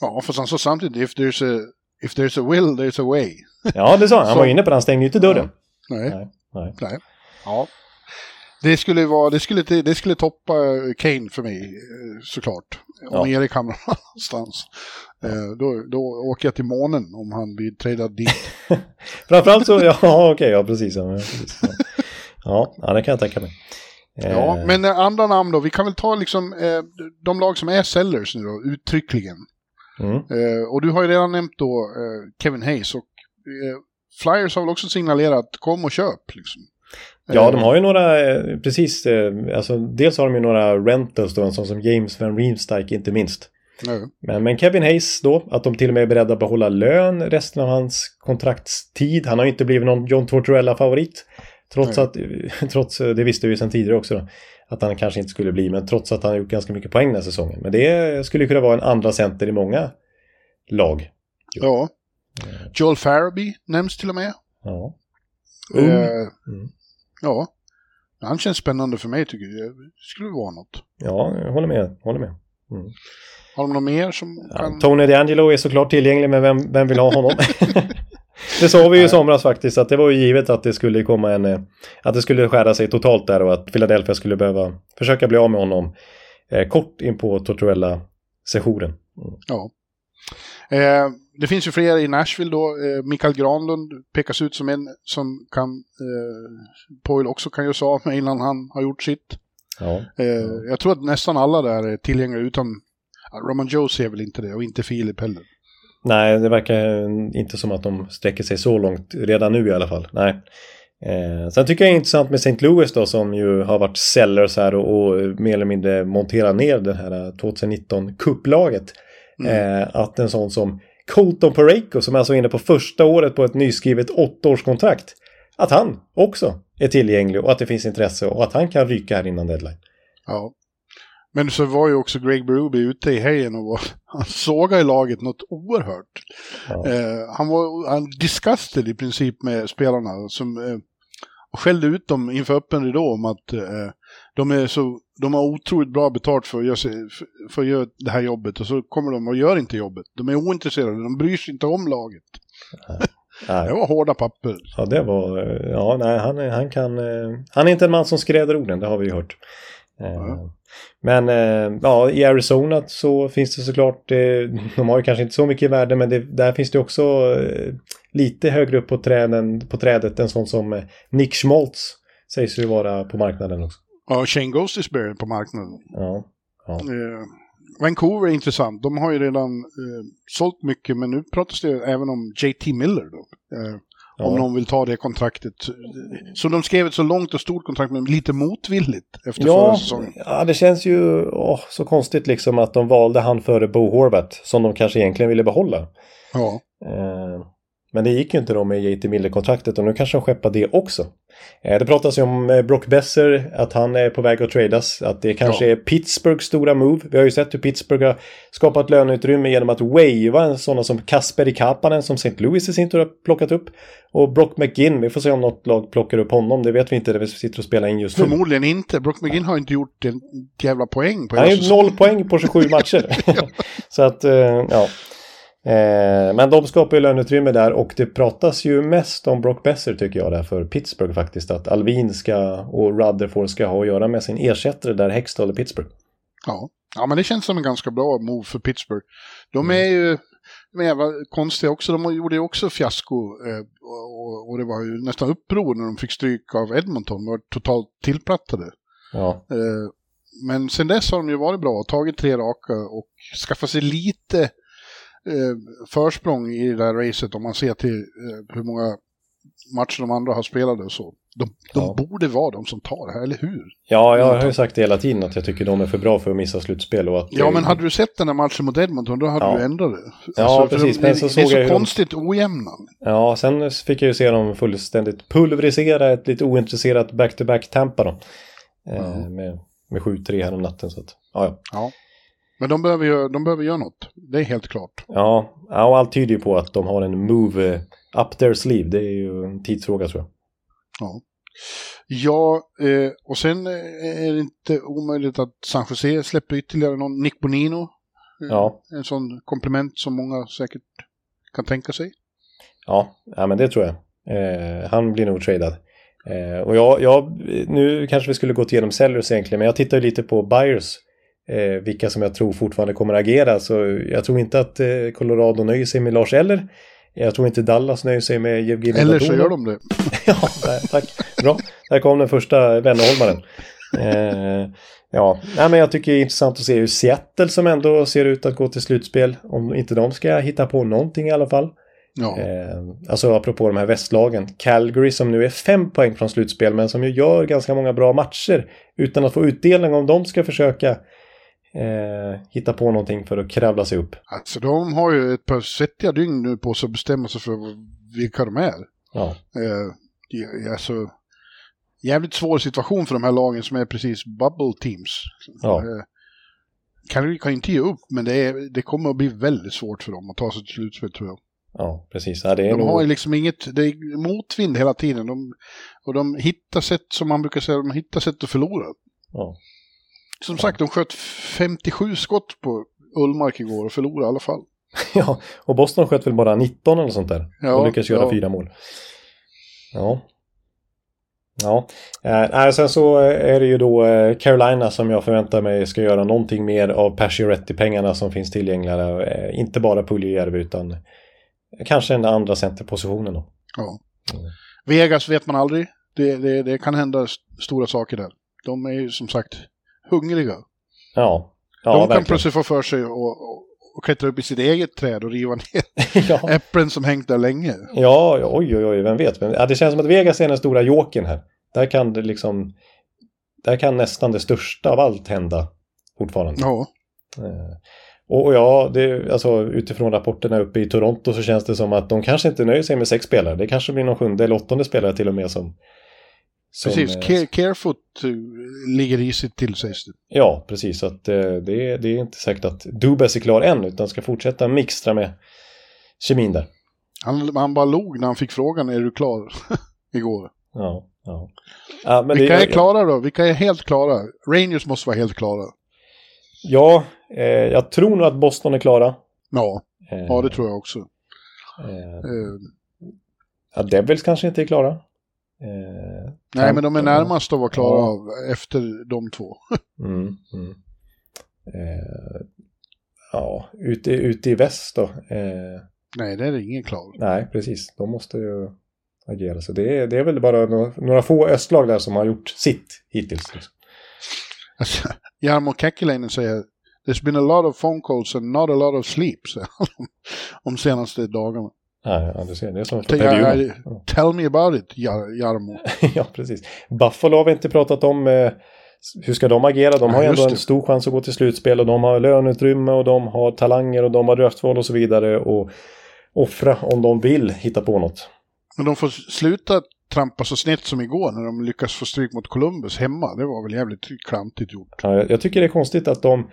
Ja, för han sa samtidigt, if there's a, if there's a will, there's a way. Ja, det sa han. Han Så- var inne på det. Han stänger ju inte dörren. Nej, Nej, nej. nej. Ja. Det skulle, vara, det, skulle, det skulle toppa Kane för mig, eh, såklart. Om Ja. Erik hamnar någonstans. Eh, Då, då åker jag till månen om han blir tradad dit. Framförallt så, ja okej, ja precis. Ja, precis ja. Ja, det kan jag tänka mig. Ja, Eh, men eh, andra namn då? Vi kan väl ta liksom eh, de lag som är sellers nu då, uttryckligen. Mm, Eh, och du har ju redan nämnt då Kevin Hayes och Flyers har väl också signalerat kom och köp liksom. Ja, Eh, de har ju några, eh, precis, eh, alltså dels har de ju några rentals då, en sån som James Van Riemsdyk inte minst. Men, men Kevin Hayes då, att de till och med är beredda att behålla lön resten av hans kontraktstid. Han har ju inte blivit någon John Tortorella-favorit. Trots Nej. att, trots, det visste vi ju sedan tidigare också då, att han kanske inte skulle bli, men trots att han har gjort ganska mycket poäng den här säsongen. Men det skulle kunna vara en andra center i många lag. ja. Joel Farabee nämns till och med. Ja. Ung. Eh, Mm. Ja. Han känns spännande för mig tycker jag. Det skulle vara något. Ja, jag håller med. Håller med. Har de något mer som Ja, kan... Tony DeAngelo är såklart tillgänglig, men vem, vem vill ha honom? det sa vi ju i somras faktiskt, att det var ju givet att det skulle komma en... eh, Att det skulle skära sig totalt där och att Philadelphia skulle behöva försöka bli av med honom eh, kort in på Tortorella-sessionen. Ja. Eh, det finns ju fler i Nashville då. Eh, Mikael Granlund pekas ut som en som kan... Eh, Poyle också kan göra sig av med innan han har gjort sitt. Ja. Eh, Jag tror att nästan alla där är tillgängliga ja, Roman Joe ser väl inte det och inte Filip heller. Nej, det verkar inte som att de sträcker sig så långt redan nu i alla fall. Nej. Eh, sen tycker jag det är intressant med St. Louis då som ju har varit sellers här och, och mer eller mindre monterat ner det här 2019 kupplaget. Eh, att en sån som Colton Pareko som alltså är inne på första året på ett nyskrivet åttaårskontrakt. Att han också är tillgänglig och att det finns intresse och att han kan ryka här innan deadline. Ja. Men så var ju också Greg Berube ute i helgen och var, han sågade i laget något oerhört. Ja. Eh, han var han disgusted i princip med spelarna som eh, skällde ut dem inför öppen ridå om att eh, de, är så, de har otroligt bra betalt för att, göra för, att göra det här jobbet och så kommer de och gör inte jobbet. De är ointresserade, de bryr sig inte om laget. Nej. Det var hårda papper. Ja, det var... eh, Ja, nej, han, han kan... eh, Han är inte en man som skräder orden, det har vi ju hört. Ja. Men ja, i Arizona så finns det såklart... De har ju kanske inte så mycket värde, men det, där finns det också lite högre upp på, träden, på trädet en sån som Nick Schmaltz sägs ju vara på marknaden också. Ja, Shane Ghostisberry på marknaden. Ja, ja. Eh, Vancouver är intressant. De har ju redan eh, sålt mycket, men nu pratas det även om JT Miller. Då. Eh, Om ja. någon vill ta det kontraktet. Så de skrev ett så långt och stort kontrakt, men lite motvilligt efter förra Ja, säsongen. ja, det känns ju åh, så konstigt liksom att de valde han före Bo Horvat som de kanske egentligen ville behålla. Ja. Eh, Men det gick ju inte då med JT Miller-kontraktet och nu kanske de skeppar det också. Eh, det pratas ju om eh, Brock Besser, att han är på väg att tradas. Att det kanske Ja. är Pittsburghs stora move. Vi har ju sett hur Pittsburgh har skapat löneutrymme genom att wava sådana som Kasperi Kapanen som St. Louis i sin tur har plockat upp. Och Brock McGinn, vi får se om något lag plockar upp honom. Det vet vi inte, det vi sitter och spelar in just nu. Förmodligen inte. Brock McGinn har inte gjort en jävla poäng på Han har ju noll poäng på 27 matcher. Så att, eh, ja. Eh, Men de skapar ju löneutrymme där och det pratas ju mest om Brock Besser tycker jag där för Pittsburgh faktiskt. Att Alvin ska och Rutherford ska ha att göra med sin ersättare där Hextall i Pittsburgh. Ja. ja, men det känns som en ganska bra move för Pittsburgh. De Mm. är ju de är jävla konstiga också. De gjorde ju också fiasko eh, och, och det var ju nästan uppror när de fick stryk av Edmonton. De var totalt tillplattade. Ja, Eh, Men sen dess har de ju varit bra, tagit tre raka och skaffat sig lite eh, försprång i det där racet om man ser till eh, hur många matcher de andra har spelat och så. De, de Ja. borde vara de som tar det här, eller hur? ja jag har ju sagt det hela tiden att jag tycker de är för bra för att missa slutspel. Och att, Ja, men hade du sett den där matchen mot Edmonton, då hade Ja. du ändrat det. Ja, för precis, De, men så det är såg jag hur så de- konstigt ojämna. Ja, sen fick jag ju se dem fullständigt pulverisera ett lite ointresserat back-to-back Tampa då. Eh. Med, med 7-3 här om natten. Så att, ja, ja. Ja. Men de behöver, göra, de behöver göra något, det är helt klart. Ja, ja, och allt tyder ju på att de har en move eh, up their sleeve. Det är ju en tidsfråga tror jag. Ja, ja eh, och sen eh, är det inte omöjligt att San Jose släpper ytterligare någon Nick Bonino. Eh, Ja. En sån komplement som många säkert kan tänka sig. Ja, ja men det tror jag. Eh, han blir nog tradad. Eh, och jag, jag, nu kanske vi skulle gått igenom sellers egentligen, men jag tittar ju lite på buyers. Eh, vilka som jag tror fortfarande kommer att agera. Så jag tror inte att eh, Colorado nöjer sig med Lars Eller. Jag tror inte Dallas nöjer sig med Jevgenij Eller så gör de det. ja, där, tack. Bra. Där kom den första vännerholmaren. Eh, ja, Nej, men jag tycker det är intressant att se hur Seattle som ändå ser ut att gå till slutspel, om inte de ska hitta på någonting i alla fall. Ja. Eh, alltså apropå de här västlagen. Calgary som nu är fem poäng från slutspel men som ju gör ganska många bra matcher utan att få utdelning om de ska försöka eh, hitta på någonting för att kravla sig upp. Alltså de har ju ett par svettiga dygn nu på sig att bestämma sig för vilka de är. Ja, Eh, alltså jävligt svår situation för de här lagen som är precis bubble teams. Ja. Eh, kan ju inte ge upp, men det, är, det kommer att bli väldigt svårt för dem att ta sig till slutspel tror jag. ja precis. Ja, De nog... har ju liksom inget, det är motvind hela tiden. De, och de hittar sätt, som man brukar säga, de hittar sätt att förlora. ja. Som sagt, de sköt 57 skott på Ullmark igår och förlorade i alla fall. ja, och Boston sköt väl bara 19 eller sånt där. Ja, och lyckades göra ja. fyra mål. Ja. Ja, eh, sen så är det ju då eh, Carolina som jag förväntar mig ska göra någonting mer av Pacioretty-pengarna som finns tillgängliga. Eh, inte bara Puljujärvi utan kanske den andra centerpositionen då. Ja. Mm. Vegas vet man aldrig. Det, det, det kan hända st- stora saker där. De är ju som sagt hungriga. Ja, ja de kan verkligen. plötsligt få för sig och, och, och klättra upp i sitt eget träd och riva ner ja. äpplen som hängt där länge. ja, oj, oj, oj, vem vet. Men, ja, det känns som att Vegas är den stora joken här. Där kan det liksom... Där kan nästan det största av allt hända fortfarande. Ja, Eh, Och, och ja, det, alltså, utifrån rapporterna uppe i Toronto så känns det som att de kanske inte nöjer sig med sex spelare. Det kanske blir någon sjunde eller åttonde spelare till och med som... som precis. eh, Care, Carefoot eh, ligger risigt till sägs det. Ja, precis. Så att, eh, det, är- det är inte säkert att Dubas är klar än utan ska fortsätta mixtra med kemin där. Han, han bara log när han fick frågan, är du klar? Igår. Ja, ja. ja men Vilka det, är klara då? Vilka är helt klara? Rangers måste vara helt klara. Ja, eh, jag tror nog att Boston är klara. Ja, Eh, ja det tror jag också. Eh, Eh, ja, Devils kanske inte är klara. Eh, nej, men de är närmast att vara klara Ja. av efter de två. Mm, mm. Eh, ja, ute, ute i väst då. Eh, Nej, det är ingen klar. nej, precis. De måste ju agera. Så det är, det är väl bara några, några få östlag där som har gjort sitt hittills. Liksom. Alltså, Jarmo Käkkeläinen säger There's been a lot of phone calls and not a lot of sleep, om senaste dagarna. Nej, ja, du ser, det är som för Tänk, Per ja, Bjurman. ja, Tell me about it, Jar, Jarmo. ja, precis. Buffalo har vi inte pratat om. Eh, hur ska de agera? De Ja, har ju ändå en stor chans att gå till slutspel och de har löneutrymme och de har talanger och de har draftval och så vidare. Och offra om de vill hitta på något. Men de får sluta trampa så snett som igår när de lyckas få stryk mot Columbus hemma. Det var väl jävligt klantigt gjort. Ja, jag, jag tycker det är konstigt att de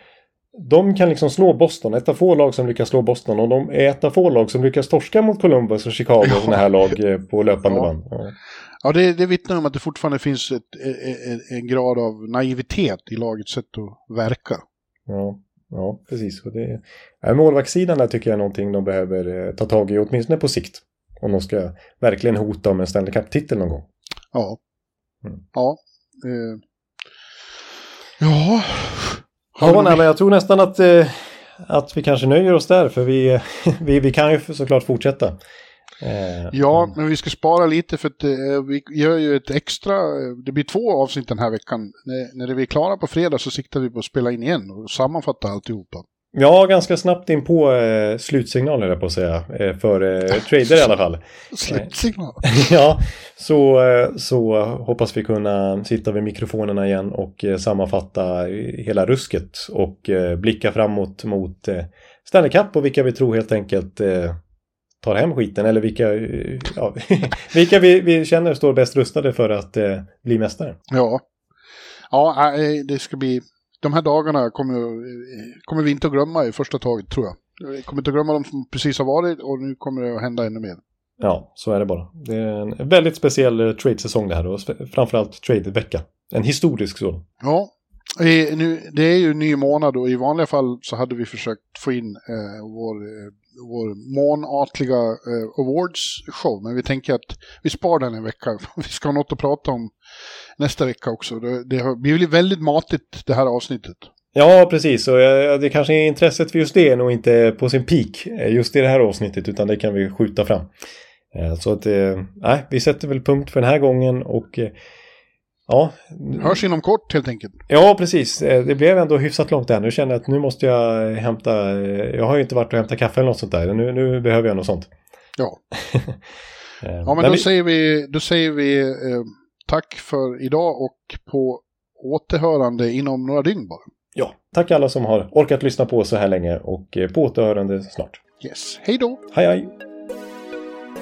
de kan liksom slå Boston, ett av få lag som lyckas slå Boston och de är ett av få lag som lyckas torska mot Columbus och Chicago och sådana här lag eh, på löpande Ja. band. Ja. Ja, det, det vittnar om att det fortfarande finns ett, en, en grad av naivitet i lagets sätt att verka. Ja, ja precis. Och det, ja, målvaktssidan där tycker jag är någonting de behöver eh, ta tag i, åtminstone på sikt. Om de ska verkligen hota om en Stanley Cup-titel någon gång. Ja. Mm. Ja. Eh. Ja. Ja, nej, men jag tror nästan att, eh, att vi kanske nöjer oss där, för vi, vi, vi kan ju såklart fortsätta. Eh, Ja, men vi ska spara lite för att eh, vi gör ju ett extra, eh, det blir två avsnitt den här veckan. När, när vi är klara på fredag så siktar vi på att spela in igen och sammanfatta alltihopa. Ja, ganska snabbt in på eh, slutsignal höll jag på att säga. Eh, för eh, trader i alla fall. Slutsignal. ja, så, eh, så hoppas vi kunna sitta vid mikrofonerna igen och eh, sammanfatta hela rusket och eh, blicka framåt mot eh, Stanley Cup och vilka vi tror helt enkelt eh, tar hem skiten eller vilka, ja, vilka vi, vi känner står bäst rustade för att bli mästare. Ja. Ja, det ska bli... De här dagarna kommer, kommer vi inte att glömma i första taget, tror jag. Vi kommer inte att glömma de som precis har varit och nu kommer det att hända ännu mer. Ja, så är det bara. Det är en väldigt speciell eh, trade-säsong det här och framförallt trade-vecka. En historisk sådan. Ja, nu, det är ju ny månad och i vanliga fall så hade vi försökt få in eh, vår, eh, vår månatliga eh, awards-show. Men vi tänker att vi spar den en vecka. Vi ska ha något att prata om nästa vecka också. Det, det har blivit väldigt matigt det här avsnittet. Ja, precis. Och eh, det kanske är intresset för just det är nog inte på sin peak eh, just i det här avsnittet utan det kan vi skjuta fram. Eh, så att, nej, vi sätter väl punkt för den här gången och ja. Hörs inom kort helt enkelt. Ja, precis. Eh, Det blev ändå hyfsat långt där. Nu känner jag att nu måste jag hämta, eh, jag har ju inte varit och hämtat kaffe eller något sånt där. Nu, nu behöver jag något sånt. Ja, Eh, ja men då vi- säger vi, då säger vi eh, tack för idag och på återhörande inom några dygn bara. Ja, tack alla som har orkat lyssna på så här länge och eh, på återhörande snart. Yes, hej då! Hej hej!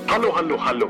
Hallå, hallå, hallå.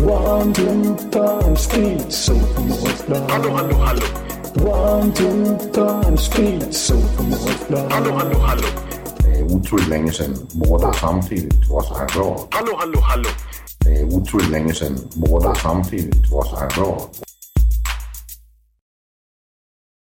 One, two, time, speed, so Hallå, hallå, hallå. One, two, time, speed, so Hallå, hallå, hallå. Det är otroligt länge sedan båda samtidigt var så här bra. Hallå, hallå, hallå. Det är otroligt länge sedan båda samtidigt var så här bra.